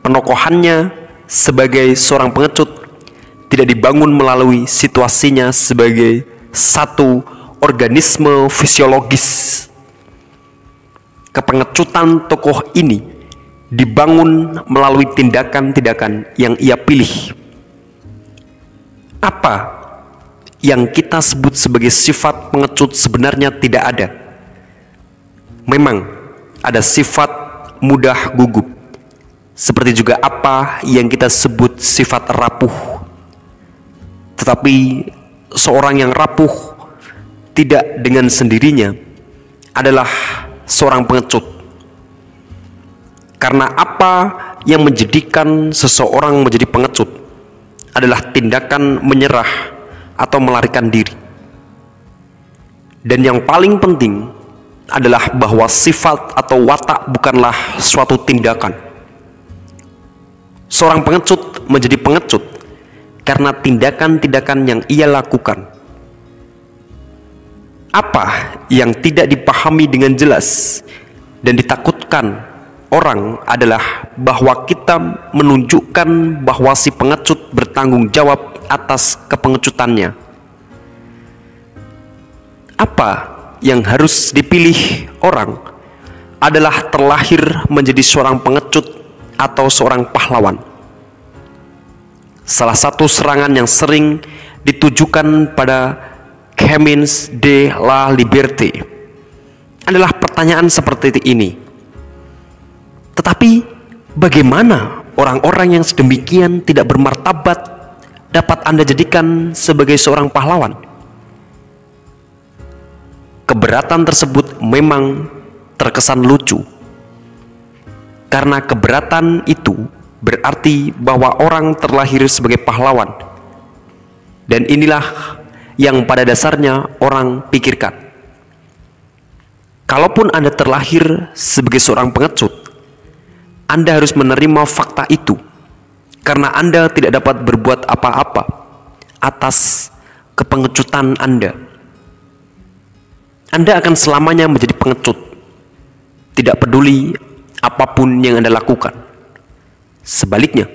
Penokohannya sebagai seorang pengecut tidak dibangun melalui situasinya sebagai satu organisme fisiologis. Kepengecutan tokoh ini dibangun melalui tindakan-tindakan yang ia pilih. Apa yang kita sebut sebagai sifat pengecut sebenarnya tidak ada memang ada sifat mudah gugup, seperti juga apa yang kita sebut sifat rapuh. Tetapi seorang yang rapuh tidak dengan sendirinya adalah seorang pengecut. Karena apa yang menjadikan seseorang menjadi pengecut adalah tindakan menyerah atau melarikan diri. Dan yang paling penting adalah bahwa sifat atau watak bukanlah suatu tindakan. Seorang pengecut menjadi pengecut karena tindakan-tindakan yang ia lakukan. Apa yang tidak dipahami dengan jelas dan ditakutkan orang adalah bahwa kita menunjukkan bahwa si pengecut bertanggung jawab atas kepengecutannya. Apa yang harus dipilih orang adalah terlahir menjadi seorang pengecut atau seorang pahlawan. Salah satu serangan yang sering ditujukan pada Camins de la Liberté adalah pertanyaan seperti ini. Tetapi bagaimana orang-orang yang sedemikian tidak bermartabat dapat Anda jadikan sebagai seorang pahlawan? keberatan tersebut memang terkesan lucu karena keberatan itu berarti bahwa orang terlahir sebagai pahlawan. Dan inilah yang pada dasarnya orang pikirkan. Kalaupun Anda terlahir sebagai seorang pengecut, Anda harus menerima fakta itu karena Anda tidak dapat berbuat apa-apa atas kepengecutan Anda. Anda akan selamanya menjadi pengecut, tidak peduli apa pun yang Anda lakukan. Sebaliknya,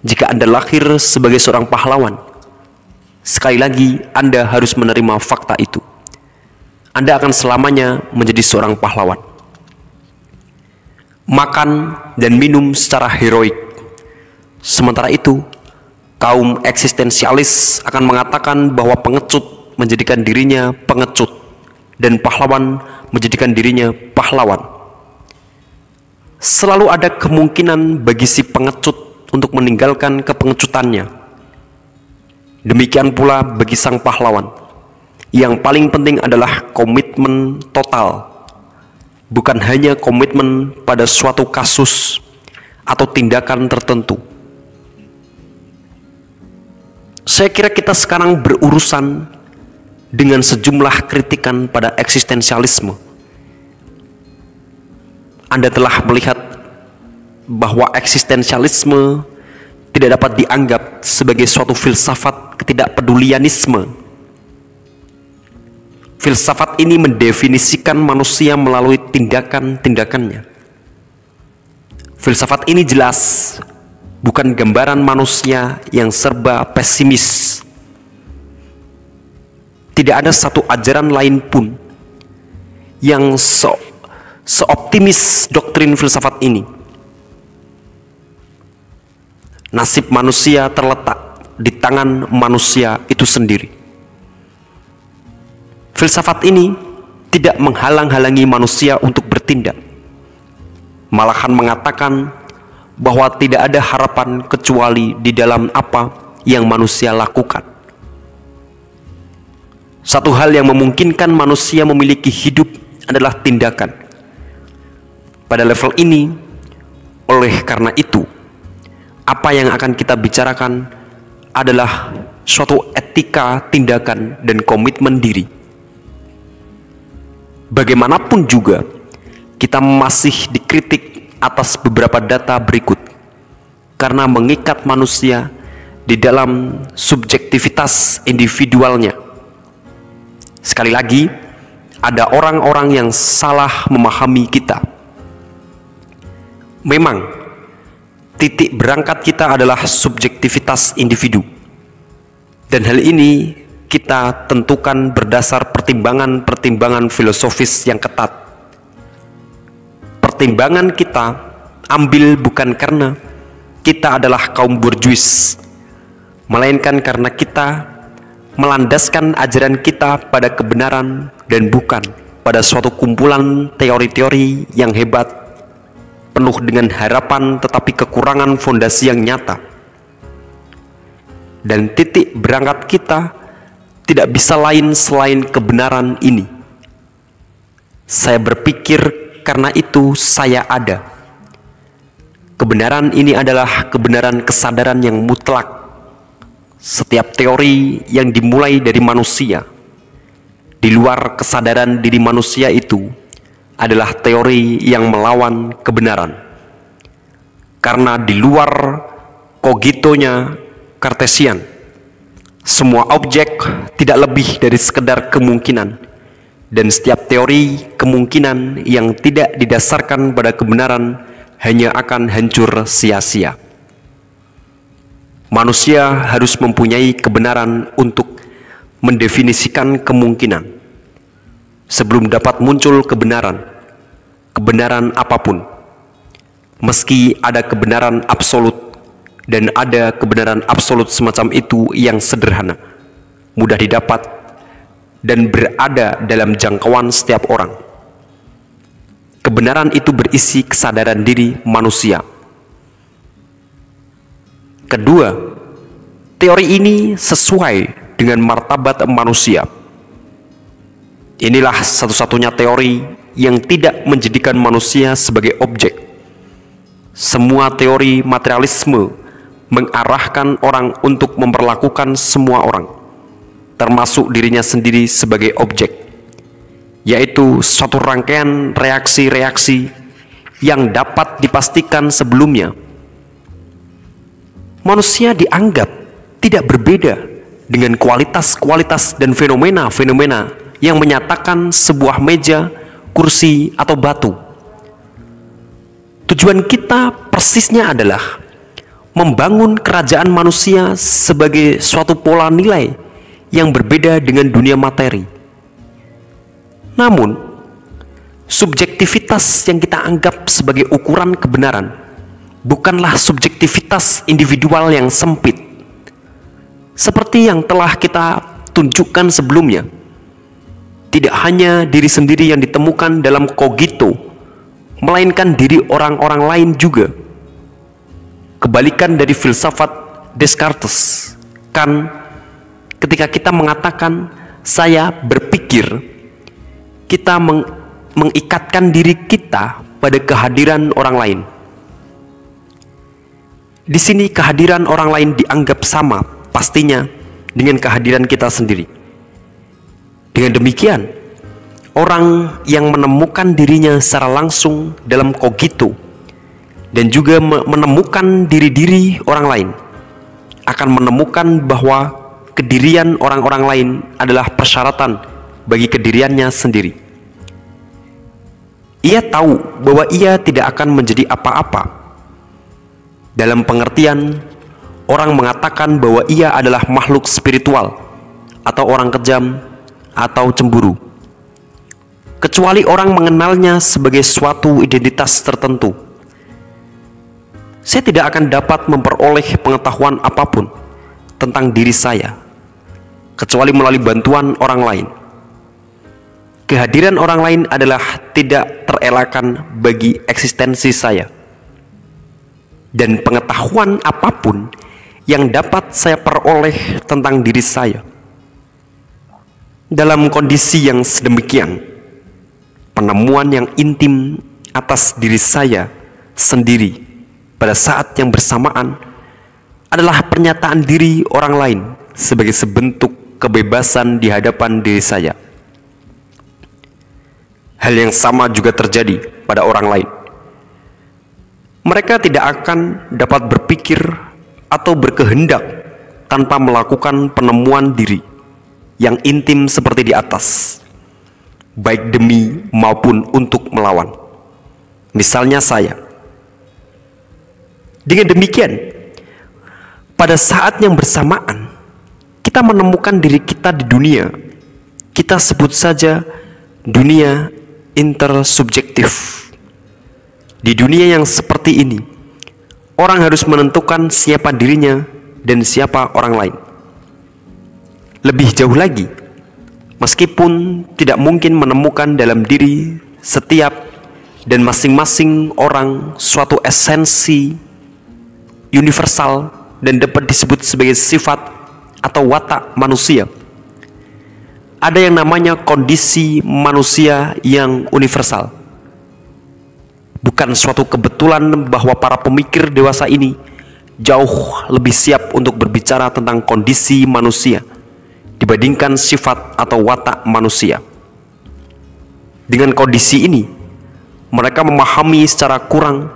jika Anda lahir sebagai seorang pahlawan, sekali lagi Anda harus menerima fakta itu. Anda akan selamanya menjadi seorang pahlawan. Makan dan minum secara heroik. Sementara itu, kaum eksistensialis akan mengatakan bahwa pengecut menjadikan dirinya pengecut dan pahlawan menjadikan dirinya pahlawan. Selalu ada kemungkinan bagi si pengecut untuk meninggalkan kepengecutannya. Demikian pula bagi sang pahlawan. Yang paling penting adalah komitmen total, bukan hanya komitmen pada suatu kasus atau tindakan tertentu saya kira kita sekarang berurusan dengan sejumlah kritikan pada eksistensialisme. Anda telah melihat bahwa eksistensialisme tidak dapat dianggap sebagai suatu filsafat ketidakpedulianisme. Filsafat ini mendefinisikan manusia melalui tindakan-tindakannya. Filsafat ini jelas bukan gambaran manusia yang serba pesimis. Tidak ada satu ajaran lain pun yang se seoptimis doktrin filsafat ini. Nasib manusia terletak di tangan manusia itu sendiri. Filsafat ini tidak menghalang-halangi manusia untuk bertindak, malahan mengatakan bahwa tidak ada harapan kecuali di dalam apa yang manusia lakukan. Satu hal yang memungkinkan manusia memiliki hidup adalah tindakan. Pada level ini, oleh karena itu, apa yang akan kita bicarakan adalah suatu etika tindakan dan komitmen diri. Bagaimanapun juga, kita masih dikritik atas beberapa data berikut karena mengikat manusia di dalam subjektivitas individualnya. Sekali lagi, ada orang-orang yang salah memahami kita. Memang, titik berangkat kita adalah subjektivitas individu, dan hal ini kita tentukan berdasar pertimbangan-pertimbangan filosofis yang ketat. Pertimbangan kita ambil bukan karena kita adalah kaum burjuis, melainkan karena kita melandaskan ajaran kita pada kebenaran dan bukan pada suatu kumpulan teori-teori yang hebat, penuh dengan harapan tetapi kekurangan fondasi yang nyata. Dan titik berangkat kita tidak bisa lain selain kebenaran ini. Saya berpikir karena itu saya ada. Kebenaran ini adalah kebenaran kesadaran yang mutlak. Setiap teori yang dimulai dari manusia, di luar kesadaran diri manusia itu, adalah teori yang melawan kebenaran. Karena di luar kogitonya kartesian, semua objek tidak lebih dari sekedar kemungkinan dan setiap teori kemungkinan yang tidak didasarkan pada kebenaran hanya akan hancur sia-sia. Manusia harus mempunyai kebenaran untuk mendefinisikan kemungkinan. Sebelum dapat muncul kebenaran, kebenaran apa pun, meski ada kebenaran absolut dan ada kebenaran absolut semacam itu yang sederhana, mudah didapat dan berada dalam jangkauan setiap orang. Kebenaran itu berisi kesadaran diri manusia. Kedua, teori ini sesuai dengan martabat manusia. Inilah satu-satunya teori yang tidak menjadikan manusia sebagai objek, semua teori materialisme mengarahkan orang untuk memperlakukan semua orang, termasuk dirinya sendiri sebagai objek, yaitu suatu rangkaian reaksi-reaksi yang dapat dipastikan sebelumnya. Manusia dianggap tidak berbeda dengan kualitas-kualitas dan fenomena-fenomena yang menyatakan sebuah meja, kursi, atau batu Tujuan kita persisnya adalah membangun kerajaan manusia sebagai suatu pola nilai yang berbeda dengan dunia materi. Namun, subjektivitas yang kita anggap sebagai ukuran kebenaran bukanlah subjektivitas individual yang sempit. Seperti yang telah kita tunjukkan sebelumnya, tidak hanya diri sendiri yang ditemukan dalam kogito melainkan diri orang-orang lain juga. Kebalikan dari filsafat Descartes, kan ketika kita mengatakan saya berpikir, kita meng mengikatkan diri kita pada kehadiran orang lain. Di sini kehadiran orang lain dianggap sama pastinya dengan kehadiran kita sendiri. Dengan demikian, orang yang menemukan dirinya secara langsung dalam kogito dan juga menemukan diri-diri orang lain akan menemukan bahwa kedirian orang-orang lain adalah persyaratan bagi kediriannya sendiri. Ia tahu bahwa ia tidak akan menjadi apa-apa. Dalam pengertian, orang mengatakan bahwa ia adalah makhluk spiritual atau orang kejam atau cemburu kecuali orang mengenalnya sebagai suatu identitas tertentu. Saya tidak akan dapat memperoleh pengetahuan apa pun tentang diri saya, kecuali melalui bantuan orang lain. Kehadiran orang lain adalah tidak terelakkan bagi eksistensi saya, dan pengetahuan apa pun yang dapat saya peroleh tentang diri saya. Dalam kondisi yang sedemikian, penemuan yang intim atas diri saya sendiri pada saat yang bersamaan adalah pernyataan diri orang lain sebagai sebentuk kebebasan di hadapan diri saya. Hal yang sama juga terjadi pada orang lain. Mereka tidak akan dapat berpikir atau berkehendak tanpa melakukan penemuan diri yang intim seperti di atas baik demi maupun untuk melawan. Misalnya saya. Dengan demikian, pada saat yang bersamaan, kita menemukan diri kita di dunia. Kita sebut saja dunia intersubjektif. Di dunia yang seperti ini, orang harus menentukan siapa dirinya dan siapa orang lain. Lebih jauh lagi, Meskipun tidak mungkin menemukan dalam diri setiap dan masing-masing orang suatu esensi universal dan dapat disebut sebagai sifat atau watak manusia. Ada yang namanya kondisi manusia yang universal. Bukan suatu kebetulan bahwa para pemikir dewasa ini jauh lebih siap untuk berbicara tentang kondisi manusia dibandingkan sifat atau watak manusia. Dengan kondisi ini, mereka memahami secara kurang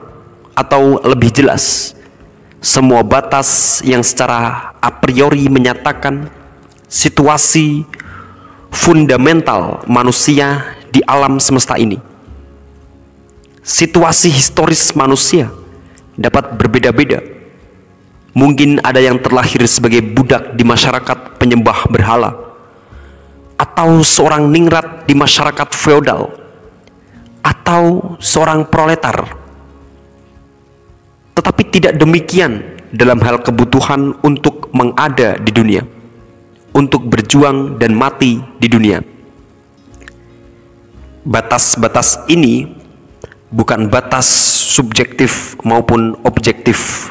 atau lebih jelas semua batas yang secara a priori menyatakan situasi fundamental manusia di alam semesta ini. Situasi historis manusia dapat berbeda-beda Mungkin ada yang terlahir sebagai budak di masyarakat penyembah berhala, atau seorang ningrat di masyarakat feodal, atau seorang proletar. Tetapi tidak demikian dalam hal kebutuhan untuk mengada di dunia, untuk berjuang dan mati di dunia. Batas-batas ini bukan batas subjektif maupun objektif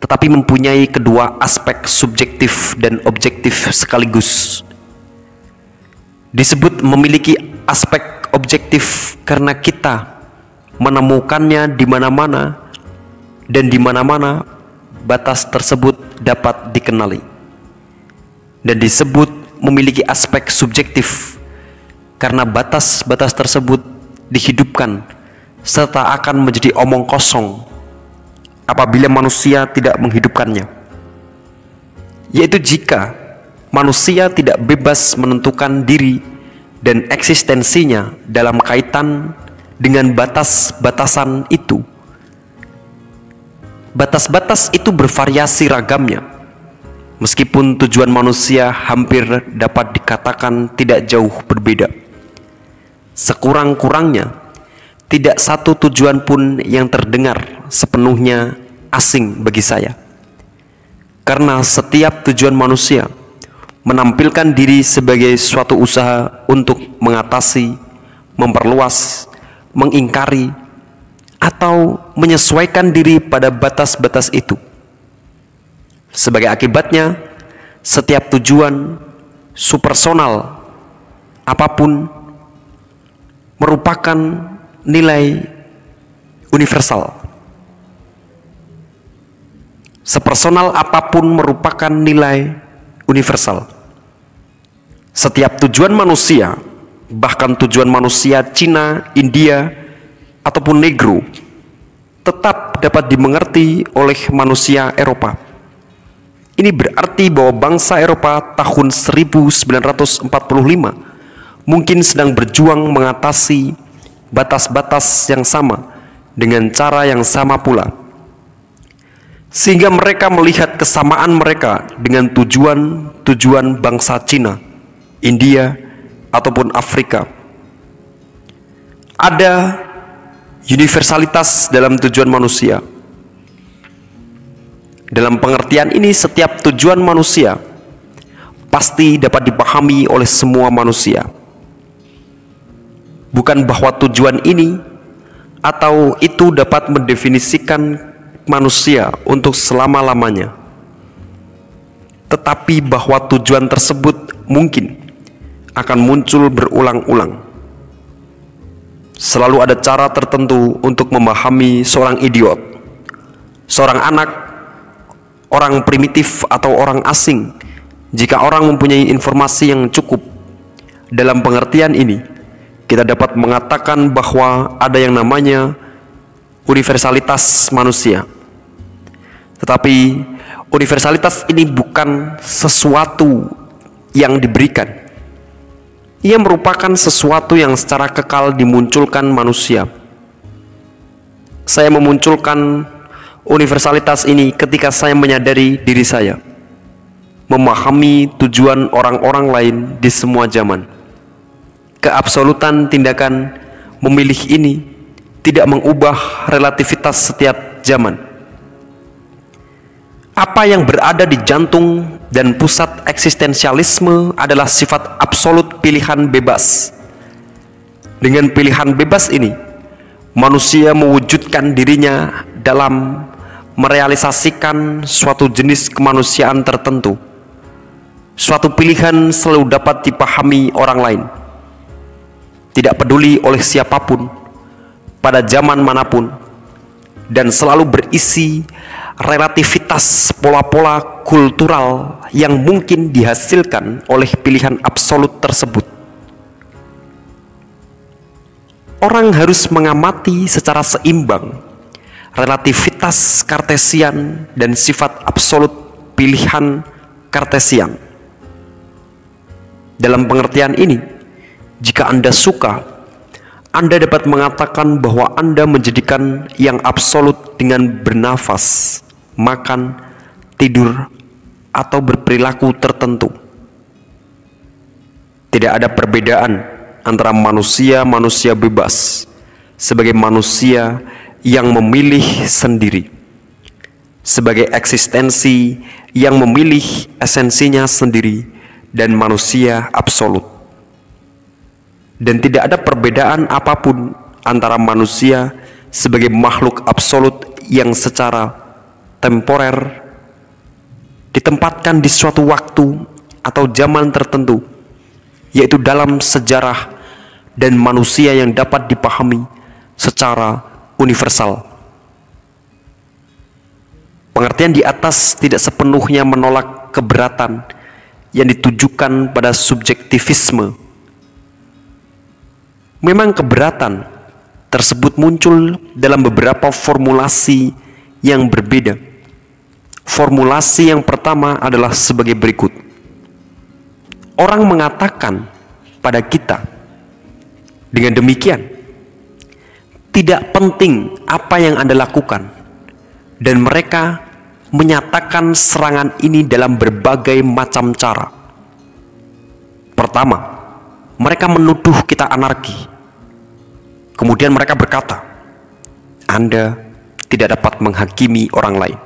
tetapi mempunyai kedua aspek subjektif dan objektif sekaligus. Disebut memiliki aspek objektif karena kita menemukannya di mana-mana dan di mana-mana batas tersebut dapat dikenali dan disebut memiliki aspek subjektif karena batas-batas tersebut dihidupkan serta akan menjadi omong kosong apabila manusia tidak menghidupkannya yaitu jika manusia tidak bebas menentukan diri dan eksistensinya dalam kaitan dengan batas-batasan itu. Batas-batas itu bervariasi ragamnya, meskipun tujuan manusia hampir dapat dikatakan tidak jauh berbeda. Sekurang-kurangnya, tidak satu tujuan pun yang terdengar sepenuhnya asing bagi saya, karena setiap tujuan manusia menampilkan diri sebagai suatu usaha untuk mengatasi, memperluas, mengingkari, atau menyesuaikan diri pada batas-batas itu. Sebagai akibatnya, setiap tujuan supersonal apa pun merupakan nilai universal. Sepersonal apa pun merupakan nilai universal. Setiap tujuan manusia, bahkan tujuan manusia Cina, India, ataupun Negro, tetap dapat dimengerti oleh manusia Eropa. Ini berarti bahwa bangsa Eropa tahun 1945 mungkin sedang berjuang mengatasi batas-batas yang sama dengan cara yang sama pula sehingga mereka melihat kesamaan mereka dengan tujuan-tujuan bangsa Cina, India, ataupun Afrika. Ada universalitas dalam tujuan manusia. Dalam pengertian ini, setiap tujuan manusia pasti dapat dipahami oleh semua manusia. Bukan bahwa tujuan ini atau itu dapat mendefinisikan manusia untuk selama-lamanya. Tetapi bahwa tujuan tersebut mungkin akan muncul berulang-ulang. Selalu ada cara tertentu untuk memahami seorang idiot, seorang anak, orang primitif atau orang asing. Jika orang mempunyai informasi yang cukup dalam pengertian ini, kita dapat mengatakan bahwa ada yang namanya universalitas manusia. Tetapi universalitas ini bukan sesuatu yang diberikan. Ia merupakan sesuatu yang secara kekal dimunculkan manusia. Saya memunculkan universalitas ini ketika saya menyadari diri saya, memahami tujuan orang-orang lain di semua zaman. Keabsolutan tindakan memilih ini tidak mengubah relativitas setiap zaman apa yang berada di jantung dan pusat eksistensialisme adalah sifat absolut pilihan bebas. Dengan pilihan bebas ini, manusia mewujudkan dirinya dalam merealisasikan suatu jenis kemanusiaan tertentu. Suatu pilihan selalu dapat dipahami orang lain, tidak peduli oleh siapa pun, pada zaman mana pun, dan selalu berisi relativitas pola-pola kultural yang mungkin dihasilkan oleh pilihan absolut tersebut. Orang harus mengamati secara seimbang relativitas kartesian dan sifat absolut pilihan kartesian. Dalam pengertian ini, jika Anda suka, Anda dapat mengatakan bahwa Anda menjadikan yang absolut dengan bernafas makan, tidur, atau berperilaku tertentu. Tidak ada perbedaan antara manusia-manusia bebas sebagai manusia yang memilih sendiri, sebagai eksistensi yang memilih esensinya sendiri, dan manusia absolut. Dan tidak ada perbedaan apa pun antara manusia sebagai makhluk absolut yang secara temporer ditempatkan di suatu waktu atau zaman tertentu yaitu dalam sejarah dan manusia yang dapat dipahami secara universal. Pengertian di atas tidak sepenuhnya menolak keberatan yang ditujukan pada subjektivisme. Memang keberatan tersebut muncul dalam beberapa formulasi yang berbeda. Formulasi yang pertama adalah sebagai berikut: orang mengatakan pada kita, dengan demikian, tidak penting apa yang Anda lakukan, dan mereka menyatakan serangan ini dalam berbagai macam cara. Pertama, mereka menuduh kita anarki. Kemudian mereka berkata, "Anda tidak dapat menghakimi orang lain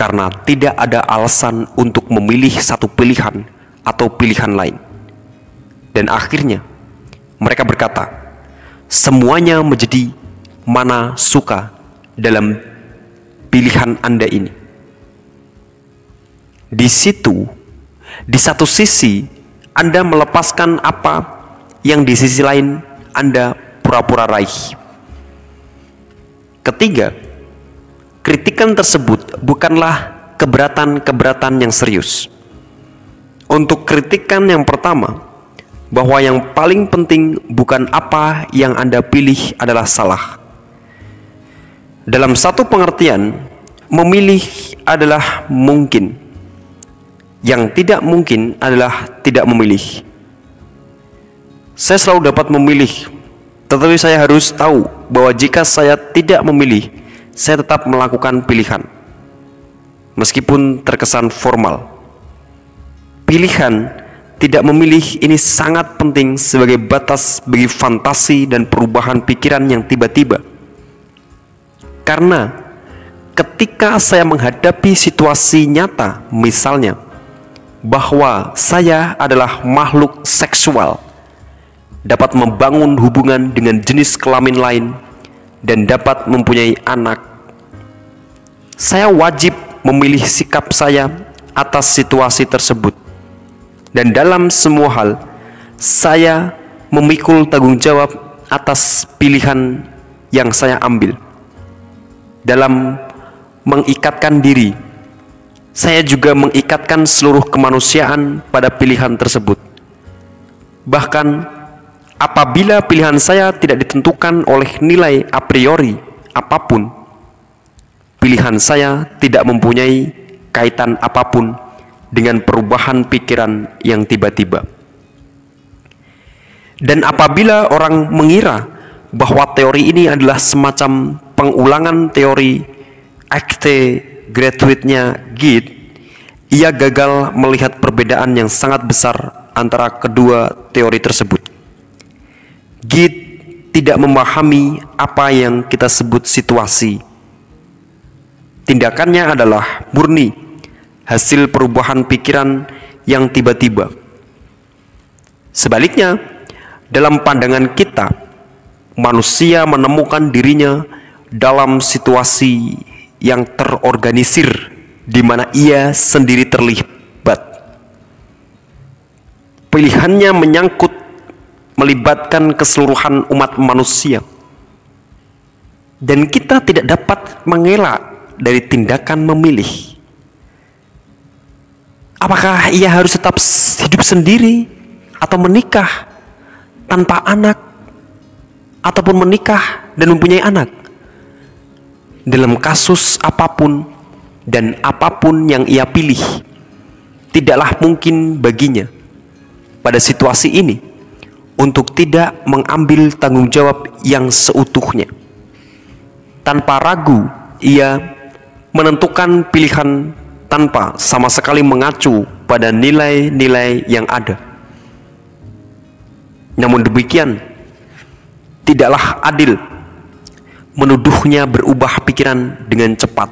karena tidak ada alasan untuk memilih satu pilihan atau pilihan lain." Dan akhirnya, mereka berkata, "Semuanya menjadi mana suka dalam pilihan Anda ini." Di situ, di satu sisi, Anda melepaskan apa yang di sisi lain Anda pura-pura raih. Ketiga, kritikan tersebut bukanlah keberatan-keberatan yang serius. Untuk kritikan yang pertama, bahwa yang paling penting bukan apa yang Anda pilih adalah salah. Dalam satu pengertian, memilih adalah mungkin yang tidak mungkin adalah tidak memilih. Saya selalu dapat memilih, tetapi saya harus tahu bahwa jika saya tidak memilih, saya tetap melakukan pilihan, meskipun terkesan formal. Pilihan tidak memilih ini sangat penting sebagai batas bagi fantasi dan perubahan pikiran yang tiba-tiba. Karena ketika saya menghadapi situasi nyata, misalnya bahwa saya adalah makhluk seksual, dapat membangun hubungan dengan jenis kelamin lain, dan dapat mempunyai anak. Saya wajib memilih sikap saya atas situasi tersebut, dan dalam semua hal, saya memikul tanggung jawab atas pilihan yang saya ambil dalam mengikatkan diri saya juga mengikatkan seluruh kemanusiaan pada pilihan tersebut. Bahkan apabila pilihan saya tidak ditentukan oleh nilai a priori apa pun, pilihan saya tidak mempunyai kaitan apa pun dengan perubahan pikiran yang tiba-tiba. Dan apabila orang mengira bahwa teori ini adalah semacam pengulangan teori acte graduate-nya Git, ia gagal melihat perbedaan yang sangat besar antara kedua teori tersebut. Git tidak memahami apa yang kita sebut situasi. Tindakannya adalah murni hasil perubahan pikiran yang tiba-tiba. Sebaliknya, dalam pandangan kita, manusia menemukan dirinya dalam situasi yang terorganisir di mana ia sendiri terlibat. Pilihannya menyangkut melibatkan keseluruhan umat manusia. Dan kita tidak dapat mengelak dari tindakan memilih. Apakah ia harus tetap hidup sendiri atau menikah tanpa anak ataupun menikah dan mempunyai anak? dalam kasus apa pun dan apa pun yang ia pilih, tidaklah mungkin baginya pada situasi ini untuk tidak mengambil tanggung jawab yang seutuhnya. Tanpa ragu, ia menentukan pilihan tanpa sama sekali mengacu pada nilai-nilai yang ada. Namun demikian, tidaklah adil menuduhnya berubah pikiran dengan cepat.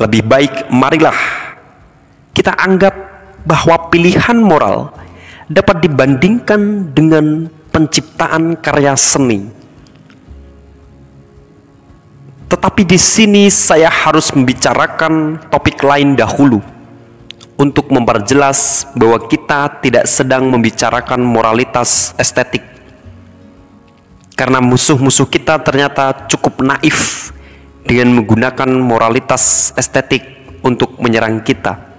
Lebih baik marilah kita anggap bahwa pilihan moral dapat dibandingkan dengan penciptaan karya seni. Tetapi di sini saya harus membicarakan topik lain dahulu untuk memperjelas bahwa kita tidak sedang membicarakan moralitas estetik karena musuh-musuh kita ternyata cukup naif dengan menggunakan moralitas estetik untuk menyerang kita.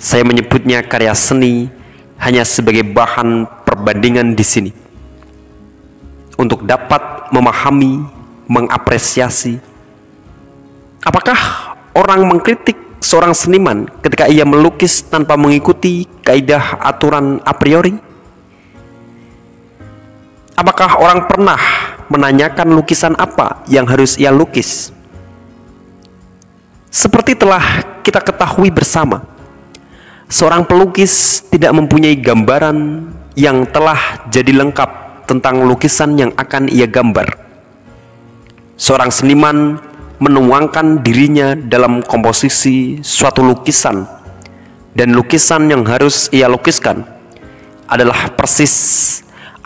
Saya menyebutnya karya seni hanya sebagai bahan perbandingan di sini. Untuk dapat memahami, mengapresiasi apakah orang mengkritik seorang seniman ketika ia melukis tanpa mengikuti kaidah aturan a priori? Apakah orang pernah menanyakan lukisan apa yang harus ia lukis? Seperti telah kita ketahui bersama, seorang pelukis tidak mempunyai gambaran yang telah jadi lengkap tentang lukisan yang akan ia gambar. Seorang seniman menuangkan dirinya dalam komposisi suatu lukisan, dan lukisan yang harus ia lukiskan adalah persis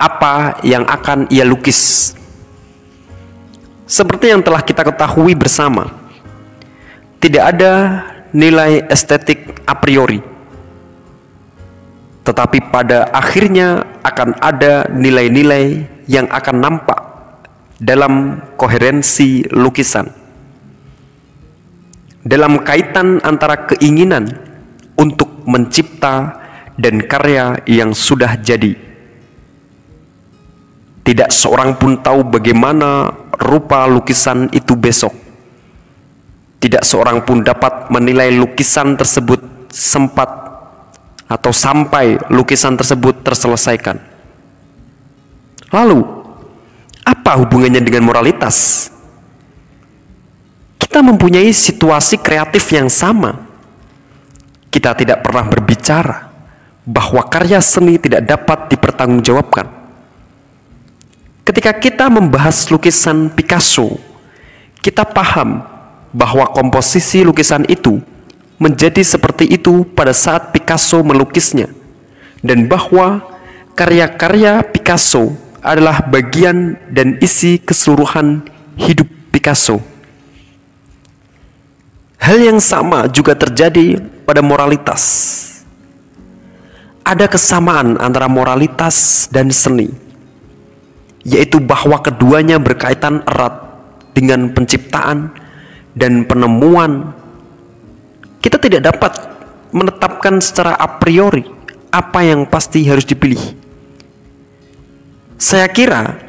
apa yang akan ia lukis. Seperti yang telah kita ketahui bersama, tidak ada nilai estetik a priori, tetapi pada akhirnya akan ada nilai-nilai yang akan nampak dalam koherensi lukisan. Dalam kaitan antara keinginan untuk mencipta dan karya yang sudah jadi. Tidak seorang pun tahu bagaimana rupa lukisan itu besok. Tidak seorang pun dapat menilai lukisan tersebut sempat atau sampai lukisan tersebut terselesaikan. Lalu, apa hubungannya dengan moralitas? Kita mempunyai situasi kreatif yang sama. Kita tidak pernah berbicara bahwa karya seni tidak dapat dipertanggungjawabkan Ketika kita membahas lukisan Picasso, kita paham bahwa komposisi lukisan itu menjadi seperti itu pada saat Picasso melukisnya, dan bahwa karya-karya Picasso adalah bagian dan isi keseluruhan hidup Picasso. Hal yang sama juga terjadi pada moralitas. Ada kesamaan antara moralitas dan seni yaitu bahwa keduanya berkaitan erat dengan penciptaan dan penemuan. Kita tidak dapat menetapkan secara a priori apa yang pasti harus dipilih. Saya kira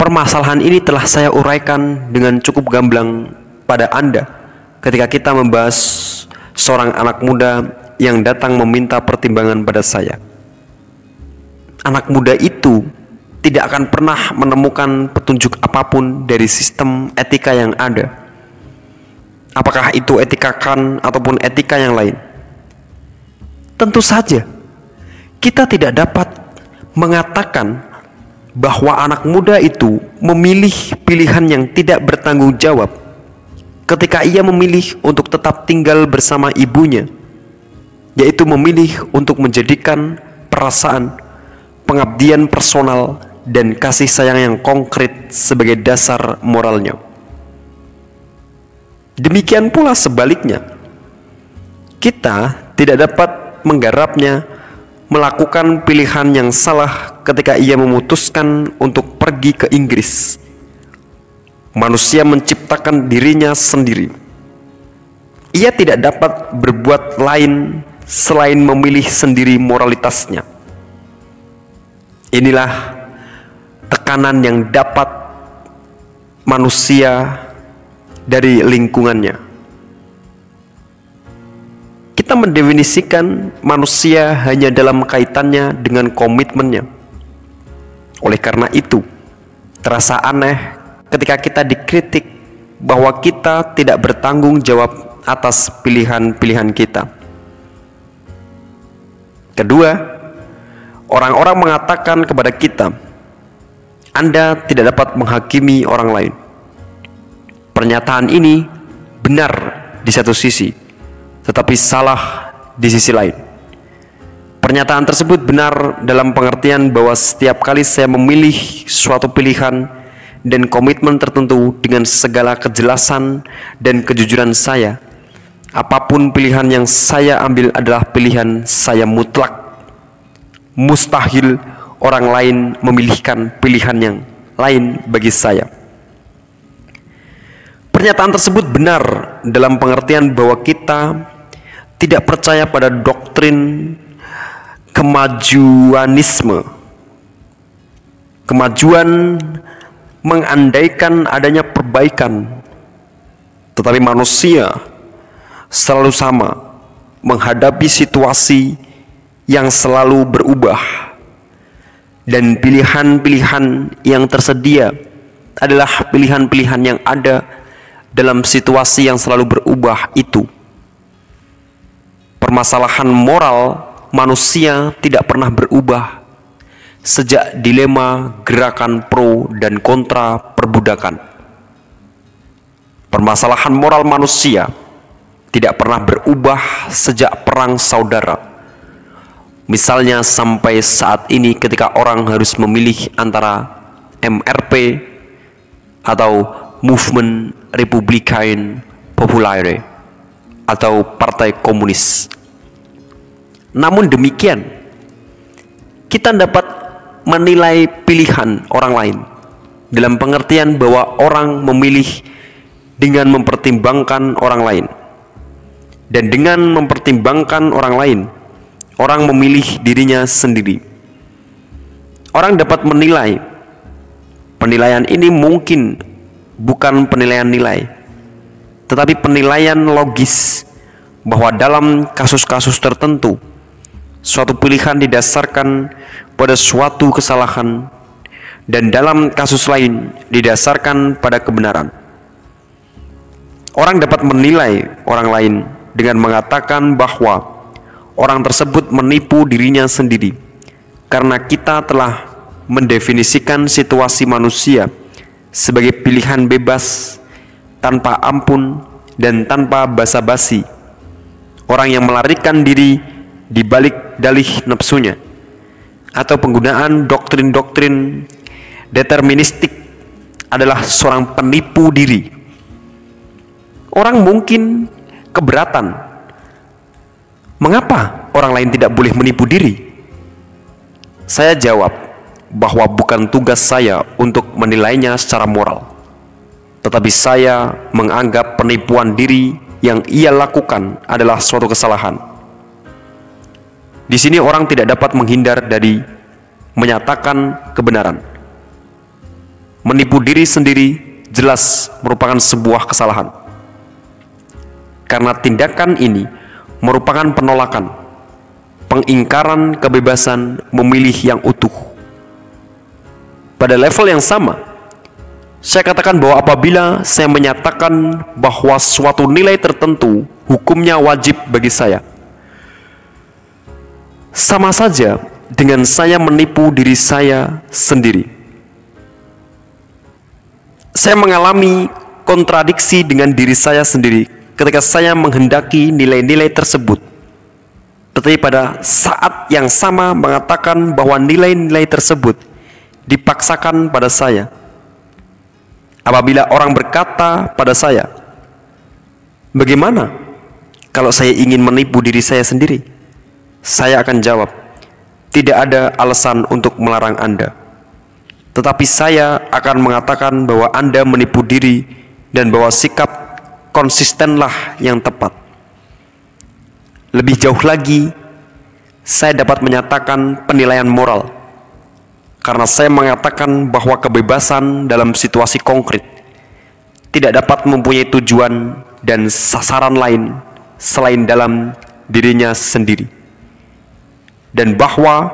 permasalahan ini telah saya uraikan dengan cukup gamblang pada Anda ketika kita membahas seorang anak muda yang datang meminta pertimbangan pada saya. Anak muda itu tidak akan pernah menemukan petunjuk apa pun dari sistem etika yang ada. Apakah itu etika kan ataupun etika yang lain? Tentu saja, kita tidak dapat mengatakan bahwa anak muda itu memilih pilihan yang tidak bertanggung jawab ketika ia memilih untuk tetap tinggal bersama ibunya, yaitu memilih untuk menjadikan perasaan, pengabdian personal, dan kasih sayang yang konkret sebagai dasar moralnya. Demikian pula sebaliknya, kita tidak dapat menggarapnya melakukan pilihan yang salah ketika ia memutuskan untuk pergi ke Inggris. Manusia menciptakan dirinya sendiri. Ia tidak dapat berbuat lain selain memilih sendiri moralitasnya. Inilah tekanan yang dapat manusia dari lingkungannya. Kita mendefinisikan manusia hanya dalam kaitannya dengan komitmennya. Oleh karena itu, terasa aneh ketika kita dikritik bahwa kita tidak bertanggung jawab atas pilihan-pilihan kita. Kedua, orang-orang mengatakan kepada kita anda tidak dapat menghakimi orang lain. Pernyataan ini benar di satu sisi, tetapi salah di sisi lain. Pernyataan tersebut benar dalam pengertian bahwa setiap kali saya memilih suatu pilihan dan komitmen tertentu dengan segala kejelasan dan kejujuran saya, apa pun pilihan yang saya ambil adalah pilihan saya mutlak. Mustahil orang lain memilihkan pilihan yang lain bagi saya. Pernyataan tersebut benar dalam pengertian bahwa kita tidak percaya pada doktrin kemajuanisme. Kemajuan mengandaikan adanya perbaikan, tetapi manusia selalu sama menghadapi situasi yang selalu berubah, dan pilihan-pilihan yang tersedia adalah pilihan-pilihan yang ada dalam situasi yang selalu berubah itu. Permasalahan moral manusia tidak pernah berubah sejak dilema gerakan pro dan kontra perbudakan. Permasalahan moral manusia tidak pernah berubah sejak perang saudara. Misalnya sampai saat ini ketika orang harus memilih antara MRP atau Movement Republikain Populaire atau Partai Komunis. Namun demikian, kita dapat menilai pilihan orang lain dalam pengertian bahwa orang memilih dengan mempertimbangkan orang lain. Dan dengan mempertimbangkan orang lain, orang memilih dirinya sendiri. Orang dapat menilai penilaian ini mungkin bukan penilaian nilai, tetapi penilaian logis bahwa dalam kasus-kasus tertentu Suatu pilihan didasarkan pada suatu kesalahan dan dalam kasus lain didasarkan pada kebenaran. Orang dapat menilai orang lain dengan mengatakan bahwa orang tersebut menipu dirinya sendiri karena kita telah mendefinisikan situasi manusia sebagai pilihan bebas tanpa ampun dan tanpa basa-basi. Orang yang melarikan diri di balik dalih nafsunya atau penggunaan doktrin-doktrin deterministik adalah seorang penipu diri. Orang mungkin keberatan. Mengapa orang lain tidak boleh menipu diri? Saya jawab bahwa bukan tugas saya untuk menilainya secara moral. Tetapi saya menganggap penipuan diri yang ia lakukan adalah suatu kesalahan di sini orang tidak dapat menghindar dari menyatakan kebenaran. Menipu diri sendiri jelas merupakan sebuah kesalahan. Karena tindakan ini merupakan penolakan, pengingkaran kebebasan memilih yang utuh. Pada level yang sama, saya katakan bahwa apabila saya menyatakan bahwa suatu nilai tertentu hukumnya wajib bagi saya, sama saja dengan saya menipu diri saya sendiri. Saya mengalami kontradiksi dengan diri saya sendiri ketika saya menghendaki nilai-nilai tersebut. Tetapi pada saat yang sama mengatakan bahwa nilai-nilai tersebut dipaksakan pada saya. Apabila orang berkata pada saya, "Bagaimana kalau saya ingin menipu diri saya sendiri?" Saya akan jawab, tidak ada alasan untuk melarang Anda. Tetapi saya akan mengatakan bahwa Anda menipu diri dan bahwa sikap konsistenlah yang tepat. Lebih jauh lagi, saya dapat menyatakan penilaian moral karena saya mengatakan bahwa kebebasan dalam situasi konkret tidak dapat mempunyai tujuan dan sasaran lain selain dalam dirinya sendiri. Dan bahwa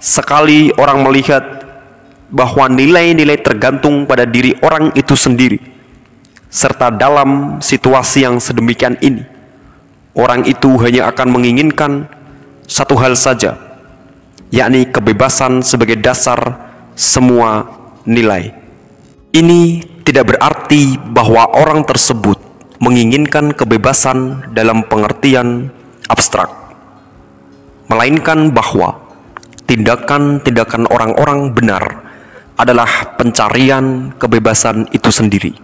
sekali orang melihat bahwa nilai-nilai tergantung pada diri orang itu sendiri serta dalam situasi yang sedemikian ini orang itu hanya akan menginginkan satu hal saja yakni kebebasan sebagai dasar semua nilai ini tidak berarti bahwa orang tersebut menginginkan kebebasan dalam pengertian abstrak melainkan bahwa tindakan-tindakan orang-orang benar adalah pencarian kebebasan itu sendiri.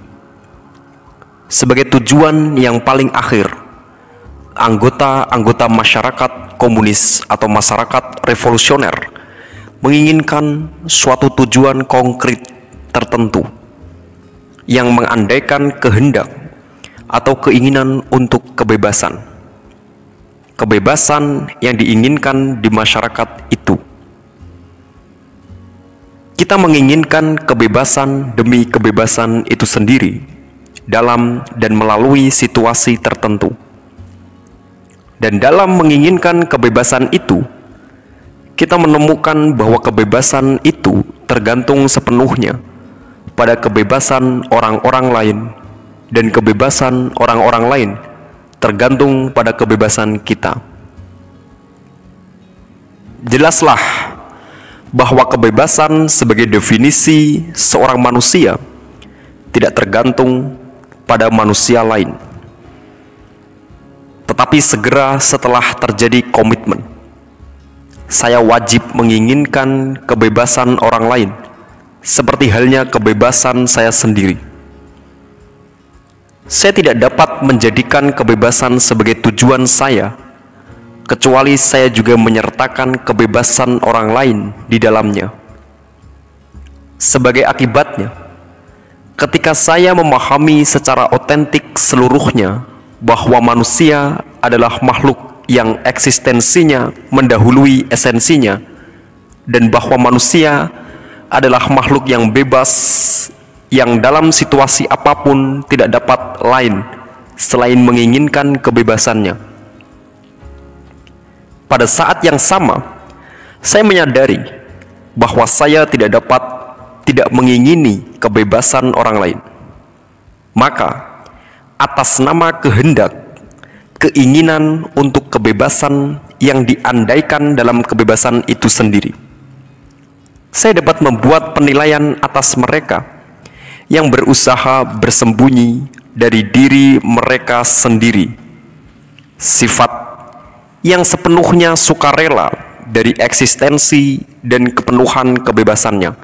Sebagai tujuan yang paling akhir, anggota-anggota masyarakat komunis atau masyarakat revolusioner menginginkan suatu tujuan konkret tertentu yang mengandaikan kehendak atau keinginan untuk kebebasan. Kebebasan yang diinginkan di masyarakat itu. Kita menginginkan kebebasan demi kebebasan itu sendiri dalam dan melalui situasi tertentu. Dan dalam menginginkan kebebasan itu, kita menemukan bahwa kebebasan itu tergantung sepenuhnya pada kebebasan orang-orang lain dan kebebasan orang-orang lain tergantung pada kebebasan kita. Jelaslah bahwa kebebasan sebagai definisi seorang manusia tidak tergantung pada manusia lain. Tetapi segera setelah terjadi komitmen saya wajib menginginkan kebebasan orang lain, seperti halnya kebebasan saya sendiri. Saya tidak dapat menjadikan kebebasan sebagai tujuan saya, kecuali saya juga menyertakan kebebasan orang lain di dalamnya. Sebagai akibatnya, ketika saya memahami secara otentik seluruhnya bahwa manusia adalah makhluk yang eksistensinya mendahului esensinya dan bahwa manusia adalah makhluk yang bebas yang dalam situasi apa pun tidak dapat lain selain menginginkan kebebasannya. Pada saat yang sama, saya menyadari bahwa saya tidak dapat tidak mengingini kebebasan orang lain. Maka, atas nama kehendak keinginan untuk kebebasan yang diandaikan dalam kebebasan itu sendiri. Saya dapat membuat penilaian atas mereka yang berusaha bersembunyi dari diri mereka sendiri. Sifat yang sepenuhnya sukarela dari eksistensi dan kepenuhan kebebasannya.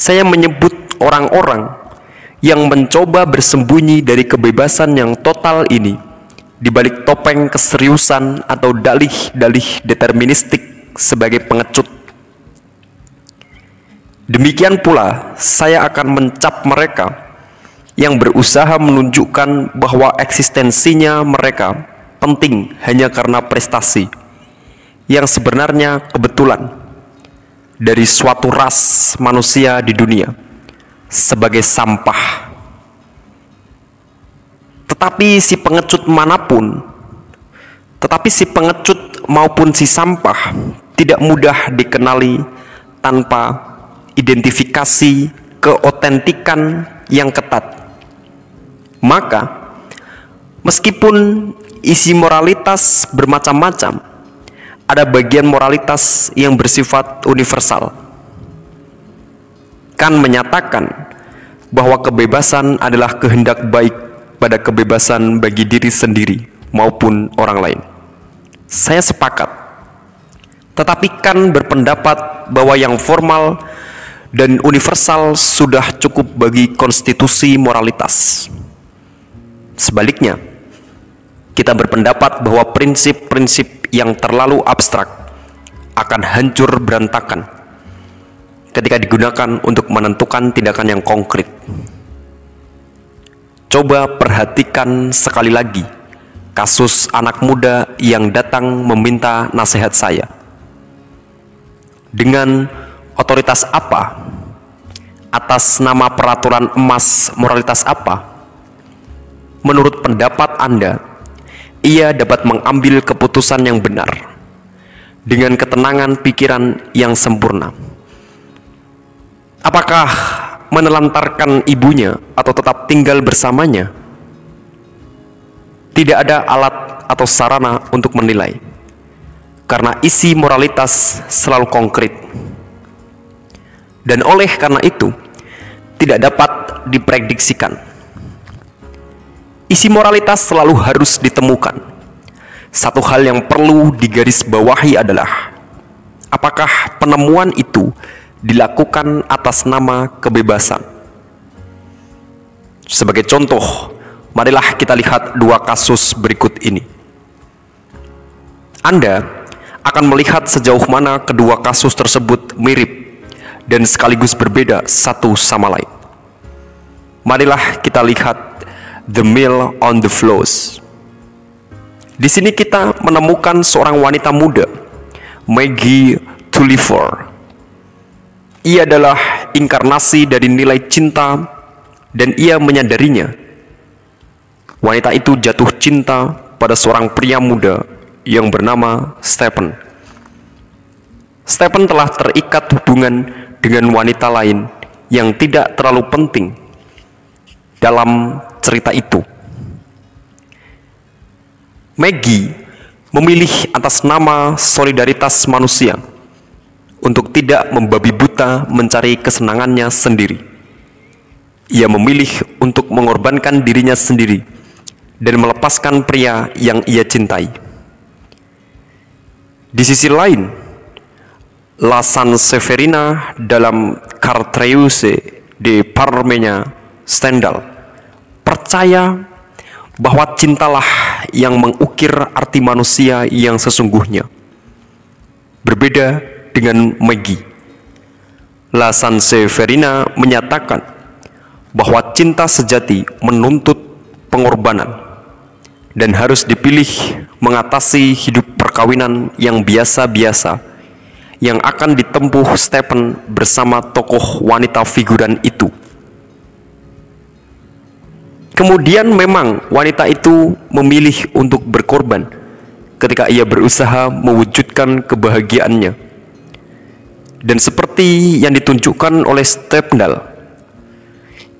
Saya menyebut orang-orang yang mencoba bersembunyi dari kebebasan yang total ini di balik topeng keseriusan atau dalih-dalih deterministik sebagai pengecut. Demikian pula, saya akan mencap mereka yang berusaha menunjukkan bahwa eksistensinya mereka penting hanya karena prestasi yang sebenarnya kebetulan dari suatu ras manusia di dunia sebagai sampah. Tetapi si pengecut mana pun, tetapi si pengecut maupun si sampah tidak mudah dikenali tanpa identifikasi keotentikan yang ketat. Maka, meskipun isi moralitas bermacam-macam, ada bagian moralitas yang bersifat universal kan menyatakan bahwa kebebasan adalah kehendak baik pada kebebasan bagi diri sendiri maupun orang lain. Saya sepakat. Tetapi kan berpendapat bahwa yang formal dan universal sudah cukup bagi konstitusi moralitas. Sebaliknya, kita berpendapat bahwa prinsip-prinsip yang terlalu abstrak akan hancur berantakan ketika digunakan untuk menentukan tindakan yang konkret. Coba perhatikan sekali lagi kasus anak muda yang datang meminta nasihat saya. Dengan otoritas apa? Atas nama peraturan emas moralitas apa? Menurut pendapat Anda, ia dapat mengambil keputusan yang benar dengan ketenangan pikiran yang sempurna. Apakah menelantarkan ibunya atau tetap tinggal bersamanya? Tidak ada alat atau sarana untuk menilai, karena isi moralitas selalu konkret, dan oleh karena itu tidak dapat diprediksikan. Isi moralitas selalu harus ditemukan. Satu hal yang perlu digarisbawahi adalah apakah penemuan itu dilakukan atas nama kebebasan. Sebagai contoh, marilah kita lihat dua kasus berikut ini. Anda akan melihat sejauh mana kedua kasus tersebut mirip dan sekaligus berbeda satu sama lain. Marilah kita lihat the mill on the floors. Di sini kita menemukan seorang wanita muda, Maggie Tulliver. Ia adalah inkarnasi dari nilai cinta dan ia menyadarinya. Wanita itu jatuh cinta pada seorang pria muda yang bernama Stephen. Stephen telah terikat hubungan dengan wanita lain yang tidak terlalu penting dalam cerita itu. Maggie memilih atas nama solidaritas manusia untuk tidak membabi buta mencari kesenangannya sendiri. Ia memilih untuk mengorbankan dirinya sendiri dan melepaskan pria yang ia cintai. Di sisi lain, La San Severina dalam Cartreuse de Parmenya Stendhal percaya bahwa cintalah yang mengukir arti manusia yang sesungguhnya. Berbeda dengan Maggie. La Sanseverina menyatakan bahwa cinta sejati menuntut pengorbanan dan harus dipilih mengatasi hidup perkawinan yang biasa-biasa yang akan ditempuh Stephen bersama tokoh wanita figuran itu. Kemudian memang wanita itu memilih untuk berkorban ketika ia berusaha mewujudkan kebahagiaannya. Dan seperti yang ditunjukkan oleh Stepnell,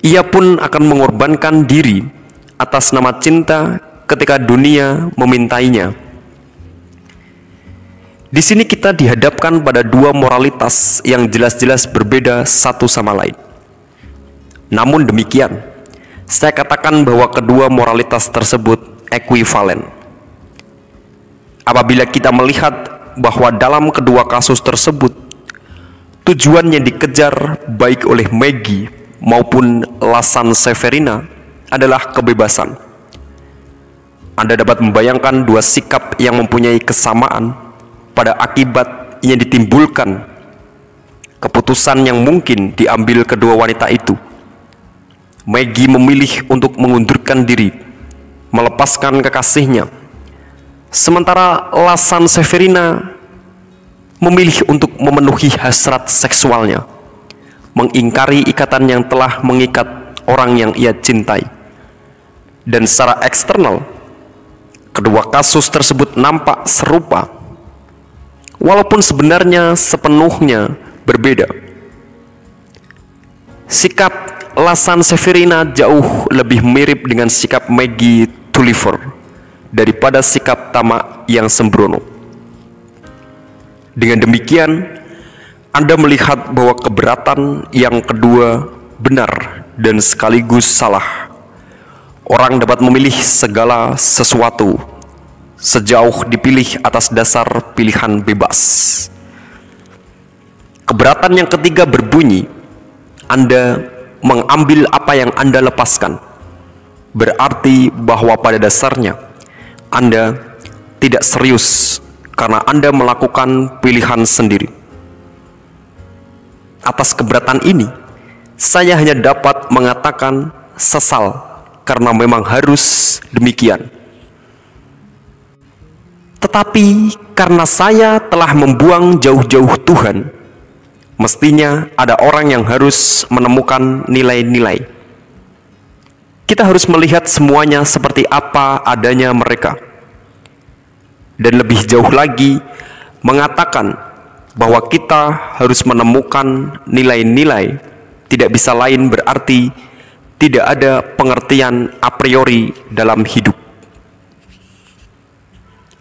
ia pun akan mengorbankan diri atas nama cinta ketika dunia memintainya. Di sini kita dihadapkan pada dua moralitas yang jelas-jelas berbeda satu sama lain. Namun demikian, saya katakan bahwa kedua moralitas tersebut ekuivalen. Apabila kita melihat bahwa dalam kedua kasus tersebut, tujuan yang dikejar baik oleh Maggie maupun Lasan Severina adalah kebebasan. Anda dapat membayangkan dua sikap yang mempunyai kesamaan pada akibat yang ditimbulkan keputusan yang mungkin diambil kedua wanita itu Maggie memilih untuk mengundurkan diri, melepaskan kekasihnya. Sementara Lasan Severina memilih untuk memenuhi hasrat seksualnya, mengingkari ikatan yang telah mengikat orang yang ia cintai. Dan secara eksternal, kedua kasus tersebut nampak serupa, walaupun sebenarnya sepenuhnya berbeda. Sikap Lasan Severina jauh lebih mirip dengan sikap Maggie Tulliver daripada sikap Tama yang sembrono. Dengan demikian, Anda melihat bahwa keberatan yang kedua benar dan sekaligus salah. Orang dapat memilih segala sesuatu sejauh dipilih atas dasar pilihan bebas. Keberatan yang ketiga berbunyi, Anda mengambil apa yang Anda lepaskan, berarti bahwa pada dasarnya Anda tidak serius karena Anda melakukan pilihan sendiri. Atas keberatan ini, saya hanya dapat mengatakan sesal karena memang harus demikian. Tetapi karena saya telah membuang jauh-jauh Tuhan, mestinya ada orang yang harus menemukan nilai-nilai. Kita harus melihat semuanya seperti apa adanya mereka. Dan lebih jauh lagi, mengatakan bahwa kita harus menemukan nilai-nilai tidak bisa lain berarti tidak ada pengertian a priori dalam hidup.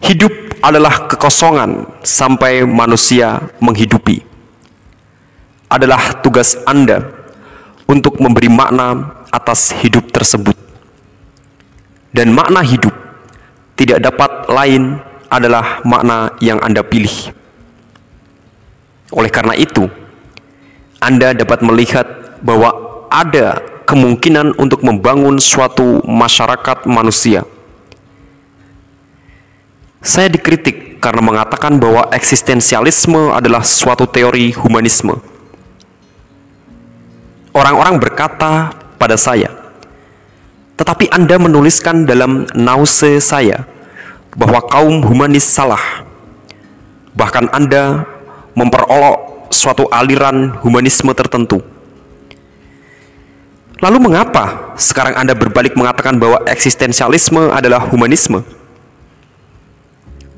Hidup adalah kekosongan sampai manusia menghidupi adalah tugas Anda untuk memberi makna atas hidup tersebut. Dan makna hidup tidak dapat lain adalah makna yang Anda pilih. Oleh karena itu, Anda dapat melihat bahwa ada kemungkinan untuk membangun suatu masyarakat manusia. Saya dikritik karena mengatakan bahwa eksistensialisme adalah suatu teori humanisme. Orang-orang berkata pada saya, tetapi Anda menuliskan dalam nause saya bahwa kaum humanis salah. Bahkan Anda memperolok suatu aliran humanisme tertentu. Lalu mengapa sekarang Anda berbalik mengatakan bahwa eksistensialisme adalah humanisme?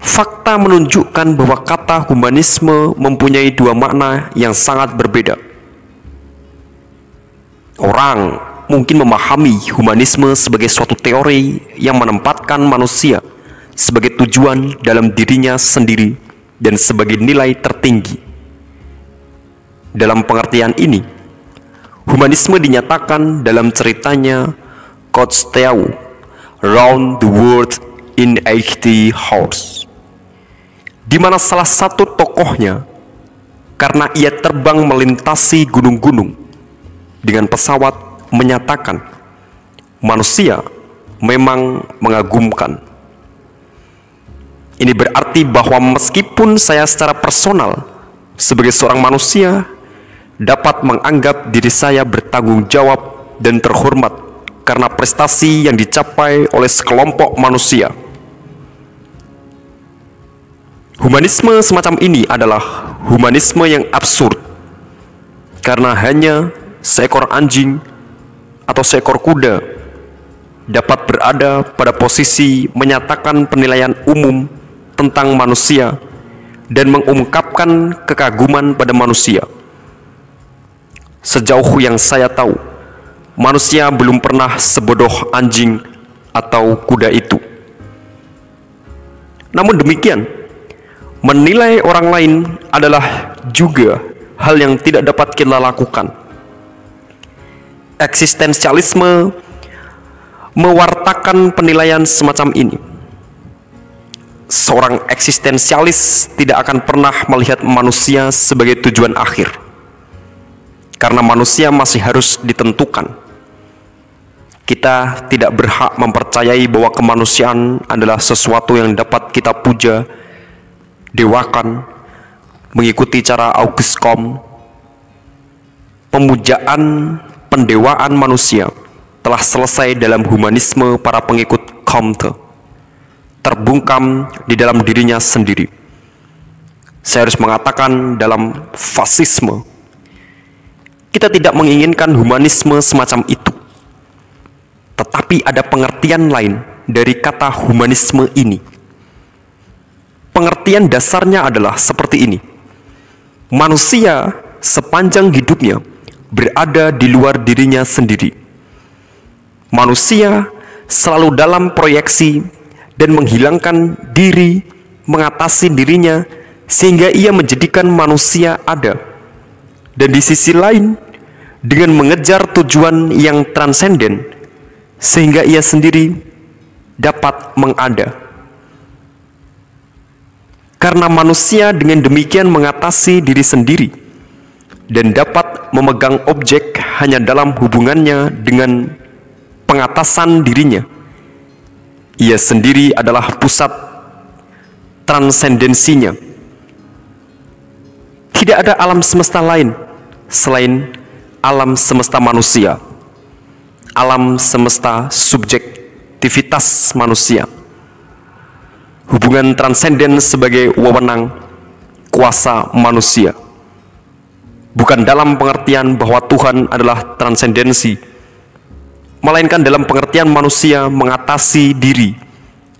Fakta menunjukkan bahwa kata humanisme mempunyai dua makna yang sangat berbeda. Orang mungkin memahami humanisme sebagai suatu teori yang menempatkan manusia sebagai tujuan dalam dirinya sendiri dan sebagai nilai tertinggi. Dalam pengertian ini, humanisme dinyatakan dalam ceritanya Kotsteau, Round the World in 80 Hours, di mana salah satu tokohnya karena ia terbang melintasi gunung-gunung dengan pesawat menyatakan manusia memang mengagumkan. Ini berarti bahwa meskipun saya secara personal sebagai seorang manusia dapat menganggap diri saya bertanggung jawab dan terhormat karena prestasi yang dicapai oleh sekelompok manusia. Humanisme semacam ini adalah humanisme yang absurd karena hanya seekor anjing atau seekor kuda dapat berada pada posisi menyatakan penilaian umum tentang manusia dan mengungkapkan kekaguman pada manusia. Sejauh yang saya tahu, manusia belum pernah sebodoh anjing atau kuda itu. Namun demikian, menilai orang lain adalah juga hal yang tidak dapat kita lakukan eksistensialisme mewartakan penilaian semacam ini. Seorang eksistensialis tidak akan pernah melihat manusia sebagai tujuan akhir, karena manusia masih harus ditentukan. Kita tidak berhak mempercayai bahwa kemanusiaan adalah sesuatu yang dapat kita puja, dewakan, mengikuti cara August Comte. Pemujaan pendewaan manusia telah selesai dalam humanisme para pengikut Comte, terbungkam di dalam dirinya sendiri. Saya harus mengatakan dalam fasisme, kita tidak menginginkan humanisme semacam itu. Tetapi ada pengertian lain dari kata humanisme ini. Pengertian dasarnya adalah seperti ini. Manusia sepanjang hidupnya berada di luar dirinya sendiri. Manusia selalu dalam proyeksi dan menghilangkan diri, mengatasi dirinya, sehingga ia menjadikan manusia ada. Dan di sisi lain, dengan mengejar tujuan yang transenden, sehingga ia sendiri dapat mengada. Karena manusia dengan demikian mengatasi diri sendiri dan dapat memegang objek hanya dalam hubungannya dengan pengatasan dirinya. Ia sendiri adalah pusat transendensinya. Tidak ada alam semesta lain selain alam semesta manusia, alam semesta subjektivitas manusia. Hubungan transenden sebagai wewenang kuasa manusia bukan dalam pengertian bahwa Tuhan adalah transendensi, melainkan dalam pengertian manusia mengatasi diri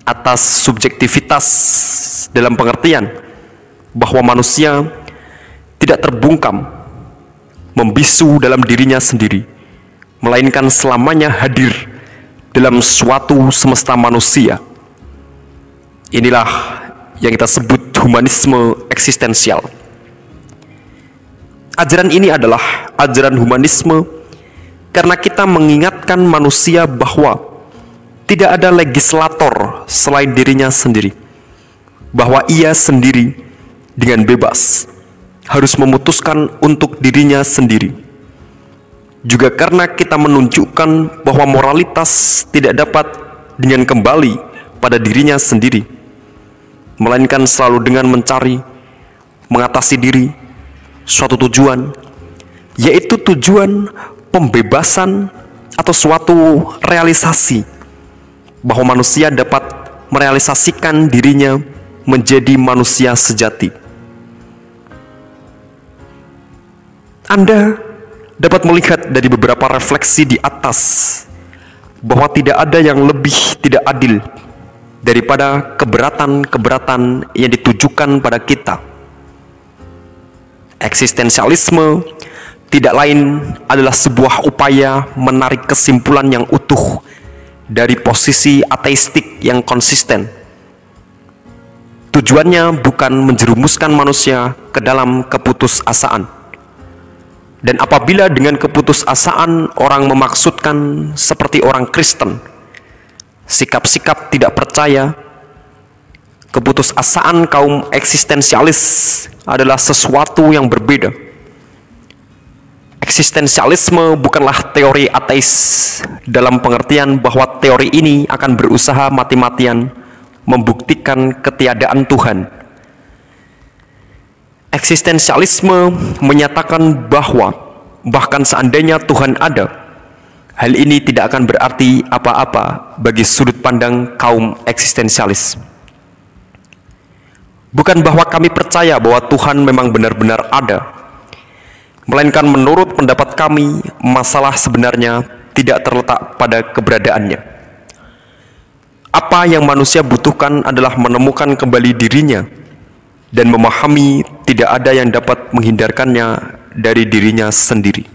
atas subjektivitas dalam pengertian bahwa manusia tidak terbungkam membisu dalam dirinya sendiri melainkan selamanya hadir dalam suatu semesta manusia. Inilah yang kita sebut humanisme eksistensial. Ajaran ini adalah ajaran humanisme karena kita mengingatkan manusia bahwa tidak ada legislator selain dirinya sendiri. Bahwa ia sendiri dengan bebas harus memutuskan untuk dirinya sendiri. Juga karena kita menunjukkan bahwa moralitas tidak dapat dengan kembali pada dirinya sendiri, melainkan selalu dengan mencari, mengatasi diri, suatu tujuan, yaitu tujuan pembebasan atau suatu realisasi bahwa manusia dapat merealisasikan dirinya menjadi manusia sejati. Anda dapat melihat dari beberapa refleksi di atas bahwa tidak ada yang lebih tidak adil daripada keberatan-keberatan yang ditujukan pada kita. Eksistensialisme tidak lain adalah sebuah upaya menarik kesimpulan yang utuh dari posisi ateistik yang konsisten. Tujuannya bukan menjerumuskan manusia ke dalam keputusasaan dan apabila dengan keputusasaan orang memaksudkan seperti orang Kristen, sikap-sikap tidak percaya, keputusasaan kaum eksistensialis adalah sesuatu yang berbeda. Eksistensialisme bukanlah teori ateis dalam pengertian bahwa teori ini akan berusaha mati-matian membuktikan ketiadaan Tuhan Eksistensialisme menyatakan bahwa bahkan seandainya Tuhan ada, hal ini tidak akan berarti apa-apa bagi sudut pandang kaum eksistensialis. Bukan bahwa kami percaya bahwa Tuhan memang benar-benar ada, melainkan menurut pendapat kami, masalah sebenarnya tidak terletak pada keberadaannya. Apa yang manusia butuhkan adalah menemukan kembali dirinya dan memahami tidak ada yang dapat menghindarkannya dari dirinya sendiri.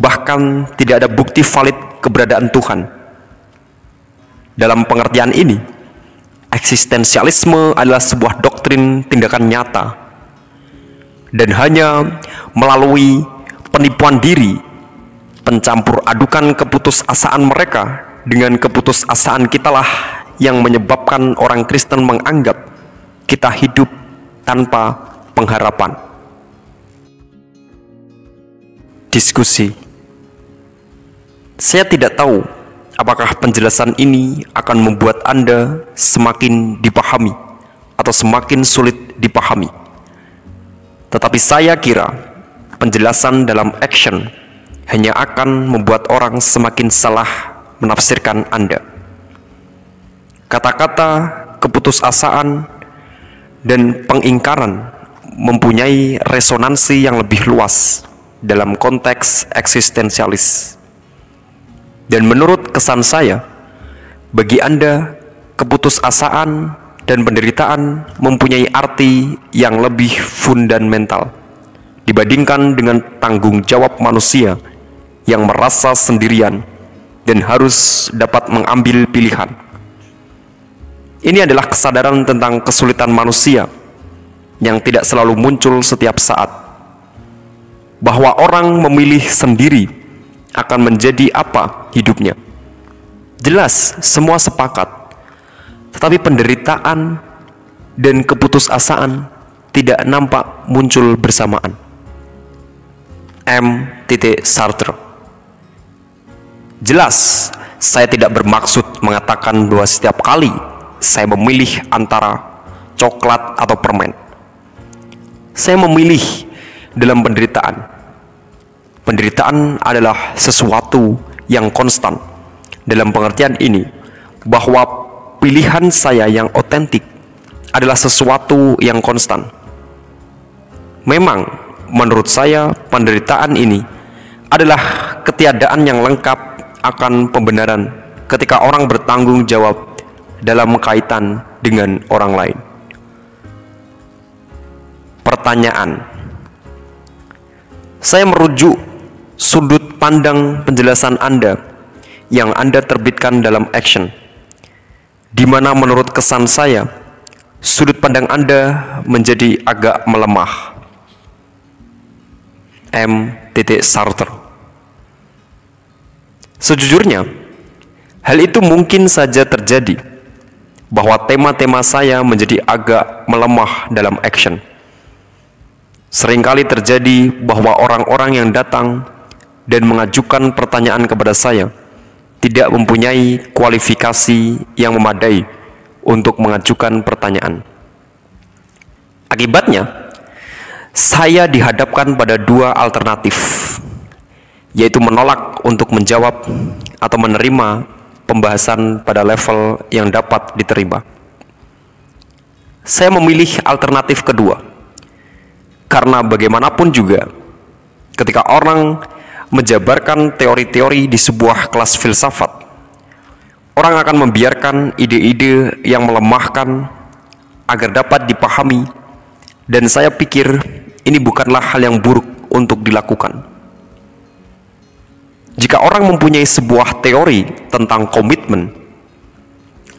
Bahkan tidak ada bukti valid keberadaan Tuhan. Dalam pengertian ini, eksistensialisme adalah sebuah doktrin tindakan nyata dan hanya melalui penipuan diri, pencampur adukan keputusasaan mereka dengan keputusasaan kitalah yang menyebabkan orang Kristen menganggap kita hidup tanpa pengharapan. Diskusi. Saya tidak tahu apakah penjelasan ini akan membuat Anda semakin dipahami atau semakin sulit dipahami. Tetapi saya kira penjelasan dalam action hanya akan membuat orang semakin salah menafsirkan Anda. Kata-kata keputusasaan dan pengingkaran mempunyai resonansi yang lebih luas dalam konteks eksistensialis. Dan menurut kesan saya, bagi Anda, keputusasaan dan penderitaan mempunyai arti yang lebih fundamental dibandingkan dengan tanggung jawab manusia yang merasa sendirian dan harus dapat mengambil pilihan. Ini adalah kesadaran tentang kesulitan manusia yang tidak selalu muncul setiap saat. Bahwa orang memilih sendiri akan menjadi apa hidupnya. Jelas semua sepakat. Tetapi penderitaan dan keputusasaan tidak nampak muncul bersamaan. M. Sartre Jelas, saya tidak bermaksud mengatakan bahwa setiap kali saya memilih antara coklat atau permen. Saya memilih dalam penderitaan. Penderitaan adalah sesuatu yang konstan. Dalam pengertian ini, bahwa pilihan saya yang otentik adalah sesuatu yang konstan. Memang, menurut saya, penderitaan ini adalah ketiadaan yang lengkap akan pembenaran ketika orang bertanggung jawab dalam kaitan dengan orang lain. Pertanyaan: Saya merujuk sudut pandang penjelasan Anda yang Anda terbitkan dalam action, di mana menurut kesan saya, sudut pandang Anda menjadi agak melemah. M. Sartre Sejujurnya, hal itu mungkin saja terjadi bahwa tema-tema saya menjadi agak melemah dalam action. Seringkali terjadi bahwa orang-orang yang datang dan mengajukan pertanyaan kepada saya tidak mempunyai kualifikasi yang memadai untuk mengajukan pertanyaan. Akibatnya, saya dihadapkan pada dua alternatif, yaitu menolak untuk menjawab atau menerima pembahasan pada level yang dapat diterima. Saya memilih alternatif kedua, karena bagaimanapun juga, ketika orang menjabarkan teori-teori di sebuah kelas filsafat, orang akan membiarkan ide-ide yang melemahkan agar dapat dipahami, dan saya pikir ini bukanlah hal yang buruk untuk dilakukan. Jika orang mempunyai sebuah teori tentang komitmen,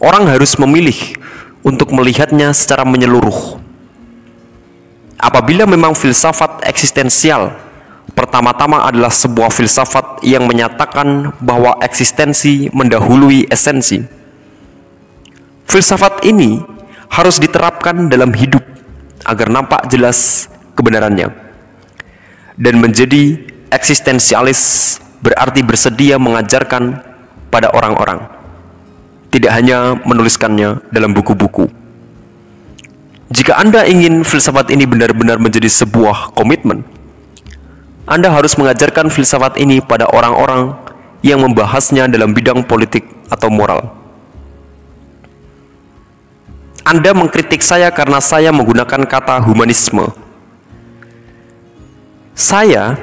orang harus memilih untuk melihatnya secara menyeluruh. Apabila memang filsafat eksistensial pertama-tama adalah sebuah filsafat yang menyatakan bahwa eksistensi mendahului esensi. Filsafat ini harus diterapkan dalam hidup agar nampak jelas kebenarannya. Dan menjadi eksistensialis berarti bersedia mengajarkan pada orang-orang, tidak hanya menuliskannya dalam buku-buku. Jika Anda ingin filsafat ini benar-benar menjadi sebuah komitmen, Anda harus mengajarkan filsafat ini pada orang-orang yang membahasnya dalam bidang politik atau moral. Anda mengkritik saya karena saya menggunakan kata humanisme saya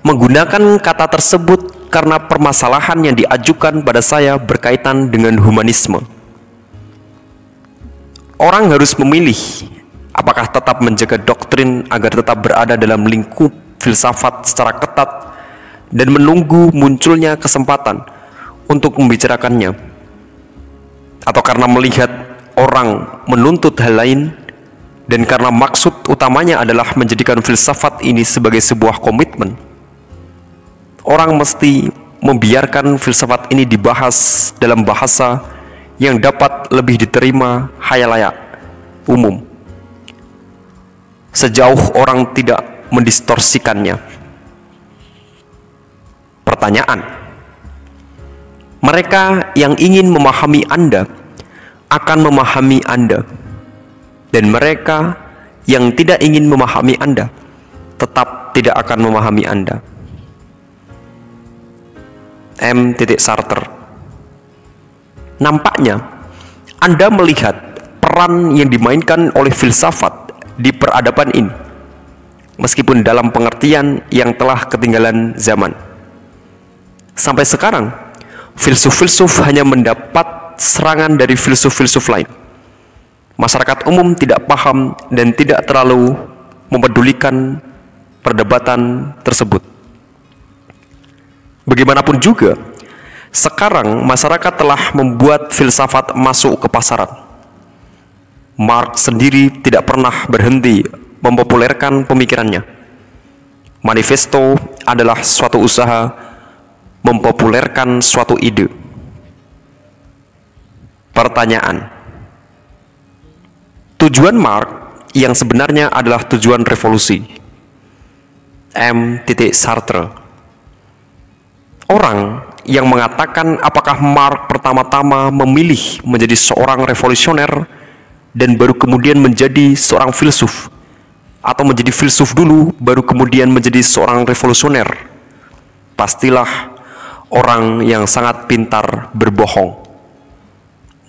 menggunakan kata tersebut karena permasalahan yang diajukan pada saya berkaitan dengan humanisme. Orang harus memilih apakah tetap menjaga doktrin agar tetap berada dalam lingkup filsafat secara ketat dan menunggu munculnya kesempatan untuk membicarakannya atau karena melihat orang menuntut hal lain dan karena maksud utamanya adalah menjadikan filsafat ini sebagai sebuah komitmen, orang mesti membiarkan filsafat ini dibahas dalam bahasa yang dapat lebih diterima hayalaya umum. Sejauh orang tidak mendistorsikannya. Pertanyaan: Mereka yang ingin memahami Anda akan memahami Anda dan mereka yang tidak ingin memahami Anda tetap tidak akan memahami Anda. M. Sarter Nampaknya Anda melihat peran yang dimainkan oleh filsafat di peradaban ini meskipun dalam pengertian yang telah ketinggalan zaman. Sampai sekarang, filsuf-filsuf hanya mendapat serangan dari filsuf-filsuf lain masyarakat umum tidak paham dan tidak terlalu mempedulikan perdebatan tersebut. Bagaimanapun juga, sekarang masyarakat telah membuat filsafat masuk ke pasaran. Marx sendiri tidak pernah berhenti mempopulerkan pemikirannya. Manifesto adalah suatu usaha mempopulerkan suatu ide. Pertanyaan: Tujuan Mark yang sebenarnya adalah tujuan revolusi. M. Sartre Orang yang mengatakan apakah Mark pertama-tama memilih menjadi seorang revolusioner dan baru kemudian menjadi seorang filsuf atau menjadi filsuf dulu baru kemudian menjadi seorang revolusioner pastilah orang yang sangat pintar berbohong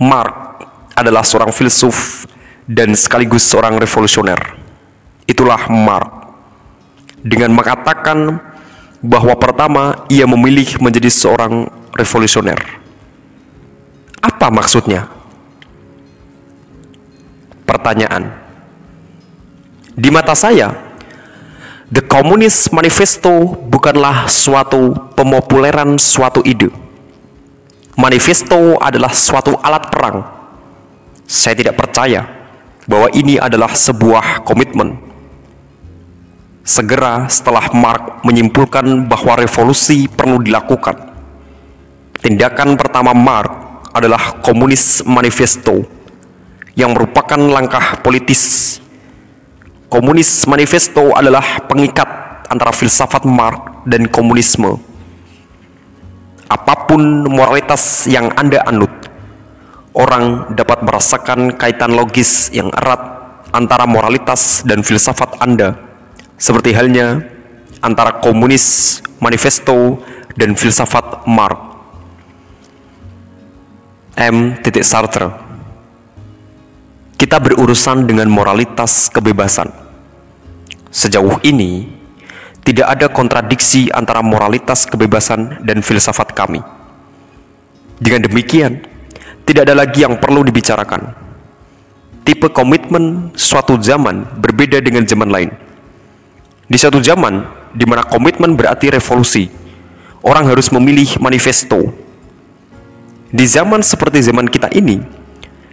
Mark adalah seorang filsuf dan sekaligus seorang revolusioner. Itulah Mark. Dengan mengatakan bahwa pertama ia memilih menjadi seorang revolusioner. Apa maksudnya? Pertanyaan. Di mata saya, The Communist Manifesto bukanlah suatu pemopuleran suatu ide. Manifesto adalah suatu alat perang. Saya tidak percaya bahwa ini adalah sebuah komitmen. Segera setelah Mark menyimpulkan bahwa revolusi perlu dilakukan, tindakan pertama Mark adalah Komunis Manifesto yang merupakan langkah politis. Komunis Manifesto adalah pengikat antara filsafat Mark dan komunisme. Apa pun moralitas yang Anda anut, orang dapat merasakan kaitan logis yang erat antara moralitas dan filsafat Anda, seperti halnya antara komunis, manifesto, dan filsafat Marx. M. Sartre Kita berurusan dengan moralitas kebebasan. Sejauh ini, tidak ada kontradiksi antara moralitas kebebasan dan filsafat kami. Dengan demikian, tidak ada lagi yang perlu dibicarakan. Tipe komitmen suatu zaman berbeda dengan zaman lain. Di suatu zaman di mana komitmen berarti revolusi, orang harus memilih manifesto. Di zaman seperti zaman kita ini,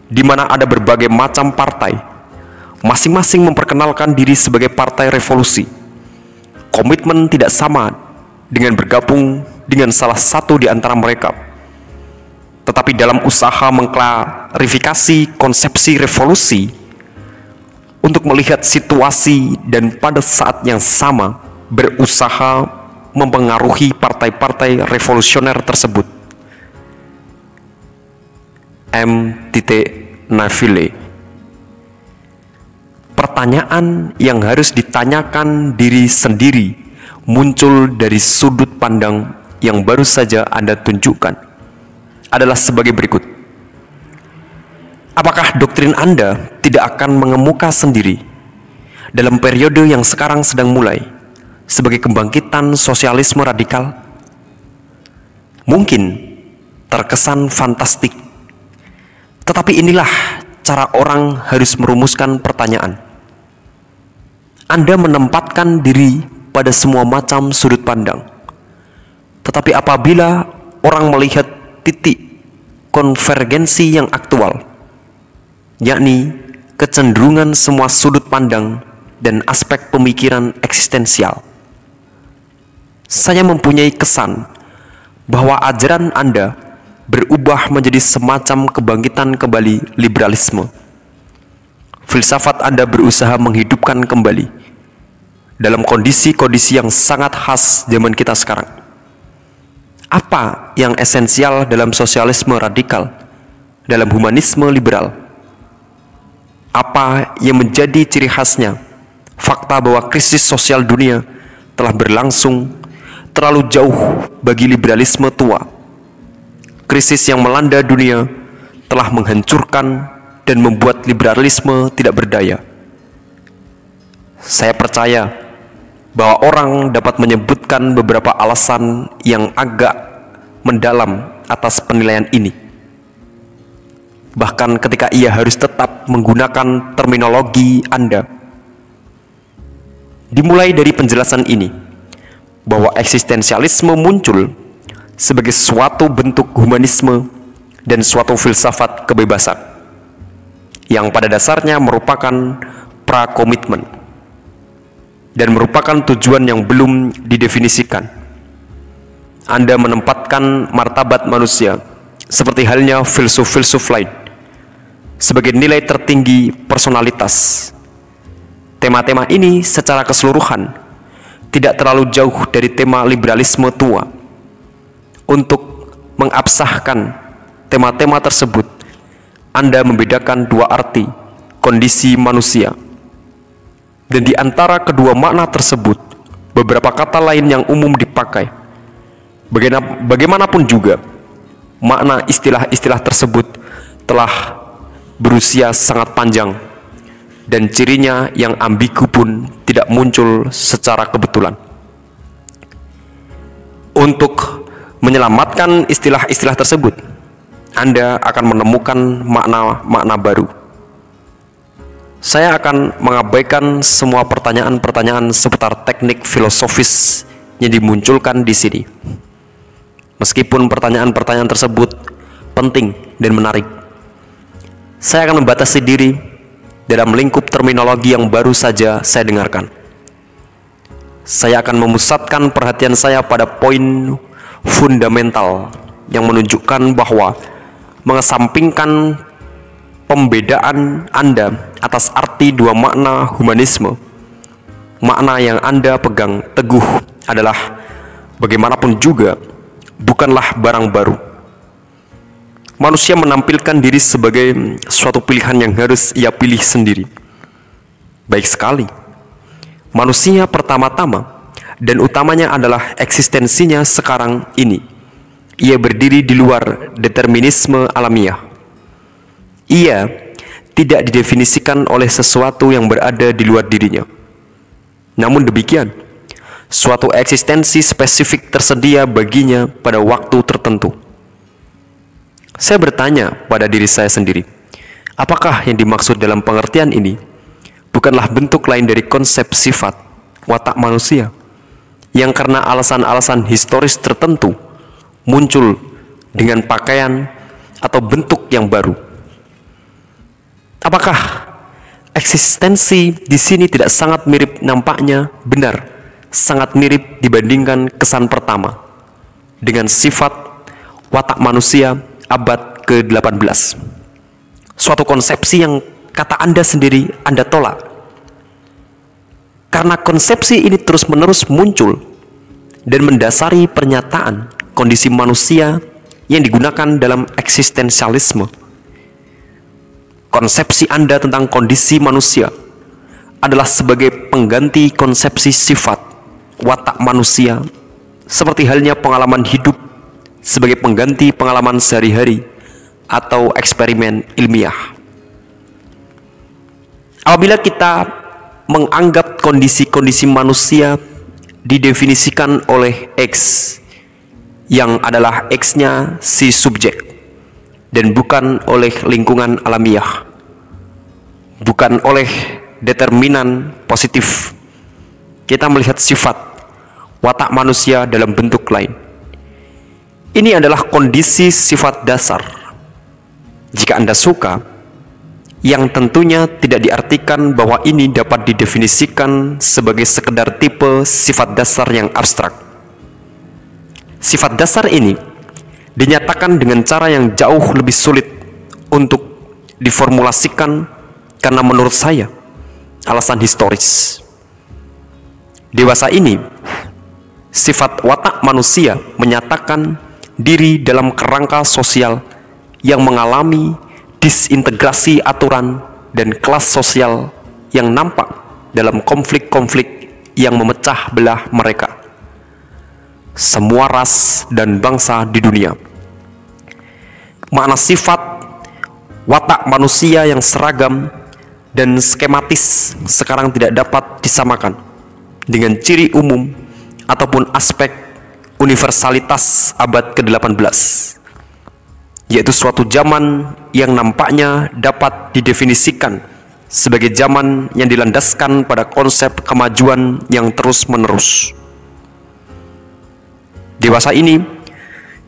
di mana ada berbagai macam partai, masing-masing memperkenalkan diri sebagai partai revolusi. Komitmen tidak sama dengan bergabung dengan salah satu di antara mereka tetapi dalam usaha mengklarifikasi konsepsi revolusi untuk melihat situasi dan pada saat yang sama berusaha mempengaruhi partai-partai revolusioner tersebut. M. Navile Pertanyaan yang harus ditanyakan diri sendiri muncul dari sudut pandang yang baru saja Anda tunjukkan adalah sebagai berikut. Apakah doktrin Anda tidak akan mengemuka sendiri dalam periode yang sekarang sedang mulai sebagai kebangkitan sosialisme radikal? Mungkin terkesan fantastik, tetapi inilah cara orang harus merumuskan pertanyaan. Anda menempatkan diri pada semua macam sudut pandang, tetapi apabila orang melihat titik konvergensi yang aktual, yakni kecenderungan semua sudut pandang dan aspek pemikiran eksistensial. Saya mempunyai kesan bahwa ajaran Anda berubah menjadi semacam kebangkitan kembali liberalisme. Filsafat Anda berusaha menghidupkan kembali dalam kondisi-kondisi yang sangat khas zaman kita sekarang apa yang esensial dalam sosialisme radikal, dalam humanisme liberal? Apa yang menjadi ciri khasnya? Fakta bahwa krisis sosial dunia telah berlangsung terlalu jauh bagi liberalisme tua. Krisis yang melanda dunia telah menghancurkan dan membuat liberalisme tidak berdaya. Saya percaya bahwa orang dapat menyebutkan beberapa alasan yang agak mendalam atas penilaian ini. Bahkan ketika ia harus tetap menggunakan terminologi Anda. Dimulai dari penjelasan ini, bahwa eksistensialisme muncul sebagai suatu bentuk humanisme dan suatu filsafat kebebasan yang pada dasarnya merupakan pra-komitmen dan merupakan tujuan yang belum didefinisikan. Anda menempatkan martabat manusia seperti halnya filsuf-filsuf lain sebagai nilai tertinggi personalitas. Tema-tema ini secara keseluruhan tidak terlalu jauh dari tema liberalisme tua. Untuk mengabsahkan tema-tema tersebut, Anda membedakan dua arti kondisi manusia dan di antara kedua makna tersebut, beberapa kata lain yang umum dipakai. Bagaimanapun juga, makna istilah-istilah tersebut telah berusia sangat panjang dan cirinya yang ambigu pun tidak muncul secara kebetulan. Untuk menyelamatkan istilah-istilah tersebut, Anda akan menemukan makna-makna baru saya akan mengabaikan semua pertanyaan-pertanyaan seputar teknik filosofis yang dimunculkan di sini. Meskipun pertanyaan-pertanyaan tersebut penting dan menarik, saya akan membatasi diri dalam lingkup terminologi yang baru saja saya dengarkan. Saya akan memusatkan perhatian saya pada poin fundamental yang menunjukkan bahwa mengesampingkan pembedaan Anda atas arti dua makna humanisme. Makna yang Anda pegang teguh adalah bagaimanapun juga bukanlah barang baru. manusia menampilkan diri sebagai suatu pilihan yang harus ia pilih sendiri. Baik sekali. Manusia pertama-tama dan utamanya adalah eksistensinya sekarang ini. Ia berdiri di luar determinisme alamiah. Ia tidak didefinisikan oleh sesuatu yang berada di luar dirinya. Namun demikian, suatu eksistensi spesifik tersedia baginya pada waktu tertentu. Saya bertanya pada diri saya sendiri, apakah yang dimaksud dalam pengertian ini bukanlah bentuk lain dari konsep sifat watak manusia yang karena alasan-alasan historis tertentu muncul dengan pakaian atau bentuk yang baru. Apakah eksistensi di sini tidak sangat mirip nampaknya benar, sangat mirip dibandingkan kesan pertama dengan sifat watak manusia abad ke-18. Suatu konsepsi yang kata Anda sendiri Anda tolak karena konsepsi ini terus-menerus muncul dan mendasari pernyataan kondisi manusia yang digunakan dalam eksistensialisme. Konsepsi Anda tentang kondisi manusia adalah sebagai pengganti konsepsi sifat watak manusia seperti halnya pengalaman hidup sebagai pengganti pengalaman sehari-hari atau eksperimen ilmiah. Apabila kita menganggap kondisi-kondisi manusia didefinisikan oleh X yang adalah X-nya si subjek dan bukan oleh lingkungan alamiah bukan oleh determinan positif. Kita melihat sifat watak manusia dalam bentuk lain. Ini adalah kondisi sifat dasar. Jika Anda suka yang tentunya tidak diartikan bahwa ini dapat didefinisikan sebagai sekedar tipe sifat dasar yang abstrak. Sifat dasar ini dinyatakan dengan cara yang jauh lebih sulit untuk diformulasikan karena menurut saya alasan historis. Dewasa ini, sifat watak manusia menyatakan diri dalam kerangka sosial yang mengalami disintegrasi aturan dan kelas sosial yang nampak dalam konflik-konflik yang memecah belah mereka. Semua ras dan bangsa di dunia. Makna sifat watak manusia yang seragam dan skematis sekarang tidak dapat disamakan dengan ciri umum ataupun aspek universalitas abad ke-18 yaitu suatu zaman yang nampaknya dapat didefinisikan sebagai zaman yang dilandaskan pada konsep kemajuan yang terus-menerus. Dewasa ini,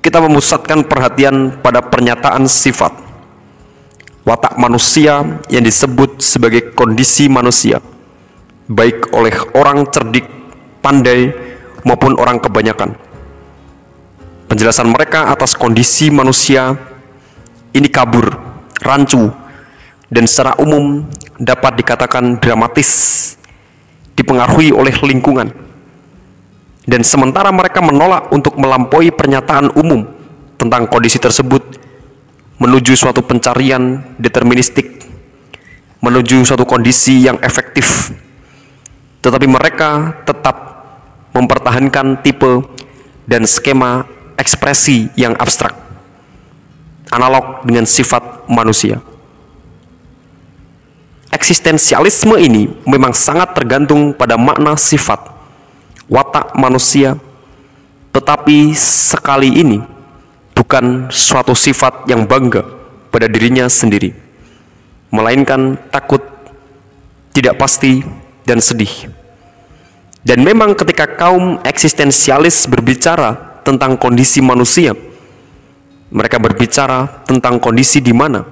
kita memusatkan perhatian pada pernyataan sifat watak manusia yang disebut sebagai kondisi manusia, baik oleh orang cerdik, pandai, maupun orang kebanyakan. Penjelasan mereka atas kondisi manusia ini kabur, rancu, dan secara umum dapat dikatakan dramatis, dipengaruhi oleh lingkungan. Dan sementara mereka menolak untuk melampaui pernyataan umum tentang kondisi tersebut menuju suatu pencarian deterministik, menuju suatu kondisi yang efektif, tetapi mereka tetap mempertahankan tipe dan skema ekspresi yang abstrak analog dengan sifat manusia. Eksistensialisme ini memang sangat tergantung pada makna sifat watak manusia, tetapi sekali ini bukan suatu sifat yang bangga pada dirinya sendiri, melainkan takut, tidak pasti, dan sedih. Dan memang ketika kaum eksistensialis berbicara tentang kondisi manusia, mereka berbicara tentang kondisi di mana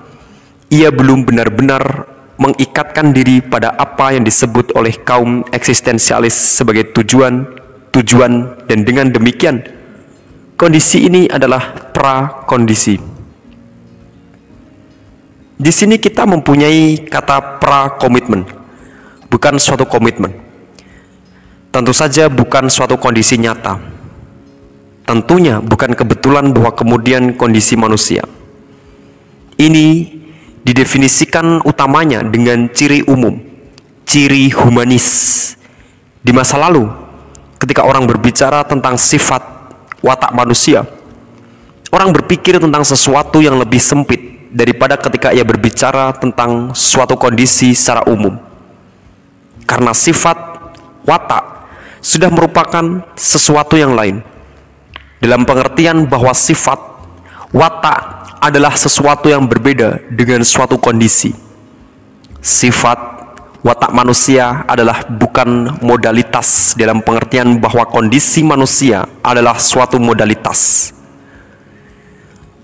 ia belum benar-benar mengikatkan diri pada apa yang disebut oleh kaum eksistensialis sebagai tujuan, tujuan, dan dengan demikian kondisi ini adalah pra-kondisi. Di sini kita mempunyai kata pra-komitmen, bukan suatu komitmen. Tentu saja bukan suatu kondisi nyata, Tentunya bukan kebetulan bahwa kemudian kondisi manusia. Ini didefinisikan utamanya dengan ciri umum, ciri humanis. Di masa lalu, ketika orang berbicara tentang sifat watak manusia, orang berpikir tentang sesuatu yang lebih sempit daripada ketika ia berbicara tentang suatu kondisi secara umum. Karena sifat watak sudah merupakan sesuatu yang lain. Dalam pengertian bahwa sifat watak adalah sesuatu yang berbeda dengan suatu kondisi. Sifat watak manusia adalah bukan modalitas dalam pengertian bahwa kondisi manusia adalah suatu modalitas.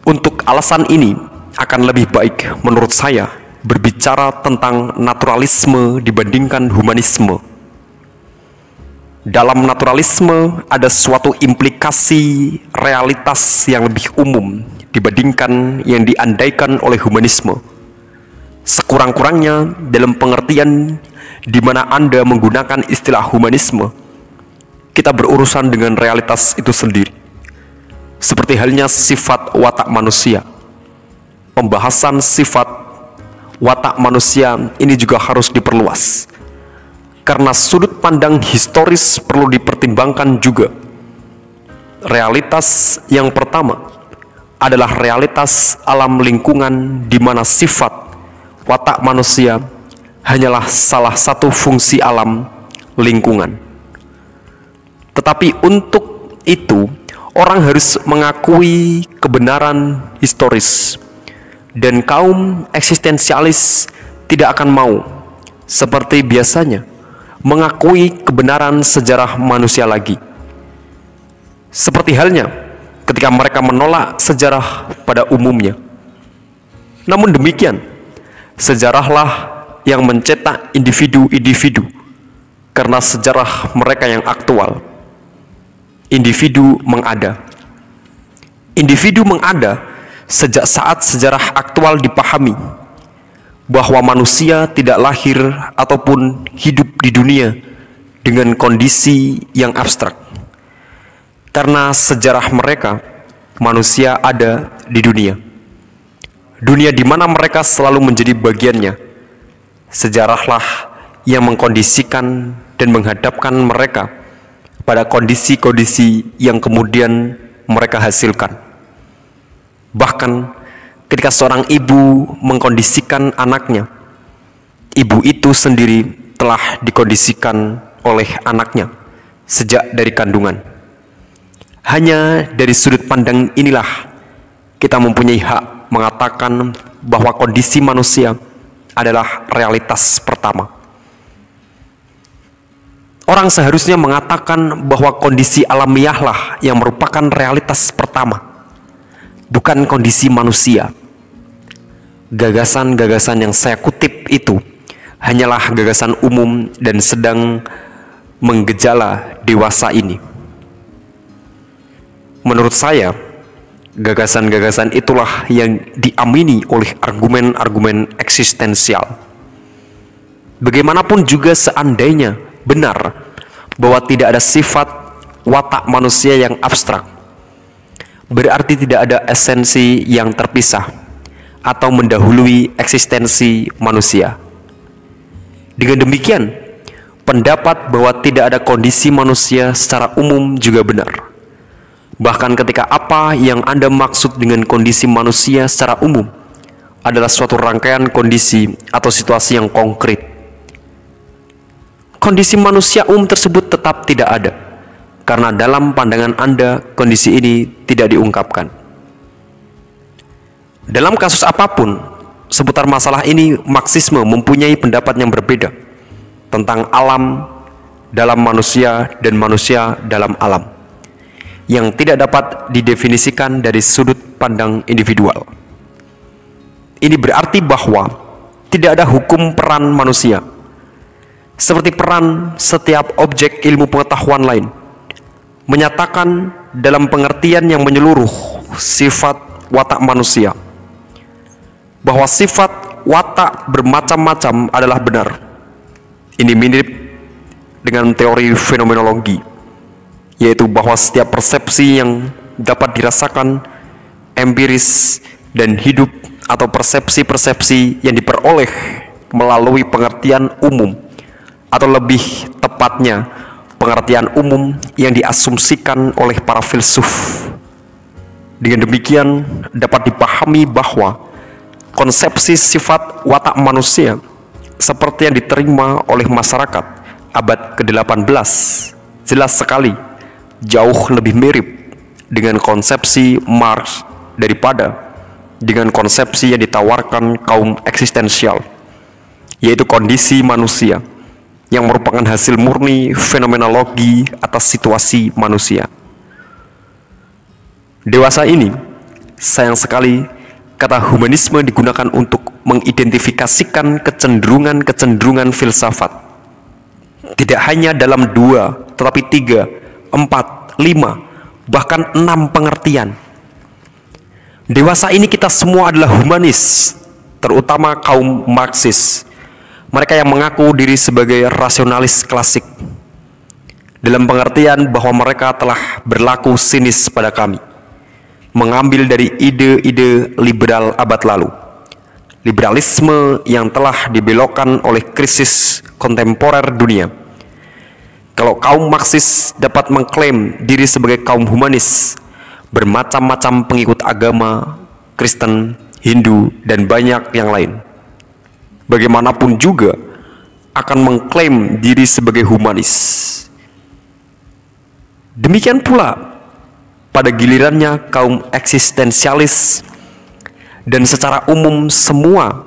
Untuk alasan ini, akan lebih baik menurut saya berbicara tentang naturalisme dibandingkan humanisme. Dalam naturalisme ada suatu implikasi realitas yang lebih umum dibandingkan yang diandaikan oleh humanisme. Sekurang-kurangnya dalam pengertian di mana Anda menggunakan istilah humanisme, kita berurusan dengan realitas itu sendiri. Seperti halnya sifat watak manusia. Pembahasan sifat watak manusia ini juga harus diperluas. Karena sudut pandang historis perlu dipertimbangkan juga. Realitas yang pertama adalah realitas alam lingkungan di mana sifat watak manusia hanyalah salah satu fungsi alam lingkungan. Tetapi untuk itu, orang harus mengakui kebenaran historis dan kaum eksistensialis tidak akan mau seperti biasanya mengakui kebenaran sejarah manusia lagi. Seperti halnya ketika mereka menolak sejarah pada umumnya. Namun demikian, sejarahlah yang mencetak individu-individu karena sejarah mereka yang aktual. Individu mengada. Individu mengada sejak saat sejarah aktual dipahami bahwa manusia tidak lahir ataupun hidup di dunia dengan kondisi yang abstrak karena sejarah mereka, manusia ada di dunia. Dunia di mana mereka selalu menjadi bagiannya. Sejarahlah yang mengkondisikan dan menghadapkan mereka pada kondisi-kondisi yang kemudian mereka hasilkan. Bahkan ketika seorang ibu mengkondisikan anaknya, ibu itu sendiri telah dikondisikan oleh anaknya sejak dari kandungan. Hanya dari sudut pandang inilah kita mempunyai hak mengatakan bahwa kondisi manusia adalah realitas pertama. Orang seharusnya mengatakan bahwa kondisi alamiahlah yang merupakan realitas pertama, bukan kondisi manusia. Gagasan-gagasan yang saya kutip itu hanyalah gagasan umum dan sedang menggejala dewasa ini. Menurut saya, gagasan-gagasan itulah yang diamini oleh argumen-argumen eksistensial. Bagaimanapun juga seandainya benar bahwa tidak ada sifat watak manusia yang abstrak, berarti tidak ada esensi yang terpisah atau mendahului eksistensi manusia. Dengan demikian, pendapat bahwa tidak ada kondisi manusia secara umum juga benar Bahkan ketika apa yang Anda maksud dengan kondisi manusia secara umum adalah suatu rangkaian kondisi atau situasi yang konkret. Kondisi manusia umum tersebut tetap tidak ada karena dalam pandangan Anda kondisi ini tidak diungkapkan. Dalam kasus apa pun seputar masalah ini Marxisme mempunyai pendapat yang berbeda tentang alam dalam manusia dan manusia dalam alam yang tidak dapat didefinisikan dari sudut pandang individual. Ini berarti bahwa tidak ada hukum peran manusia, seperti peran setiap objek ilmu pengetahuan lain, menyatakan dalam pengertian yang menyeluruh sifat watak manusia, bahwa sifat watak bermacam-macam adalah benar. Ini mirip dengan teori fenomenologi yaitu bahwa setiap persepsi yang dapat dirasakan empiris dan hidup atau persepsi-persepsi yang diperoleh melalui pengertian umum atau lebih tepatnya pengertian umum yang diasumsikan oleh para filsuf. Dengan demikian dapat dipahami bahwa konsepsi sifat watak manusia seperti yang diterima oleh masyarakat abad ke-18 jelas sekali jauh lebih mirip dengan konsepsi Marx daripada dengan konsepsi yang ditawarkan kaum eksistensial yaitu kondisi manusia yang merupakan hasil murni fenomenologi atas situasi manusia. Dewasa ini, sayang sekali kata humanisme digunakan untuk mengidentifikasikan kecenderungan-kecenderungan filsafat. Tidak hanya dalam dua, tetapi tiga, empat, lima, bahkan enam pengertian. Dewasa ini kita semua adalah humanis, terutama kaum Marxis mereka yang mengaku diri sebagai rasionalis klasik dalam pengertian bahwa mereka telah berlaku sinis pada kami mengambil dari ide-ide liberal abad lalu. Liberalisme yang telah dibelokkan oleh krisis kontemporer dunia. Kalau kaum Marxis dapat mengklaim diri sebagai kaum humanis bermacam-macam pengikut agama Kristen, Hindu, dan banyak yang lain. Bagaimanapun juga akan mengklaim diri sebagai humanis. Demikian pula pada gilirannya kaum eksistensialis dan secara umum semua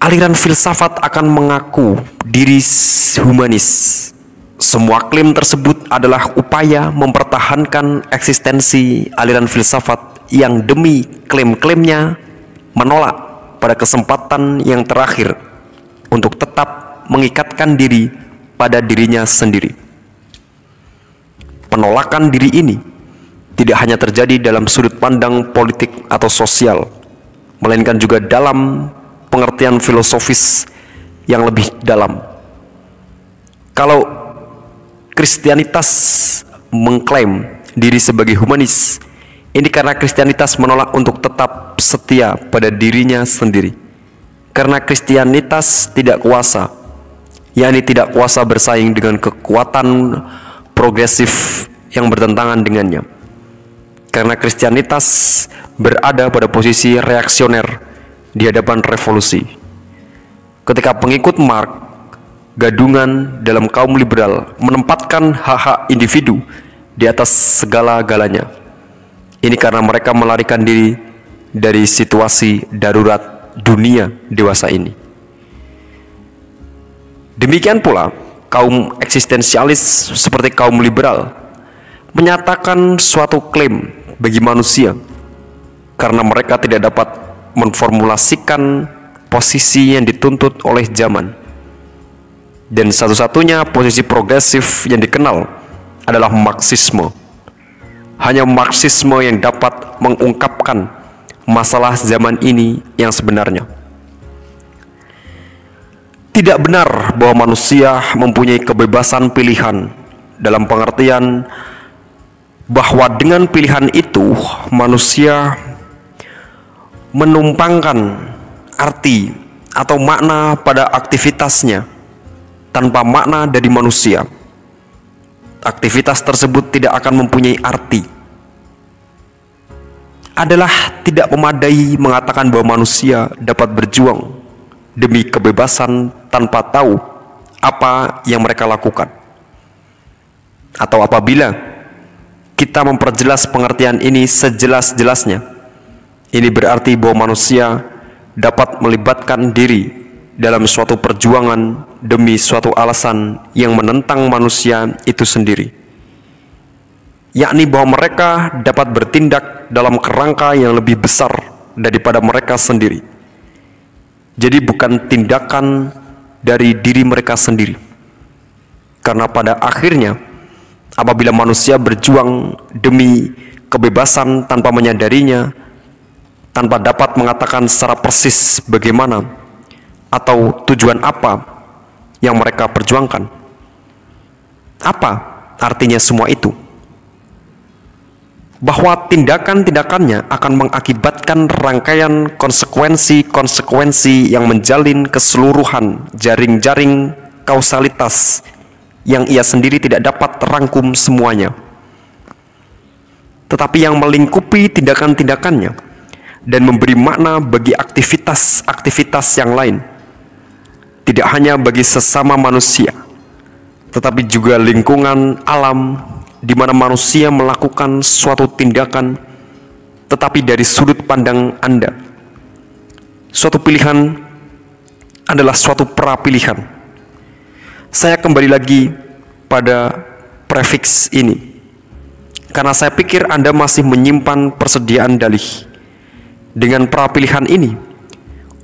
aliran filsafat akan mengaku diri humanis. Semua klaim tersebut adalah upaya mempertahankan eksistensi aliran filsafat yang demi klaim-klaimnya menolak pada kesempatan yang terakhir untuk tetap mengikatkan diri pada dirinya sendiri. Penolakan diri ini tidak hanya terjadi dalam sudut pandang politik atau sosial, melainkan juga dalam pengertian filosofis yang lebih dalam. Kalau Kristianitas mengklaim diri sebagai humanis, ini karena Kristianitas menolak untuk tetap setia pada dirinya sendiri. Karena Kristianitas tidak kuasa, yakni tidak kuasa bersaing dengan kekuatan progresif yang bertentangan dengannya. Karena Kristianitas berada pada posisi reaksioner di hadapan revolusi. Ketika pengikut Mark gadungan dalam kaum liberal menempatkan hak-hak individu di atas segala-galanya ini karena mereka melarikan diri dari situasi darurat dunia dewasa ini. Demikian pula, kaum eksistensialis seperti kaum liberal menyatakan suatu klaim bagi manusia karena mereka tidak dapat memformulasikan posisi yang dituntut oleh zaman. Dan satu-satunya posisi progresif yang dikenal adalah Marxisme hanya Marxisme yang dapat mengungkapkan masalah zaman ini yang sebenarnya. Tidak benar bahwa manusia mempunyai kebebasan pilihan dalam pengertian bahwa dengan pilihan itu manusia menumpangkan arti atau makna pada aktivitasnya tanpa makna dari manusia aktivitas tersebut tidak akan mempunyai arti adalah tidak memadai mengatakan bahwa manusia dapat berjuang demi kebebasan tanpa tahu apa yang mereka lakukan. Atau apabila kita memperjelas pengertian ini sejelas-jelasnya, ini berarti bahwa manusia dapat melibatkan diri dalam suatu perjuangan demi suatu alasan yang menentang manusia itu sendiri, yakni bahwa mereka dapat bertindak dalam kerangka yang lebih besar daripada mereka sendiri. Jadi, bukan tindakan dari diri mereka sendiri, karena pada akhirnya, apabila manusia berjuang demi kebebasan tanpa menyadarinya, tanpa dapat mengatakan secara persis bagaimana atau tujuan apa yang mereka perjuangkan. Apa artinya semua itu? bahwa tindakan-tindakannya akan mengakibatkan rangkaian konsekuensi-konsekuensi yang menjalin keseluruhan jaring-jaring kausalitas yang ia sendiri tidak dapat terangkum semuanya, tetapi yang melingkupi tindakan-tindakannya dan memberi makna bagi aktivitas-aktivitas yang lain, tidak hanya bagi sesama manusia, tetapi juga lingkungan alam di mana manusia melakukan suatu tindakan tetapi dari sudut pandang Anda. Suatu pilihan adalah suatu prapilihan. Saya kembali lagi pada prefix ini. Karena saya pikir Anda masih menyimpan persediaan dalih. Dengan prapilihan ini,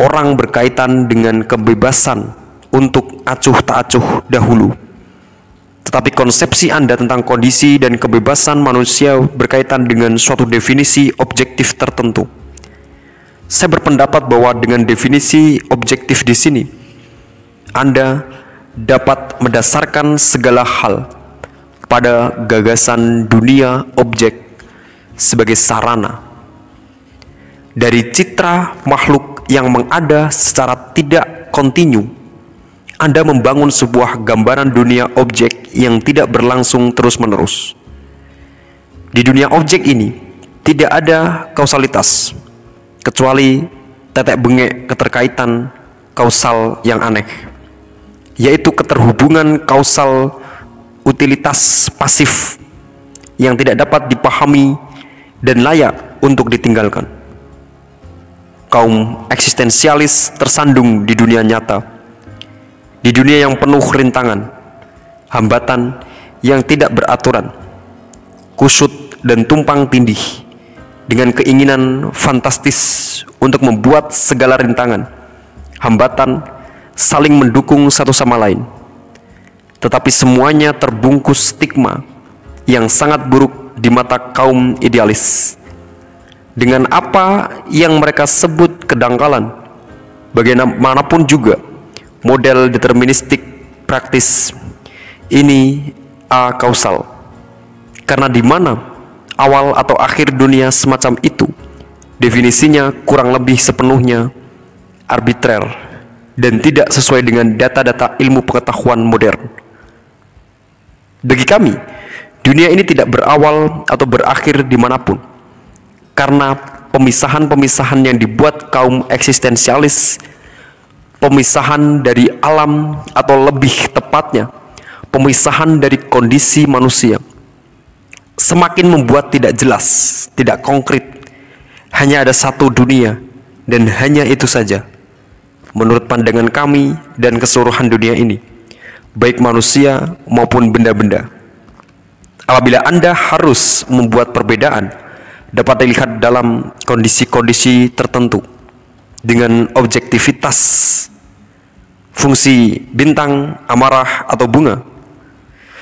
orang berkaitan dengan kebebasan untuk acuh tak acuh dahulu tetapi konsepsi Anda tentang kondisi dan kebebasan manusia berkaitan dengan suatu definisi objektif tertentu. Saya berpendapat bahwa dengan definisi objektif di sini, Anda dapat mendasarkan segala hal pada gagasan dunia objek sebagai sarana dari citra makhluk yang mengada secara tidak kontinu anda membangun sebuah gambaran dunia objek yang tidak berlangsung terus-menerus. Di dunia objek ini tidak ada kausalitas kecuali tetek bengek keterkaitan kausal yang aneh, yaitu keterhubungan kausal utilitas pasif yang tidak dapat dipahami dan layak untuk ditinggalkan. Kaum eksistensialis tersandung di dunia nyata di dunia yang penuh rintangan, hambatan yang tidak beraturan, kusut dan tumpang tindih, dengan keinginan fantastis untuk membuat segala rintangan, hambatan saling mendukung satu sama lain. Tetapi semuanya terbungkus stigma yang sangat buruk di mata kaum idealis. Dengan apa yang mereka sebut kedangkalan, bagaimanapun juga model deterministik praktis ini a kausal karena di mana awal atau akhir dunia semacam itu definisinya kurang lebih sepenuhnya arbitrer dan tidak sesuai dengan data-data ilmu pengetahuan modern. Bagi kami, dunia ini tidak berawal atau berakhir di mana pun, karena pemisahan-pemisahan yang dibuat kaum eksistensialis pemisahan dari alam atau lebih tepatnya pemisahan dari kondisi manusia semakin membuat tidak jelas, tidak konkret. Hanya ada satu dunia dan hanya itu saja. Menurut pandangan kami dan keseluruhan dunia ini, baik manusia maupun benda-benda. Apabila Anda harus membuat perbedaan, dapat dilihat dalam kondisi-kondisi tertentu dengan objektivitas fungsi bintang, amarah, atau bunga.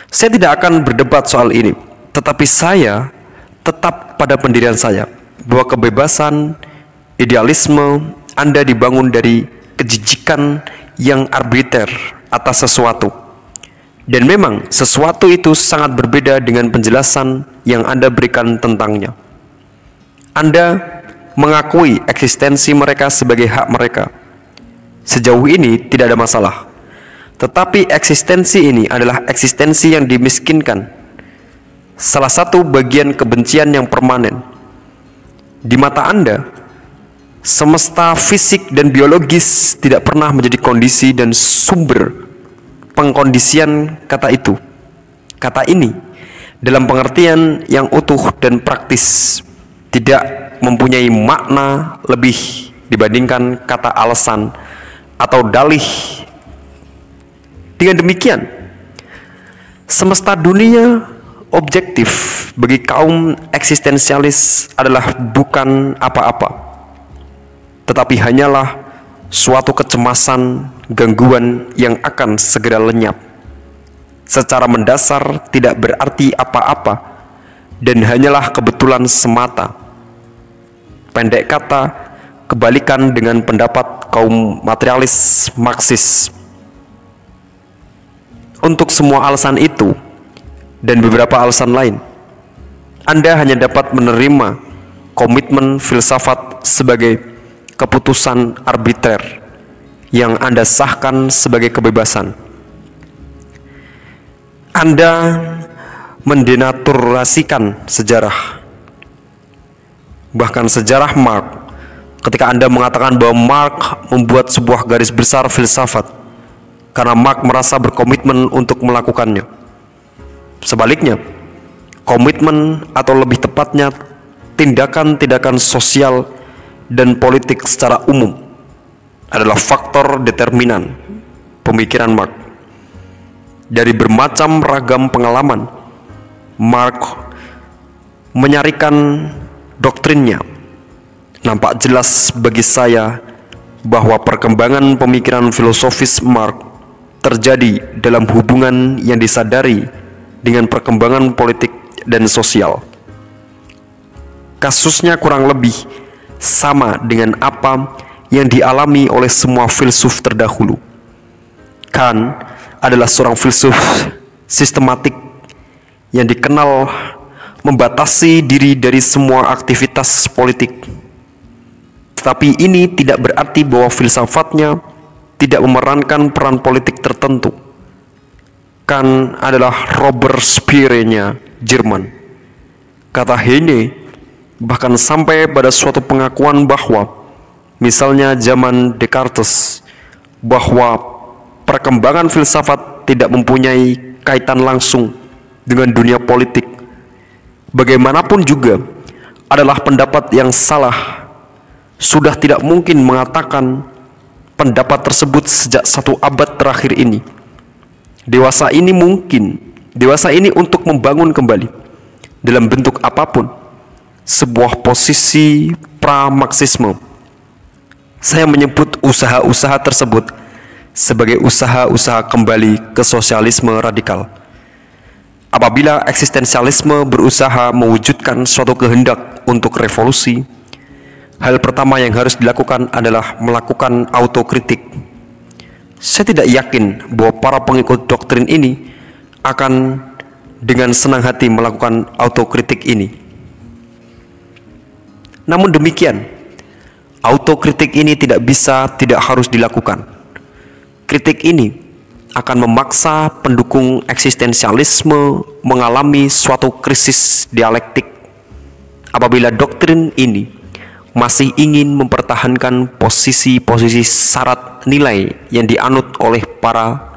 Saya tidak akan berdebat soal ini, tetapi saya tetap pada pendirian saya bahwa kebebasan, idealisme Anda dibangun dari kejijikan yang arbiter atas sesuatu. Dan memang sesuatu itu sangat berbeda dengan penjelasan yang Anda berikan tentangnya. Anda mengakui eksistensi mereka sebagai hak mereka Sejauh ini tidak ada masalah. Tetapi eksistensi ini adalah eksistensi yang dimiskinkan. Salah satu bagian kebencian yang permanen. Di mata Anda, semesta fisik dan biologis tidak pernah menjadi kondisi dan sumber pengkondisian kata itu. Kata ini dalam pengertian yang utuh dan praktis tidak mempunyai makna lebih dibandingkan kata alasan atau dalih. Dengan demikian, semesta dunia objektif bagi kaum eksistensialis adalah bukan apa-apa, tetapi hanyalah suatu kecemasan, gangguan yang akan segera lenyap. Secara mendasar tidak berarti apa-apa dan hanyalah kebetulan semata. Pendek kata, kebalikan dengan pendapat kaum materialis Marxis. Untuk semua alasan itu dan beberapa alasan lain, Anda hanya dapat menerima komitmen filsafat sebagai keputusan arbiter yang Anda sahkan sebagai kebebasan. Anda mendenaturasikan sejarah. Bahkan sejarah Mark ketika Anda mengatakan bahwa Mark membuat sebuah garis besar filsafat karena Mark merasa berkomitmen untuk melakukannya. Sebaliknya, komitmen atau lebih tepatnya tindakan-tindakan sosial dan politik secara umum adalah faktor determinan pemikiran Mark. Dari bermacam ragam pengalaman, Mark menyarikan doktrinnya. Nampak jelas bagi saya bahwa perkembangan pemikiran filosofis Mark terjadi dalam hubungan yang disadari dengan perkembangan politik dan sosial. Kasusnya kurang lebih sama dengan apa yang dialami oleh semua filsuf terdahulu. Kant adalah seorang filsuf sistematik yang dikenal membatasi diri dari semua aktivitas politik. Tetapi ini tidak berarti bahwa filsafatnya tidak memerankan peran politik tertentu Kan adalah Robespierre-nya Jerman. Kata Heine bahkan sampai pada suatu pengakuan bahwa misalnya zaman Descartes bahwa perkembangan filsafat tidak mempunyai kaitan langsung dengan dunia politik. Bagaimanapun juga adalah pendapat yang salah. Sudah tidak mungkin mengatakan pendapat tersebut sejak satu abad terakhir ini Dewasa ini mungkin, dewasa ini untuk membangun kembali dalam bentuk apa pun sebuah posisi pra-marxisme. Saya menyebut usaha-usaha tersebut sebagai usaha-usaha kembali ke sosialisme radikal. Apabila eksistensialisme berusaha mewujudkan suatu kehendak untuk revolusi, hal pertama yang harus dilakukan adalah melakukan autokritik saya tidak yakin bahwa para pengikut doktrin ini akan dengan senang hati melakukan autokritik ini. Namun demikian, autokritik ini tidak bisa, tidak harus dilakukan. Kritik ini akan memaksa pendukung eksistensialisme mengalami suatu krisis dialektik apabila doktrin ini masih ingin mempertahankan posisi-posisi syarat nilai yang dianut oleh para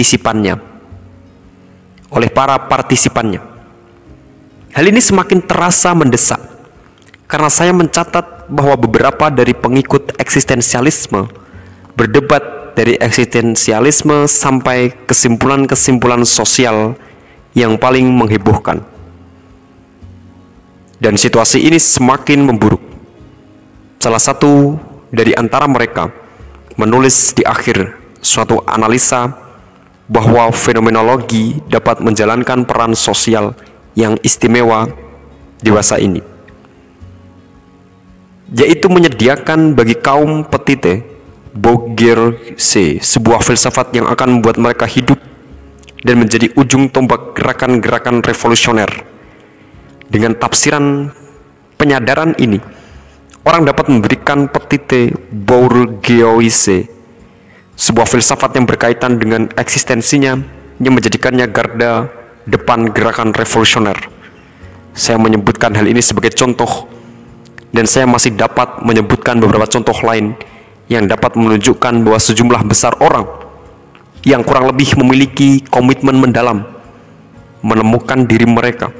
partisipannya oleh para partisipannya. Hal ini semakin terasa mendesak karena saya mencatat bahwa beberapa dari pengikut eksistensialisme berdebat dari eksistensialisme sampai kesimpulan-kesimpulan sosial yang paling menghebohkan dan situasi ini semakin memburuk. Salah satu dari antara mereka menulis di akhir suatu analisa bahwa fenomenologi dapat menjalankan peran sosial yang istimewa dewasa ini, yaitu menyediakan bagi kaum petite bourgeoisie sebuah filsafat yang akan membuat mereka hidup dan menjadi ujung tombak gerakan-gerakan revolusioner dengan tafsiran penyadaran ini, orang dapat memberikan petite bourgeoisie, sebuah filsafat yang berkaitan dengan eksistensinya yang menjadikannya garda depan gerakan revolusioner. Saya menyebutkan hal ini sebagai contoh dan saya masih dapat menyebutkan beberapa contoh lain yang dapat menunjukkan bahwa sejumlah besar orang yang kurang lebih memiliki komitmen mendalam menemukan diri mereka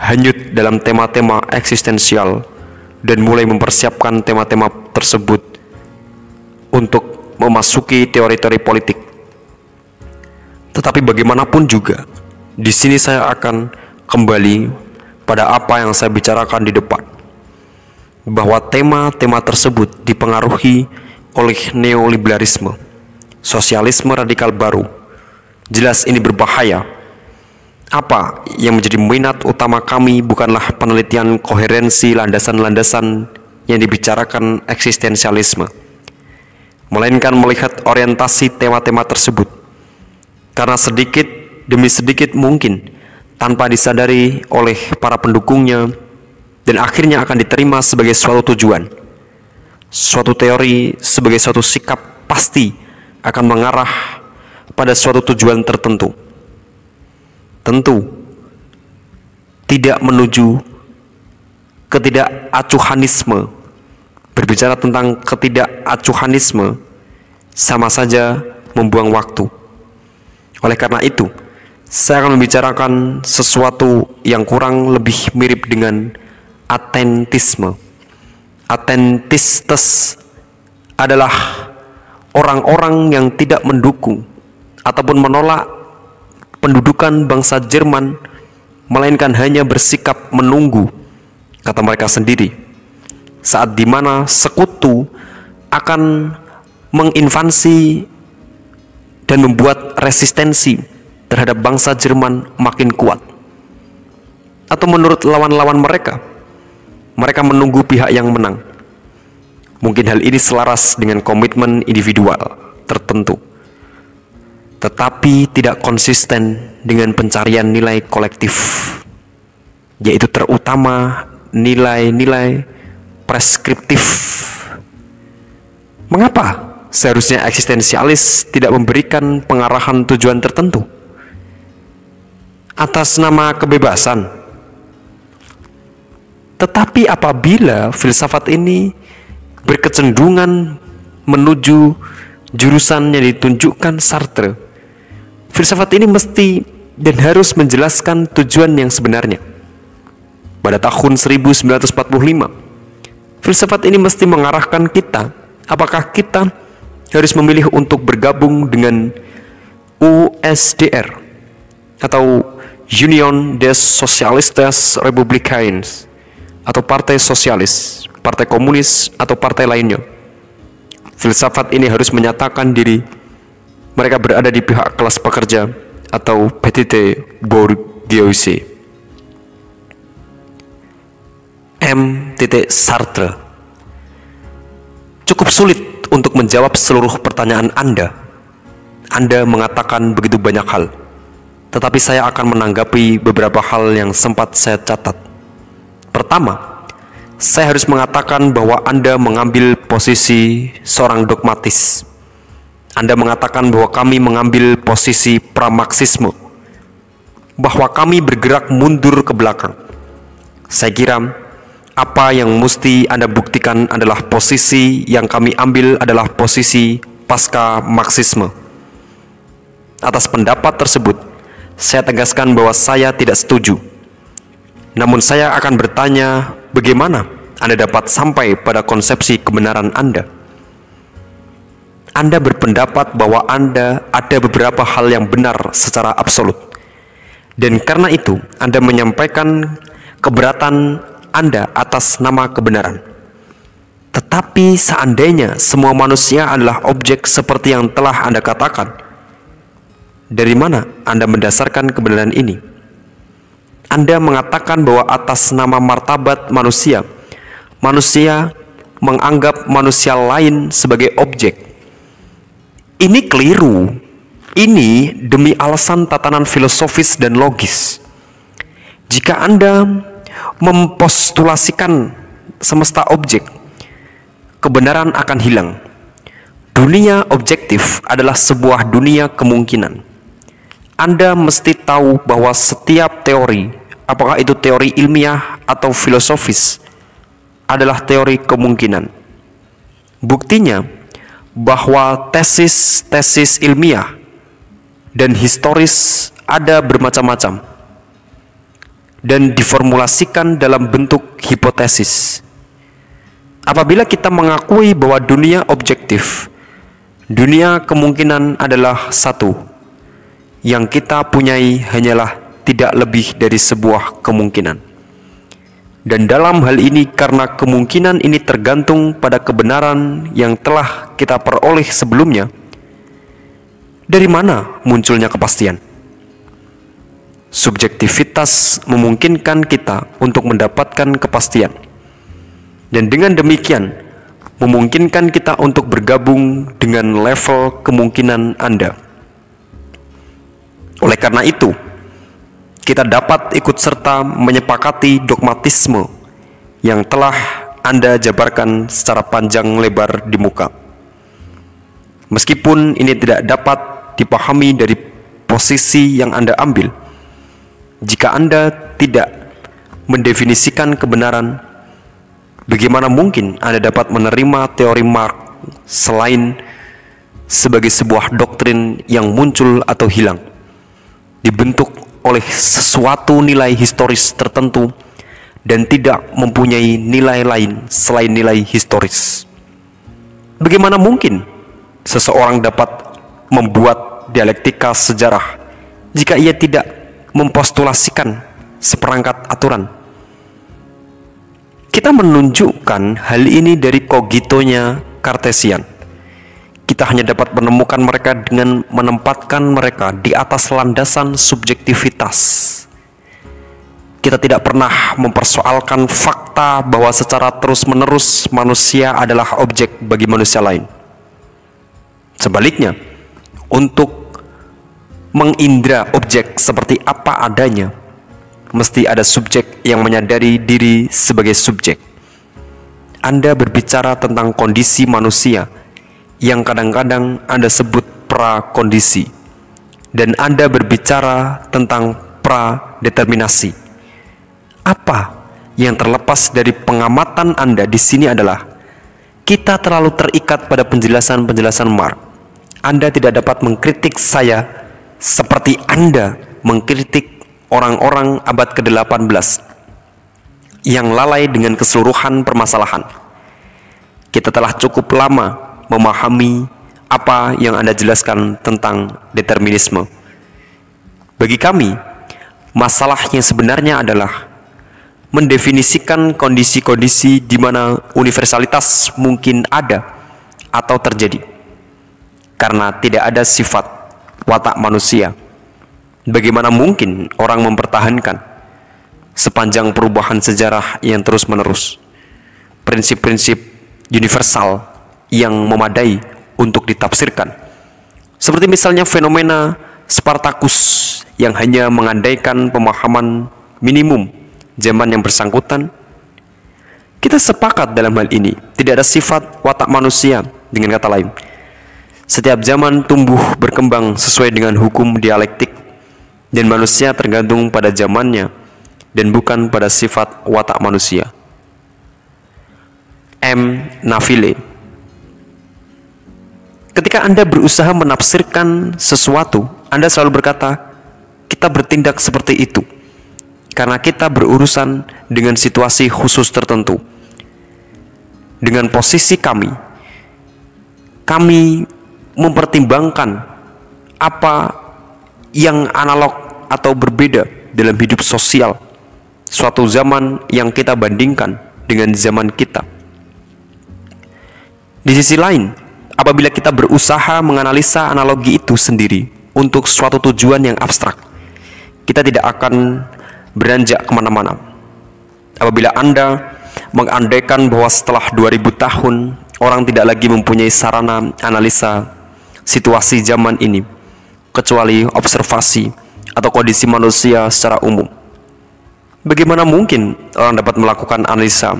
hanyut dalam tema-tema eksistensial dan mulai mempersiapkan tema-tema tersebut untuk memasuki teori-teori politik. Tetapi bagaimanapun juga, di sini saya akan kembali pada apa yang saya bicarakan di depan. Bahwa tema-tema tersebut dipengaruhi oleh neoliberalisme, sosialisme radikal baru. Jelas ini berbahaya apa yang menjadi minat utama kami bukanlah penelitian koherensi landasan-landasan yang dibicarakan eksistensialisme, melainkan melihat orientasi tema-tema tersebut. Karena sedikit demi sedikit mungkin tanpa disadari oleh para pendukungnya dan akhirnya akan diterima sebagai suatu tujuan. Suatu teori sebagai suatu sikap pasti akan mengarah pada suatu tujuan tertentu. Tentu tidak menuju ketidakacuhanisme. Berbicara tentang ketidakacuhanisme sama saja membuang waktu. Oleh karena itu, saya akan membicarakan sesuatu yang kurang lebih mirip dengan atentisme. Atentistes adalah orang-orang yang tidak mendukung ataupun menolak pendudukan bangsa Jerman, melainkan hanya bersikap menunggu, kata mereka sendiri, saat di mana sekutu akan menginvasi dan membuat resistensi terhadap bangsa Jerman makin kuat. Atau menurut lawan-lawan mereka, mereka menunggu pihak yang menang. Mungkin hal ini selaras dengan komitmen individual tertentu, tetapi tidak konsisten dengan pencarian nilai kolektif, yaitu terutama nilai-nilai preskriptif. Mengapa seharusnya eksistensialis tidak memberikan pengarahan tujuan tertentu? Atas nama kebebasan, tetapi apabila filsafat ini berkecenderungan menuju jurusan yang ditunjukkan Sartre, filsafat ini mesti dan harus menjelaskan tujuan yang sebenarnya. Pada tahun 1945, filsafat ini mesti mengarahkan kita apakah kita harus memilih untuk bergabung dengan USDR atau Union des Socialistes Républicains atau partai sosialis, partai komunis atau partai lainnya. Filsafat ini harus menyatakan diri mereka berada di pihak kelas pekerja atau petite bourgeoisie. M. Sartre Cukup sulit untuk menjawab seluruh pertanyaan Anda. Anda mengatakan begitu banyak hal, tetapi saya akan menanggapi beberapa hal yang sempat saya catat. Pertama, saya harus mengatakan bahwa Anda mengambil posisi seorang dogmatis. Anda mengatakan bahwa kami mengambil posisi pramaksisme, bahwa kami bergerak mundur ke belakang. Saya kira apa yang mesti Anda buktikan adalah posisi yang kami ambil adalah posisi pasca Marxisme. Atas pendapat tersebut, saya tegaskan bahwa saya tidak setuju namun saya akan bertanya, bagaimana Anda dapat sampai pada konsepsi kebenaran Anda? Anda berpendapat bahwa Anda ada beberapa hal yang benar secara absolut. Dan karena itu, Anda menyampaikan keberatan Anda atas nama kebenaran. Tetapi seandainya semua manusia adalah objek seperti yang telah Anda katakan, dari mana Anda mendasarkan kebenaran ini? Anda mengatakan bahwa atas nama martabat manusia, manusia menganggap manusia lain sebagai objek. Ini keliru. Ini demi alasan tatanan filosofis dan logis. Jika Anda mempostulasikan semesta objek, kebenaran akan hilang. Dunia objektif adalah sebuah dunia kemungkinan. Anda mesti tahu bahwa setiap teori apakah itu teori ilmiah atau filosofis, adalah teori kemungkinan. Buktinya bahwa tesis-tesis ilmiah dan historis ada bermacam-macam dan diformulasikan dalam bentuk hipotesis. Apabila kita mengakui bahwa dunia objektif, dunia kemungkinan adalah satu, yang kita punyai hanyalah tidak lebih dari sebuah kemungkinan. Dan dalam hal ini karena kemungkinan ini tergantung pada kebenaran yang telah kita peroleh sebelumnya, dari mana munculnya kepastian? Subjektivitas memungkinkan kita untuk mendapatkan kepastian. Dan dengan demikian, memungkinkan kita untuk bergabung dengan level kemungkinan Anda. Oleh karena itu, kita dapat ikut serta menyepakati dogmatisme yang telah Anda jabarkan secara panjang lebar di muka. Meskipun ini tidak dapat dipahami dari posisi yang Anda ambil, jika Anda tidak mendefinisikan kebenaran, bagaimana mungkin Anda dapat menerima teori Marx selain sebagai sebuah doktrin yang muncul atau hilang, dibentuk oleh sesuatu nilai historis tertentu dan tidak mempunyai nilai lain selain nilai historis. Bagaimana mungkin seseorang dapat membuat dialektika sejarah jika ia tidak mempostulasikan seperangkat aturan. Kita menunjukkan hal ini dari kogitonya Kartesian. Kita hanya dapat menemukan mereka dengan menempatkan mereka di atas landasan subjektivitas. Kita tidak pernah mempersoalkan fakta bahwa secara terus-menerus manusia adalah objek bagi manusia lain. Sebaliknya, untuk mengindra objek seperti apa adanya, mesti ada subjek yang menyadari diri sebagai subjek. Anda berbicara tentang kondisi manusia yang kadang-kadang Anda sebut pra-kondisi, dan Anda berbicara tentang pra-determinasi. Apa yang terlepas dari pengamatan Anda di sini adalah kita terlalu terikat pada penjelasan-penjelasan Mark. Anda tidak dapat mengkritik saya seperti Anda mengkritik orang-orang abad ke-18 yang lalai dengan keseluruhan permasalahan. Kita telah cukup lama memahami apa yang Anda jelaskan tentang determinisme. Bagi kami, masalahnya sebenarnya adalah mendefinisikan kondisi-kondisi di mana universalitas mungkin ada atau terjadi. Karena tidak ada sifat watak manusia. Bagaimana mungkin orang mempertahankan sepanjang perubahan sejarah yang terus-menerus prinsip-prinsip universal yang memadai untuk ditafsirkan. Seperti misalnya fenomena Spartacus yang hanya mengandaikan pemahaman minimum zaman yang bersangkutan. Kita sepakat dalam hal ini, tidak ada sifat watak manusia dengan kata lain setiap zaman tumbuh berkembang sesuai dengan hukum dialektik dan manusia tergantung pada zamannya dan bukan pada sifat watak manusia. M. Nafile Ketika Anda berusaha menafsirkan sesuatu, Anda selalu berkata, kita bertindak seperti itu karena kita berurusan dengan situasi khusus tertentu. Dengan posisi kami, kami mempertimbangkan apa yang analog atau berbeda dalam hidup sosial suatu zaman yang kita bandingkan dengan zaman kita. Di sisi lain, apabila kita berusaha menganalisa analogi itu sendiri untuk suatu tujuan yang abstrak, kita tidak akan beranjak ke mana-mana. Apabila Anda mengandaikan bahwa setelah 2000 tahun orang tidak lagi mempunyai sarana analisa situasi zaman ini, kecuali observasi atau kondisi manusia secara umum. Bagaimana mungkin orang dapat melakukan analisa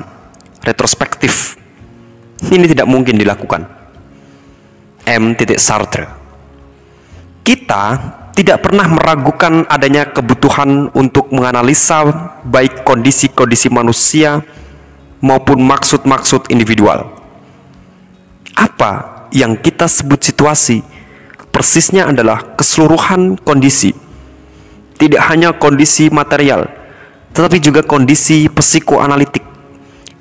retrospektif? Ini tidak mungkin dilakukan. M. Sartre Kita tidak pernah meragukan adanya kebutuhan untuk menganalisa baik kondisi-kondisi manusia maupun maksud-maksud individual. Apa yang kita sebut situasi persisnya adalah keseluruhan kondisi. Tidak hanya kondisi material, tetapi juga kondisi psikoanalitik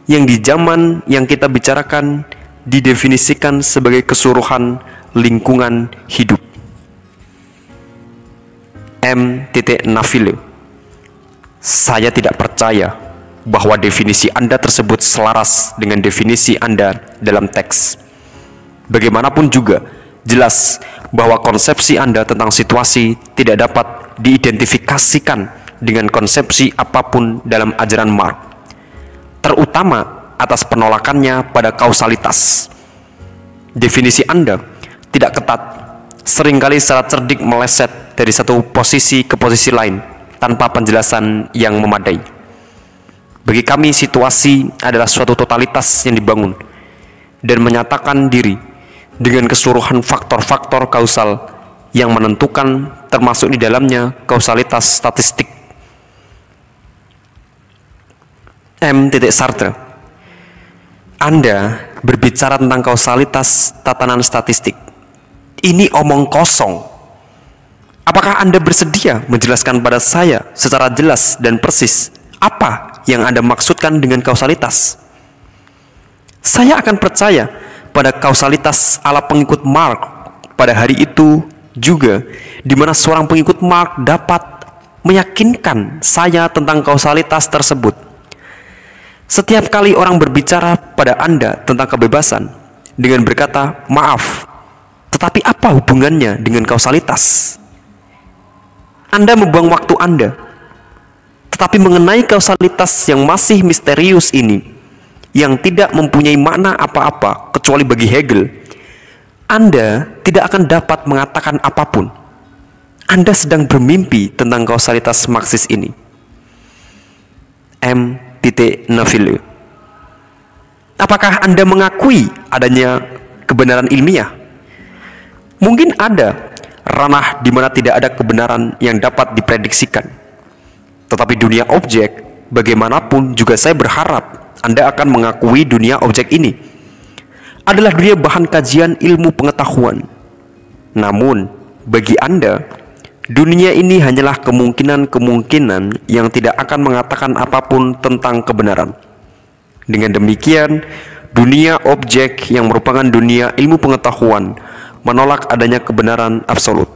yang di zaman yang kita bicarakan didefinisikan sebagai keseluruhan lingkungan hidup. M. Nafile Saya tidak percaya bahwa definisi Anda tersebut selaras dengan definisi Anda dalam teks. Bagaimanapun juga, jelas bahwa konsepsi Anda tentang situasi tidak dapat diidentifikasikan dengan konsepsi apa pun dalam ajaran Mark, terutama atas penolakannya pada kausalitas. Definisi Anda tidak ketat, sering kali secara cerdik meleset dari satu posisi ke posisi lain, tanpa penjelasan yang memadai. Bagi kami, situasi adalah suatu totalitas yang dibangun dan menyatakan diri dengan keseluruhan faktor-faktor kausal yang menentukan, termasuk di dalamnya kausalitas statistik. M. Sartre Anda berbicara tentang kausalitas tatanan statistik. Ini omong kosong. Apakah Anda bersedia menjelaskan pada saya secara jelas dan persis apa yang Anda maksudkan dengan kausalitas? Saya akan percaya pada kausalitas ala pengikut Mark pada hari itu juga di mana seorang pengikut Mark dapat meyakinkan saya tentang kausalitas tersebut. Setiap kali orang berbicara pada Anda tentang kebebasan dengan berkata, "Maaf, tetapi apa hubungannya dengan kausalitas?" Anda membuang waktu Anda tetapi mengenai kausalitas yang masih misterius ini, yang tidak mempunyai makna apa-apa kecuali bagi Hegel, Anda tidak akan dapat mengatakan apa pun. Anda sedang bermimpi tentang kausalitas Marxis ini. M. Naville Apakah Anda mengakui adanya kebenaran ilmiah? Mungkin ada ranah di mana tidak ada kebenaran yang dapat diprediksikan. Tetapi dunia objek, bagaimanapun juga saya berharap Anda akan mengakui dunia objek ini adalah dunia bahan kajian ilmu pengetahuan. Namun, bagi Anda, dunia ini hanyalah kemungkinan-kemungkinan yang tidak akan mengatakan apa pun tentang kebenaran. Dengan demikian, dunia objek yang merupakan dunia ilmu pengetahuan menolak adanya kebenaran absolut,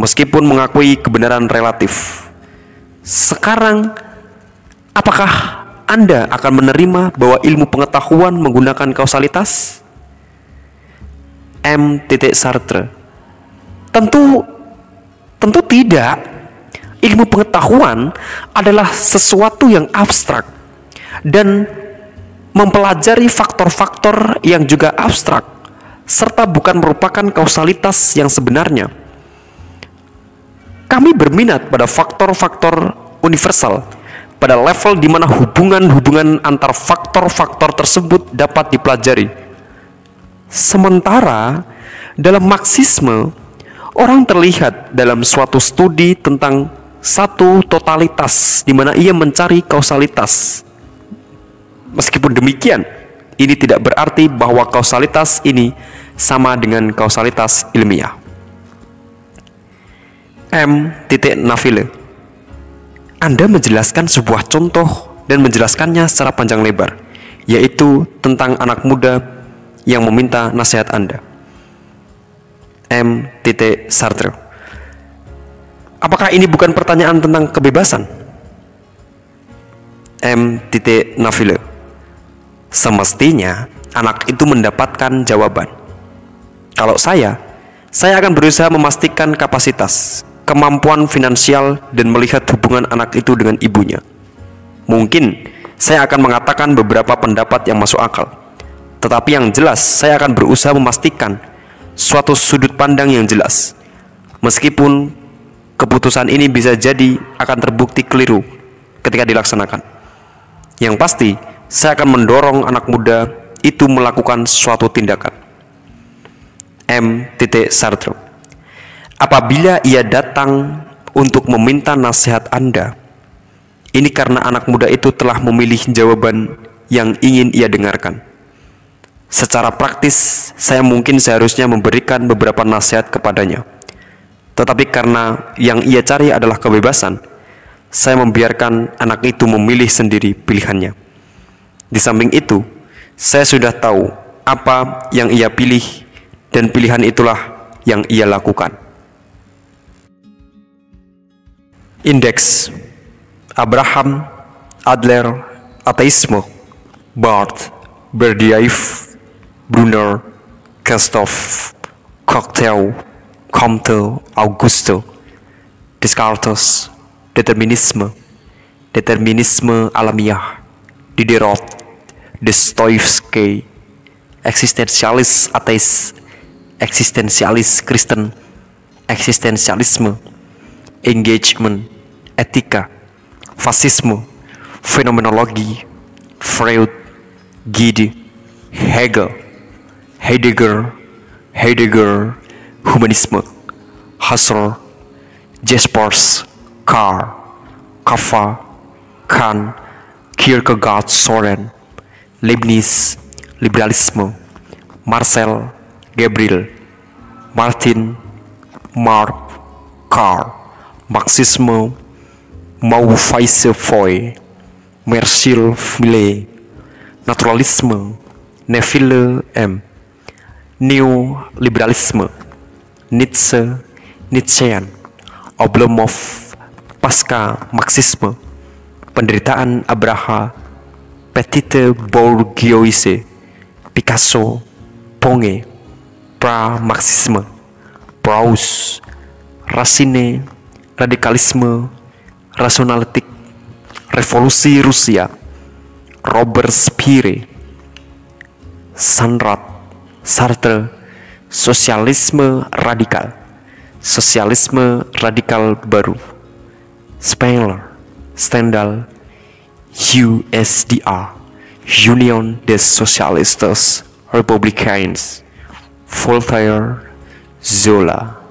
meskipun mengakui kebenaran relatif. Sekarang, apakah Anda akan menerima bahwa ilmu pengetahuan menggunakan kausalitas? M. Sartre Tentu tentu tidak. Ilmu pengetahuan adalah sesuatu yang abstrak dan mempelajari faktor-faktor yang juga abstrak serta bukan merupakan kausalitas yang sebenarnya kami berminat pada faktor-faktor universal pada level di mana hubungan-hubungan antar faktor-faktor tersebut dapat dipelajari. Sementara dalam Marxisme, orang terlihat dalam suatu studi tentang satu totalitas di mana ia mencari kausalitas. Meskipun demikian, ini tidak berarti bahwa kausalitas ini sama dengan kausalitas ilmiah. M. Nafile. Anda menjelaskan sebuah contoh dan menjelaskannya secara panjang lebar, yaitu tentang anak muda yang meminta nasihat Anda. M. Sartre. Apakah ini bukan pertanyaan tentang kebebasan? M. Nafile. Semestinya anak itu mendapatkan jawaban. Kalau saya, saya akan berusaha memastikan kapasitas, kemampuan finansial dan melihat hubungan anak itu dengan ibunya. Mungkin saya akan mengatakan beberapa pendapat yang masuk akal, tetapi yang jelas saya akan berusaha memastikan suatu sudut pandang yang jelas. Meskipun keputusan ini bisa jadi akan terbukti keliru ketika dilaksanakan. Yang pasti, saya akan mendorong anak muda itu melakukan suatu tindakan. M. Sartre Apabila ia datang untuk meminta nasihat Anda, ini karena anak muda itu telah memilih jawaban yang ingin ia dengarkan. Secara praktis, saya mungkin seharusnya memberikan beberapa nasihat kepadanya. Tetapi karena yang ia cari adalah kebebasan, saya membiarkan anak itu memilih sendiri pilihannya. Di samping itu, saya sudah tahu apa yang ia pilih dan pilihan itulah yang ia lakukan. Indeks Abraham Adler Ateisme Barth Berdyaev Brunner Christoph Cocktail Comte Augusto Descartes Determinisme. Determinisme alamiah. Diderot Dostoevsky. Eksistensialis ateis Eksistensialis Kristen. Eksistensialisme Engagement. Etika, fasisme, fenomenologi, Freud, Gide, Hegel, Heidegger, Heidegger, humanisme, Husserl, Jaspers, Carr, Kafka, Kant, Kierkegaard, Soren, Leibniz, liberalisme, Marcel, Gabriel, Martin, Mark, Carr, Marxisme, Mauvaise Foy, Mercil Millet, Naturalisme, Neville M, Neoliberalisme, Nietzsche, Nietzschean, Oblomov, Pasca Marxisme, Penderitaan Abraha, Petite Bourgeoisie, Picasso, Ponge, Pra-Marxisme, Proust, Racine, Radikalisme, Rasionalitik, Revolusi Rusia, Robert Spire, Sanrat, Sartre, Sosialisme Radikal, Sosialisme Radikal Baru, Spengler, Stendhal, USDR, Union des Socialistes Républicains, Voltaire, Zola.